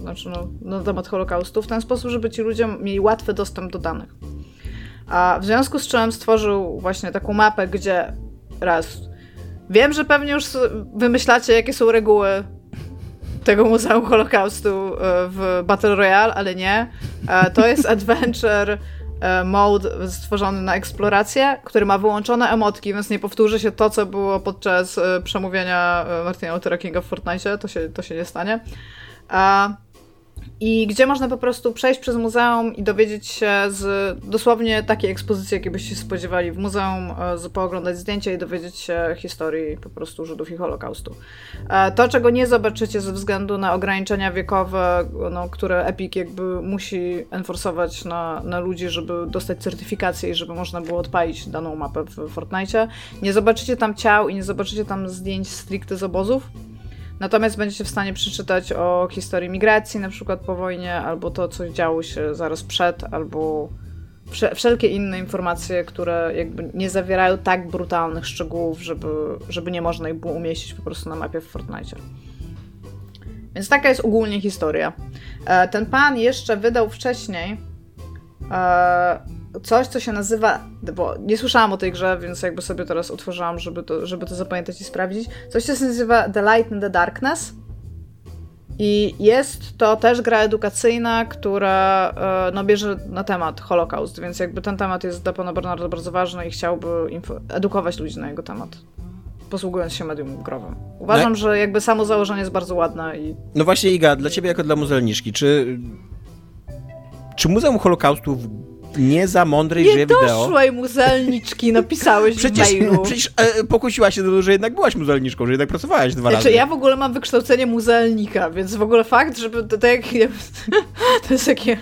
znaczy no, na temat Holokaustu, w ten sposób, żeby ci ludzie mieli łatwy dostęp do danych. A w związku z czym stworzył właśnie taką mapę, gdzie raz wiem, że pewnie już wymyślacie, jakie są reguły tego Muzeum Holokaustu e, w Battle Royale, ale nie. E, to jest adventure e, mode stworzony na eksplorację, który ma wyłączone emotki, więc nie powtórzy się to, co było podczas przemówienia Martina Luthera Kinga w Fortnite, to się, to się nie stanie. I gdzie można po prostu przejść przez muzeum i dowiedzieć się z dosłownie takiej ekspozycji, jakiej byście się spodziewali w muzeum, z, pooglądać zdjęcia i dowiedzieć się historii po prostu Żydów i Holokaustu. To, czego nie zobaczycie ze względu na ograniczenia wiekowe, no, które Epic jakby musi enforsować na, na ludzi, żeby dostać certyfikację i żeby można było odpalić daną mapę w Fortnite. Nie zobaczycie tam ciał i nie zobaczycie tam zdjęć stricte z obozów, Natomiast będziecie w stanie przeczytać o historii migracji, na przykład po wojnie, albo to, co działo się zaraz przed, albo wszelkie inne informacje, które jakby nie zawierają tak brutalnych szczegółów, żeby, żeby nie można ich było umieścić po prostu na mapie w Fortnite. Więc taka jest ogólnie historia. E, ten pan jeszcze wydał wcześniej e, coś, co się nazywa, bo nie słyszałam o tej grze, więc jakby sobie teraz otworzyłam, żeby to, żeby to zapamiętać i sprawdzić. Coś, co się nazywa The Light in the Darkness. I jest to też gra edukacyjna, która e, no, bierze na temat Holokaust, więc jakby ten temat jest dla pana Bernarda bardzo ważny i chciałby edukować ludzi na jego temat posługując się medium growym. Uważam, no. że jakby samo założenie jest bardzo ładne i... No właśnie Iga, dla ciebie jako dla muzealniczki, czy... Czy Muzeum Holokaustu nie za mądrej nie grze wideo. Nie doszłej muzelniczki, napisałeś przecież, w mailu. Przecież e, pokusiła się do tego, że jednak byłaś muzelniczką, że jednak pracowałaś dwa znaczy, razy. ja w ogóle mam wykształcenie muzealnika, więc w ogóle fakt, żeby to, to jak... To jest takie...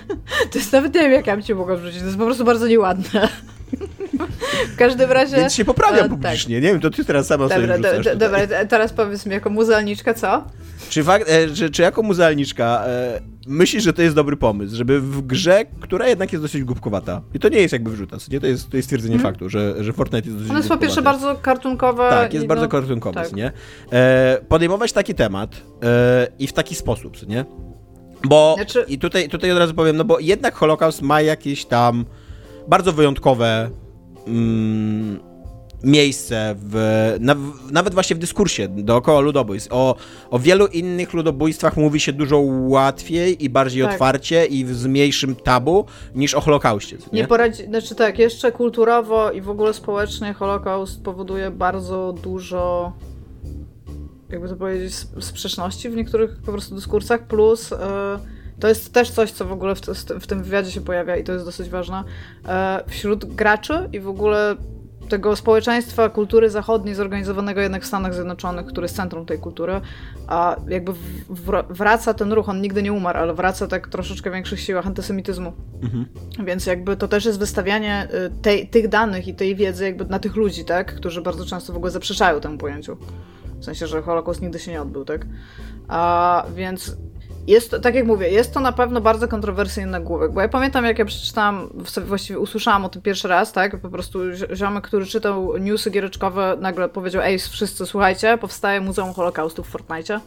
To jest nawet nie wiem, jak ja bym cię mogła wrzucić, to jest po prostu bardzo nieładne. W każdym razie... Więc się poprawiam publicznie. Tak. Nie wiem, to ty teraz sama dobra, sobie wrzucasz do, Dobra, teraz powiedz mi jako muzealniczka co? Czy, fakt, e, czy, czy jako muzealniczka e, myślisz, że to jest dobry pomysł, żeby w grze, która jednak jest dosyć głupkowata, i to nie jest jakby wrzuta, nie? To jest, to jest stwierdzenie mm. faktu, że, że Fortnite jest dosyć Ono jest po pierwsze bardzo kartunkowe. Tak, jest bardzo no, kartunkowe, tak. nie? E, podejmować taki temat e, i w taki sposób, nie? Bo znaczy... i tutaj, tutaj od razu powiem, no bo jednak Holokaust ma jakieś tam bardzo wyjątkowe mm, miejsce, w, nawet właśnie w dyskursie dookoła ludobójstw. O, o wielu innych ludobójstwach mówi się dużo łatwiej i bardziej tak. otwarcie i z mniejszym tabu niż o Holokauście. Nie, nie poradzi, znaczy tak, jeszcze kulturowo i w ogóle społecznie Holokaust powoduje bardzo dużo jakby to powiedzieć, sprzeczności w niektórych po prostu dyskursach, plus yy, to jest też coś, co w ogóle w, w, tym wywiadzie się pojawia i to jest dosyć ważne. Yy, wśród graczy i w ogóle tego społeczeństwa kultury zachodniej zorganizowanego jednak w Stanach Zjednoczonych, który jest centrum tej kultury, a jakby wraca ten ruch, on nigdy nie umarł, ale wraca tak troszeczkę w większych siłach antysemityzmu. Mhm. Więc jakby to też jest wystawianie y, tej, tych danych i tej wiedzy jakby na tych ludzi, tak, którzy bardzo często w ogóle zaprzeczają temu pojęciu. W sensie, że Holokaust nigdy się nie odbył, tak? A więc jest to, tak jak mówię, jest to na pewno bardzo kontrowersyjny nagłówek, bo ja pamiętam, jak ja przeczytałam, właściwie usłyszałam o tym pierwszy raz, tak, po prostu ziomek, który czytał newsy giereczkowe, nagle powiedział, ej, wszyscy, słuchajcie, powstaje Muzeum Holokaustu w Fortnite.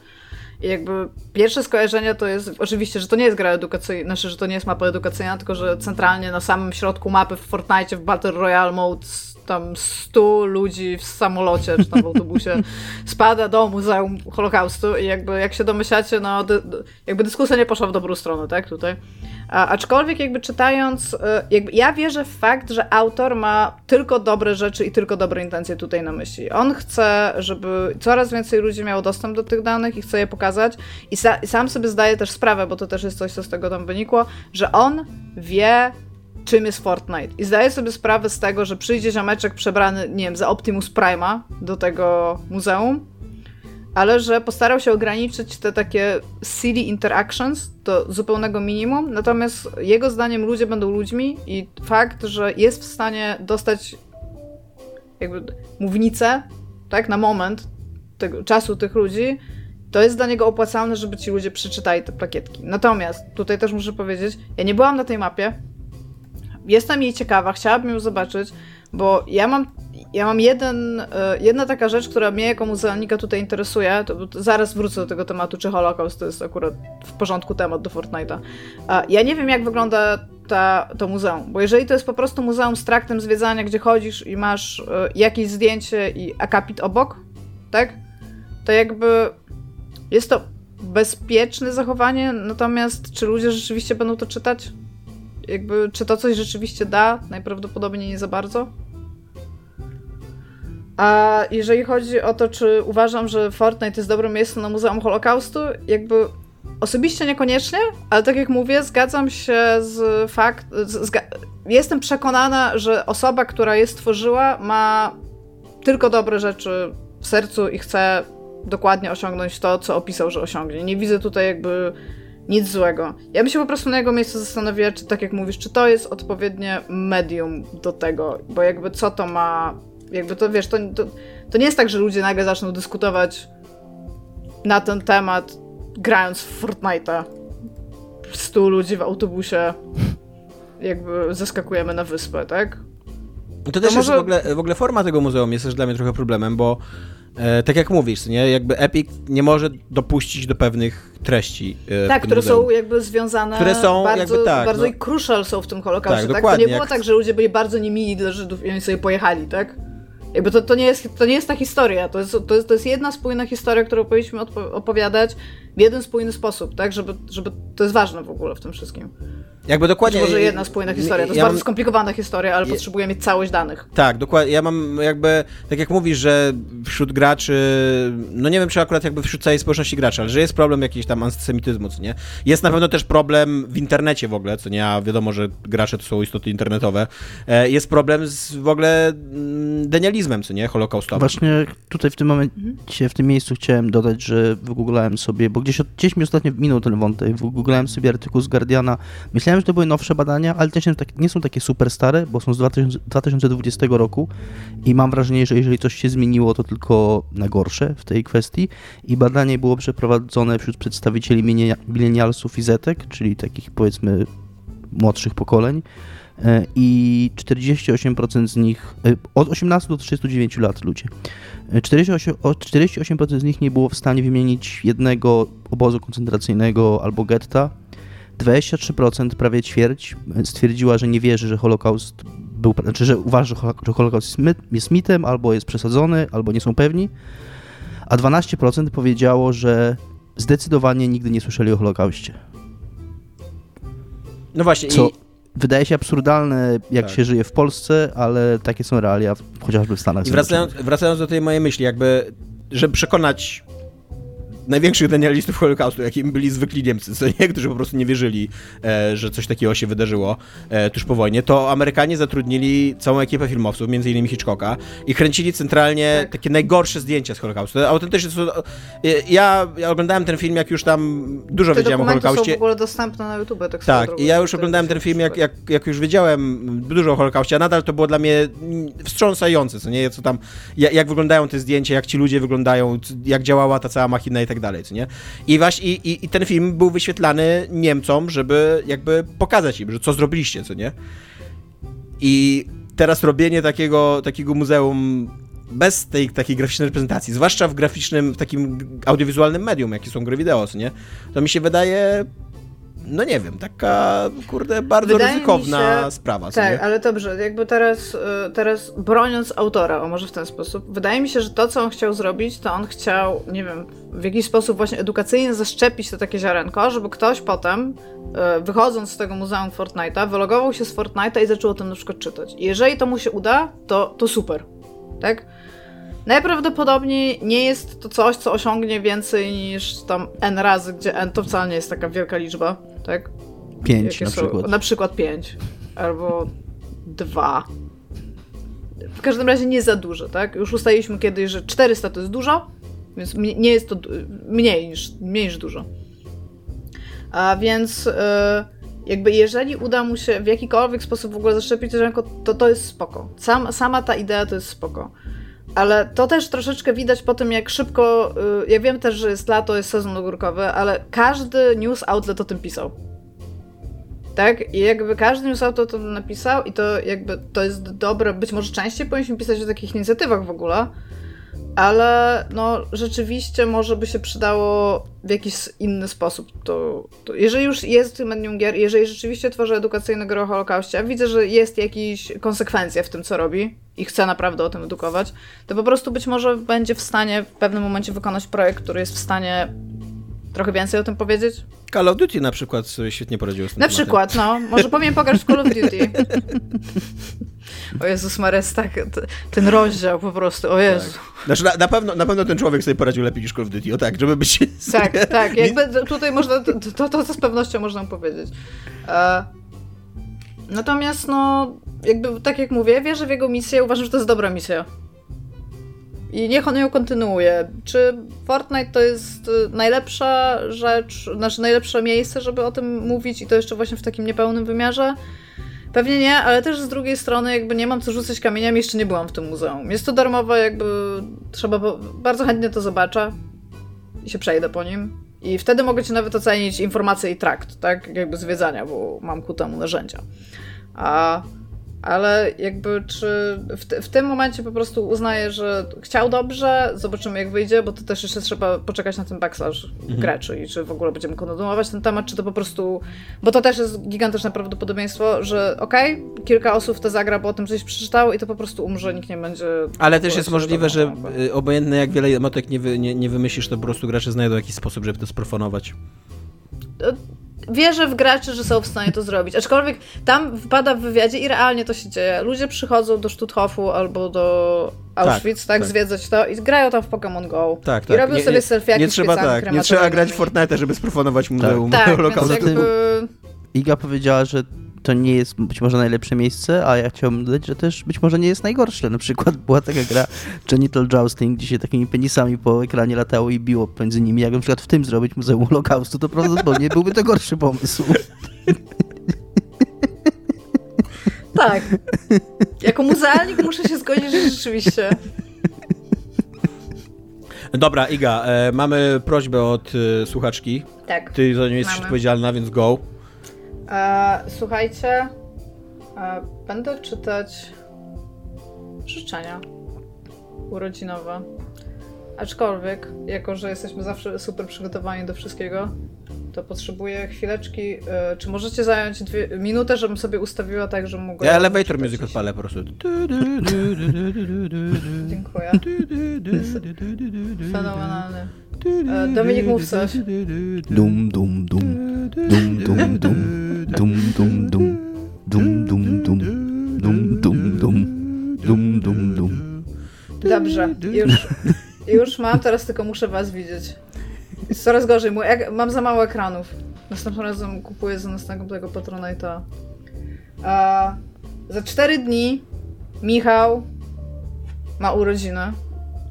I jakby pierwsze skojarzenie to jest, oczywiście, że to nie jest gra edukacyjna, znaczy, że to nie jest mapa edukacyjna, tylko że centralnie na samym środku mapy w Fortnite w Battle Royale Mode tam 100 ludzi w samolocie czy tam w autobusie spada do Muzeum Holokaustu i jakby jak się domyślacie, no dy, jakby dyskusja nie poszła w dobrą stronę, tak, tutaj. A, aczkolwiek jakby czytając, y, jakby ja wierzę w fakt, że autor ma tylko dobre rzeczy i tylko dobre intencje tutaj na myśli. On chce, żeby coraz więcej ludzi miało dostęp do tych danych i chce je pokazać i, sa, i sam sobie zdaje też sprawę, bo to też jest coś, co z tego tam wynikło, że on wie, czym jest Fortnite. I zdaję sobie sprawę z tego, że przyjdzie ziomeczek przebrany, nie wiem, za Optimus Prima do tego muzeum, ale że postarał się ograniczyć te takie silly interactions do zupełnego minimum, natomiast jego zdaniem ludzie będą ludźmi i fakt, że jest w stanie dostać jakby mównicę, tak, na moment tego, czasu tych ludzi, to jest dla niego opłacalne, żeby ci ludzie przeczytali te plakietki. Natomiast tutaj też muszę powiedzieć, ja nie byłam na tej mapie, jestem jej ciekawa, chciałabym ją zobaczyć, bo ja mam, ja mam jeden, e, jedna taka rzecz, która mnie jako muzealnika tutaj interesuje, to, zaraz wrócę do tego tematu, czy Holokaust to jest akurat w porządku temat do Fortnite'a. Ja nie wiem, jak wygląda ta, to muzeum, bo jeżeli to jest po prostu muzeum z traktem zwiedzania, gdzie chodzisz i masz e, jakieś zdjęcie i akapit obok, tak? To jakby jest to bezpieczne zachowanie, natomiast czy ludzie rzeczywiście będą to czytać? Jakby, czy to coś rzeczywiście da? Najprawdopodobniej nie za bardzo. A jeżeli chodzi o to, czy uważam, że Fortnite jest dobrym miejscem na Muzeum Holokaustu, jakby osobiście niekoniecznie, ale tak jak mówię, zgadzam się z fakt. Zga jestem przekonana, że osoba, która je stworzyła, ma tylko dobre rzeczy w sercu i chce dokładnie osiągnąć to, co opisał, że osiągnie. Nie widzę tutaj jakby nic złego. Ja bym się po prostu na jego miejscu zastanowiła, czy tak jak mówisz, czy to jest odpowiednie medium do tego, bo jakby co to ma, jakby to wiesz, to, to, to nie jest tak, że ludzie nagle zaczną dyskutować na ten temat, grając w Fortnite'a. Stu ludzi w autobusie, jakby zaskakujemy na wyspę, tak? To, to też może... jest w ogóle, w ogóle forma tego muzeum jest też dla mnie trochę problemem, bo E, tak jak mówisz, nie? Jakby Epic nie może dopuścić do pewnych treści. E, tak, które są jakby związane. Które są bardzo, jakby tak. Bardzo no. crucial są w tym Holokauście. Tak, tak? To nie było jak... tak, że ludzie byli bardzo niemili dla Żydów i oni sobie pojechali, tak? Jakby to, to, nie jest, to nie jest ta historia. To jest, to, jest, to jest jedna spójna historia, którą powinniśmy opowiadać w jeden spójny sposób, tak? Żeby, żeby to jest ważne w ogóle w tym wszystkim. Jakby dokładnie. Być może jedna spójna historia. To jest ja bardzo mam, skomplikowana historia, ale ja, potrzebuję mieć całość danych. Tak, dokładnie. Ja mam jakby, tak jak mówisz, że wśród graczy, no nie wiem, czy akurat jakby wśród całej społeczności graczy, ale że jest problem jakiś tam antysemityzmu, co nie? Jest na pewno też problem w internecie w ogóle, co nie? A wiadomo, że gracze to są istoty internetowe. E, jest problem z w ogóle mm, denializmem, co nie? Holokaustowym. Właśnie tutaj w tym momencie, w tym miejscu chciałem dodać, że wygooglałem sobie, bo gdzieś, gdzieś mi ostatnio minął ten wątek, wygooglałem sobie artykuł z Guardiana. Myślałem, że to były nowsze badania, ale też nie są takie super stare, bo są z 2020 roku i mam wrażenie, że jeżeli coś się zmieniło, to tylko na gorsze w tej kwestii. I badanie było przeprowadzone wśród przedstawicieli milenialsów i zetek, czyli takich powiedzmy młodszych pokoleń e, i 48% z nich, e, od 18 do 39 lat ludzie, 48, 48% z nich nie było w stanie wymienić jednego obozu koncentracyjnego albo getta. 23%, prawie ćwierć, stwierdziła, że nie wierzy, że Holokaust był, znaczy, że uważa, że Holokaust jest mitem, albo jest przesadzony, albo nie są pewni. A 12% powiedziało, że zdecydowanie nigdy nie słyszeli o Holokauście. No właśnie. Co, i wydaje się absurdalne, jak tak. się żyje w Polsce, ale takie są realia chociażby w Stanach I wracając, wracając do tej mojej myśli, jakby, żeby przekonać największych denialistów Holokaustu, jakimi byli zwykli Niemcy, co nie, którzy po prostu nie wierzyli, e, że coś takiego się wydarzyło e, tuż po wojnie, to Amerykanie zatrudnili całą ekipę filmowców, między innymi Hitchcocka i kręcili centralnie tak. takie najgorsze zdjęcia z Holokaustu. Autentycznie są, e, ja, ja oglądałem ten film, jak już tam dużo Te wiedziałem o Holokauście. są w ogóle dostępne na YouTube. Tak, tak i ja już oglądałem ten film, jak, jak, jak już wiedziałem dużo o Holokauście, a nadal to było dla mnie wstrząsające, co nie, co tam, jak, jak wyglądają te zdjęcia, jak ci ludzie wyglądają, jak działała ta cała machina i tak dalej, co nie? I właśnie, i, i ten film był wyświetlany Niemcom, żeby jakby pokazać im, że co zrobiliście, co nie? I teraz robienie takiego, takiego muzeum bez tej takiej graficznej reprezentacji, zwłaszcza w graficznym, w takim audiowizualnym medium, jakie są gry wideo, nie? To mi się wydaje no nie wiem, taka, kurde, bardzo Wydaje ryzykowna się, sprawa. Tak, nie? ale dobrze, jakby teraz, y, teraz broniąc autora, o może w ten sposób, wydaje mi się, że to, co on chciał zrobić, to on chciał, nie wiem, w jakiś sposób właśnie edukacyjnie zaszczepić to takie ziarenko, żeby ktoś potem, y, wychodząc z tego muzeum Fortnite'a, wylogował się z Fortnite'a i zaczął o tym na przykład czytać. I jeżeli to mu się uda, to, to super, tak? Najprawdopodobniej nie jest to coś, co osiągnie więcej niż tam n razy, gdzie n to wcale nie jest taka wielka liczba, tak? Pięć na przykład. Na przykład pięć. Albo dwa. W każdym razie nie za dużo, tak? Już ustaliliśmy kiedyś, że 400 to jest dużo, więc nie jest to mniej niż, mniej niż dużo. A więc yy, jakby jeżeli uda mu się w jakikolwiek sposób w ogóle zaszczepić to to jest spoko. Sam, sama ta idea to jest spoko. Ale to też troszeczkę widać po tym, jak szybko. Y, ja wiem też, że jest lato, jest sezon ogórkowy, ale każdy news outlet o tym pisał. Tak? I jakby każdy news outlet o tym napisał, i to jakby to jest dobre. Być może częściej powinniśmy pisać o takich inicjatywach w ogóle, ale no rzeczywiście może by się przydało w jakiś inny sposób. To, to jeżeli już jest medium gier, jeżeli rzeczywiście tworzy edukacyjne gry o Holokauście, a widzę, że jest jakaś konsekwencja w tym, co robi i chce naprawdę o tym edukować, to po prostu być może będzie w stanie w pewnym momencie wykonać projekt, który jest w stanie trochę więcej o tym powiedzieć. Call of Duty na przykład sobie świetnie poradziło z tym Na tematem. przykład, no. Może powiem w Call of Duty. O Jezus Mares, tak, ten rozdział po prostu, o Jezu. Tak. Znaczy na, na, pewno, na pewno ten człowiek sobie poradził lepiej niż Call of Duty, o tak, żeby być... Tak, tak, jakby tutaj można, to, to, to z pewnością można powiedzieć. E, natomiast no, jakby tak jak mówię, wierzę w jego misję, uważam, że to jest dobra misja. I niech on ją kontynuuje. Czy Fortnite to jest y, najlepsza rzecz, znaczy najlepsze miejsce, żeby o tym mówić i to jeszcze właśnie w takim niepełnym wymiarze? Pewnie nie, ale też z drugiej strony jakby nie mam co rzucać kamieniami, jeszcze nie byłam w tym muzeum. Jest to darmowe, jakby trzeba, bardzo chętnie to zobaczę i się przejdę po nim. I wtedy mogę ci nawet ocenić informacje i trakt, tak? Jakby zwiedzania, bo mam ku temu narzędzia. A ale jakby czy w, w, tym momencie po prostu uznaję, że chciał dobrze, zobaczymy jak wyjdzie, bo to też jeszcze trzeba poczekać na ten backslash mhm. grę, czyli czy w ogóle będziemy kontynuować ten temat, czy to po prostu, bo to też jest gigantyczne prawdopodobieństwo, że okej, okay, kilka osób to zagra, bo o tym coś przeczytało i to po prostu umrze, nikt nie będzie... Ale też jest możliwe, że y, obojętne jak wiele emotek nie, wy, nie, nie wymyślisz, to po prostu gracze znajdą jakiś sposób, żeby to sprofonować wierzę w graczy, że są w stanie to zrobić. Aczkolwiek tam wpada w wywiadzie i realnie to się dzieje. Ludzie przychodzą do Stutthofu albo do Auschwitz, tak, tak, tak. zwiedzać to i grają tam w Pokémon Go. Tak, tak. I robią nie, sobie selfieki nie trzeba, tak, Nie trzeba grać w Fortnite, żeby sprofonować muzeum tak. tak Holokaustu. Jakby... Iga powiedziała, że to nie jest być może najlepsze miejsce, a ja chciałbym dodać, że też być może nie jest najgorsze. Na przykład była taka gra Genital Jousting, gdzie się takimi penisami po ekranie latało i biło między nimi. Jak na przykład w tym zrobić Muzeum Holokaustu, to prawdopodobnie byłby to gorszy pomysł. Tak. Jako muzealnik muszę się zgodzić, że rzeczywiście. Dobra, Iga, e, mamy prośbę od e, słuchaczki. Tak. Ty za nią jesteś Mamy. odpowiedzialna, więc go. E, słuchajcie, e, będę czytać życzenia urodzinowe. Aczkolwiek, jako że jesteśmy zawsze super przygotowani do wszystkiego, to potrzebuję chwileczki. E, czy możecie zająć dwie, minutę, żebym sobie ustawiła tak, żebym mogła. Ja elevator music odpalę po prostu. Dziękuję. Fenomenalny. E, Dominik, mów coś. Dum, dum, dum. Dum, dum, dum. Dum, dum, dum. Dum, dum, dum. Dum, dum, dum. Dum, dum, dum. Dobrze, już, już mam, teraz tylko muszę was widzieć. Jest coraz gorzej, mam za mało ekranów. Następnym razem kupuję za następnego Patronite'a. A za cztery dni Michał ma urodziny.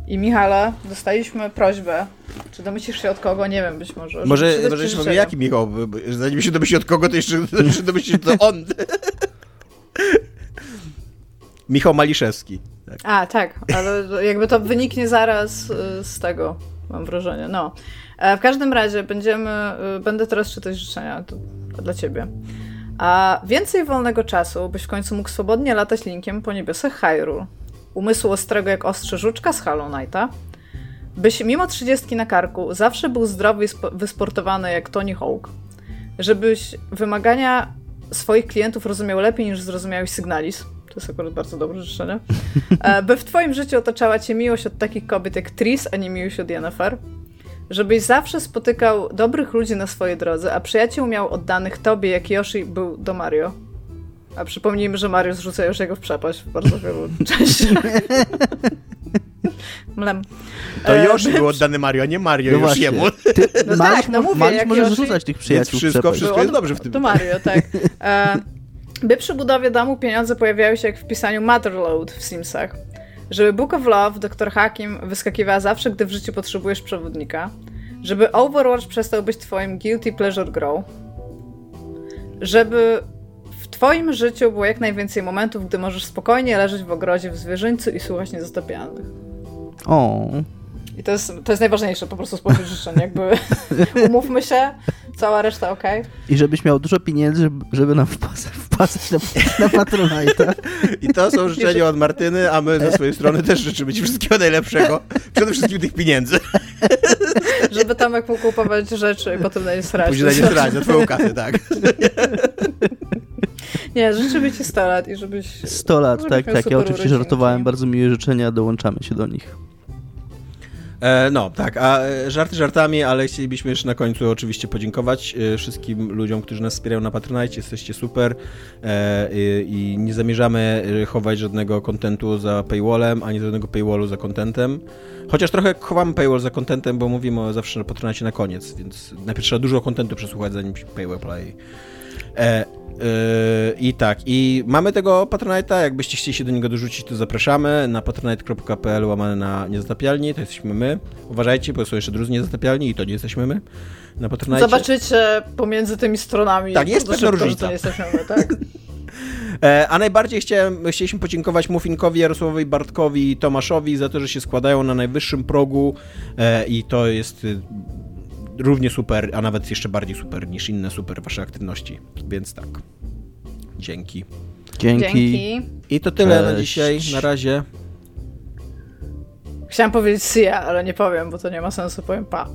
I Michale, dostaliśmy prośbę. Czy domyślisz się od kogo? Nie wiem, być może. Może, może jeszcze jaki Michał? Zanim się domyśli od kogo, to jeszcze, to jeszcze domyśli się, to on. Michał Maliszewski. Tak. A, tak, ale jakby to wyniknie zaraz y, z tego, mam wrażenie. No. E, W każdym razie będziemy, y, będę teraz czytać życzenia dla ciebie. A więcej wolnego czasu, byś w końcu mógł swobodnie latać linkiem po niebiosach Hyrule. Umysłu ostrego jak ostrze żuczka z Hollow Knighta. Byś mimo trzydziestki na karku zawsze był zdrowy i spo- wysportowany jak Tony Hawk. Żebyś wymagania swoich klientów rozumiał lepiej niż zrozumiałeś Signalis. To jest akurat bardzo dobre życzenie. E, By w twoim życiu otaczała cię miłość od takich kobiet jak Tris, a nie miłość od Yennefer. Żebyś zawsze spotykał dobrych ludzi na swojej drodze, a przyjaciół miał oddanych tobie, jak Yoshi był do Mario. A przypomnijmy, że Mario zrzuca Yoshiego w przepaść w bardzo wielu częściach. Mlem. To E, Yoshi był oddany Mario, a nie Mario No już właśnie. jemu. Ty, No Mariusz tak, no mówię, Mariusz jak może Yoshi- zrzucać tych przyjaciół. wszystko, wszystko jest on- dobrze w tym. To Mario, tak. E, by przy budowie domu pieniądze pojawiały się jak w pisaniu Motherload w Simsach. Żeby Book of Love Dr. Hakim wyskakiwała zawsze, gdy w życiu potrzebujesz przewodnika. Żeby Overwatch przestał być twoim guilty pleasure grow. Żeby w twoim życiu było jak najwięcej momentów, gdy możesz spokojnie leżeć w ogrodzie w zwierzyńcu i słuchać niezatopialnych. O, I to jest, to jest najważniejsze, po prostu spośród życzeń. Jakby umówmy się, cała reszta ok. i żebyś miał dużo pieniędzy, żeby, nam wpłacać, wpłacać na, na Patronite'a. I to są życzenia od Martyny, a my ze swojej strony też życzymy Ci wszystkiego najlepszego. Przede wszystkim tych pieniędzy. Żeby Tomek mógł kupować rzeczy i potem na nie srać. Później na nie strać, za Twoją kasę, tak. Nie, życzymy ci 100 lat i żebyś... 100 lat, żebyś tak, tak. Ja oczywiście żartowałem, bardzo miłe życzenia, dołączamy się do nich. E, no, tak, a e, żarty żartami, ale chcielibyśmy jeszcze na końcu oczywiście podziękować e, wszystkim ludziom, którzy nas wspierają na Patronite. Jesteście super i, nie zamierzamy chować żadnego kontentu za paywallem, ani żadnego paywallu za kontentem. Chociaż trochę chowamy paywall za kontentem, bo mówimy zawsze na Patronite na koniec, więc najpierw trzeba dużo kontentu przesłuchać, zanim paywall play. Yy, I tak, i mamy tego Patronite'a, jakbyście chcieli się do niego dorzucić, to zapraszamy na patronite.pl łamane na niezatapialni, to jesteśmy my. Uważajcie, bo są jeszcze drudzy niezatapialni i to nie jesteśmy my na Patronite. Zobaczycie pomiędzy tymi stronami. Tak, jest pewna różnica. My, tak? E, a najbardziej chciałem, chcieliśmy podziękować Muffinkowi, Jarosławowi Bartkowi i Tomaszowi za to, że się składają na najwyższym progu e, i to jest równie super, a nawet jeszcze bardziej super niż inne super wasze aktywności, więc tak. Dzięki. Dzięki. Dzięki. I to tyle na Cześć. dzisiaj, na razie. Chciałam powiedzieć ya, ale nie powiem, bo to nie ma sensu, powiem pa.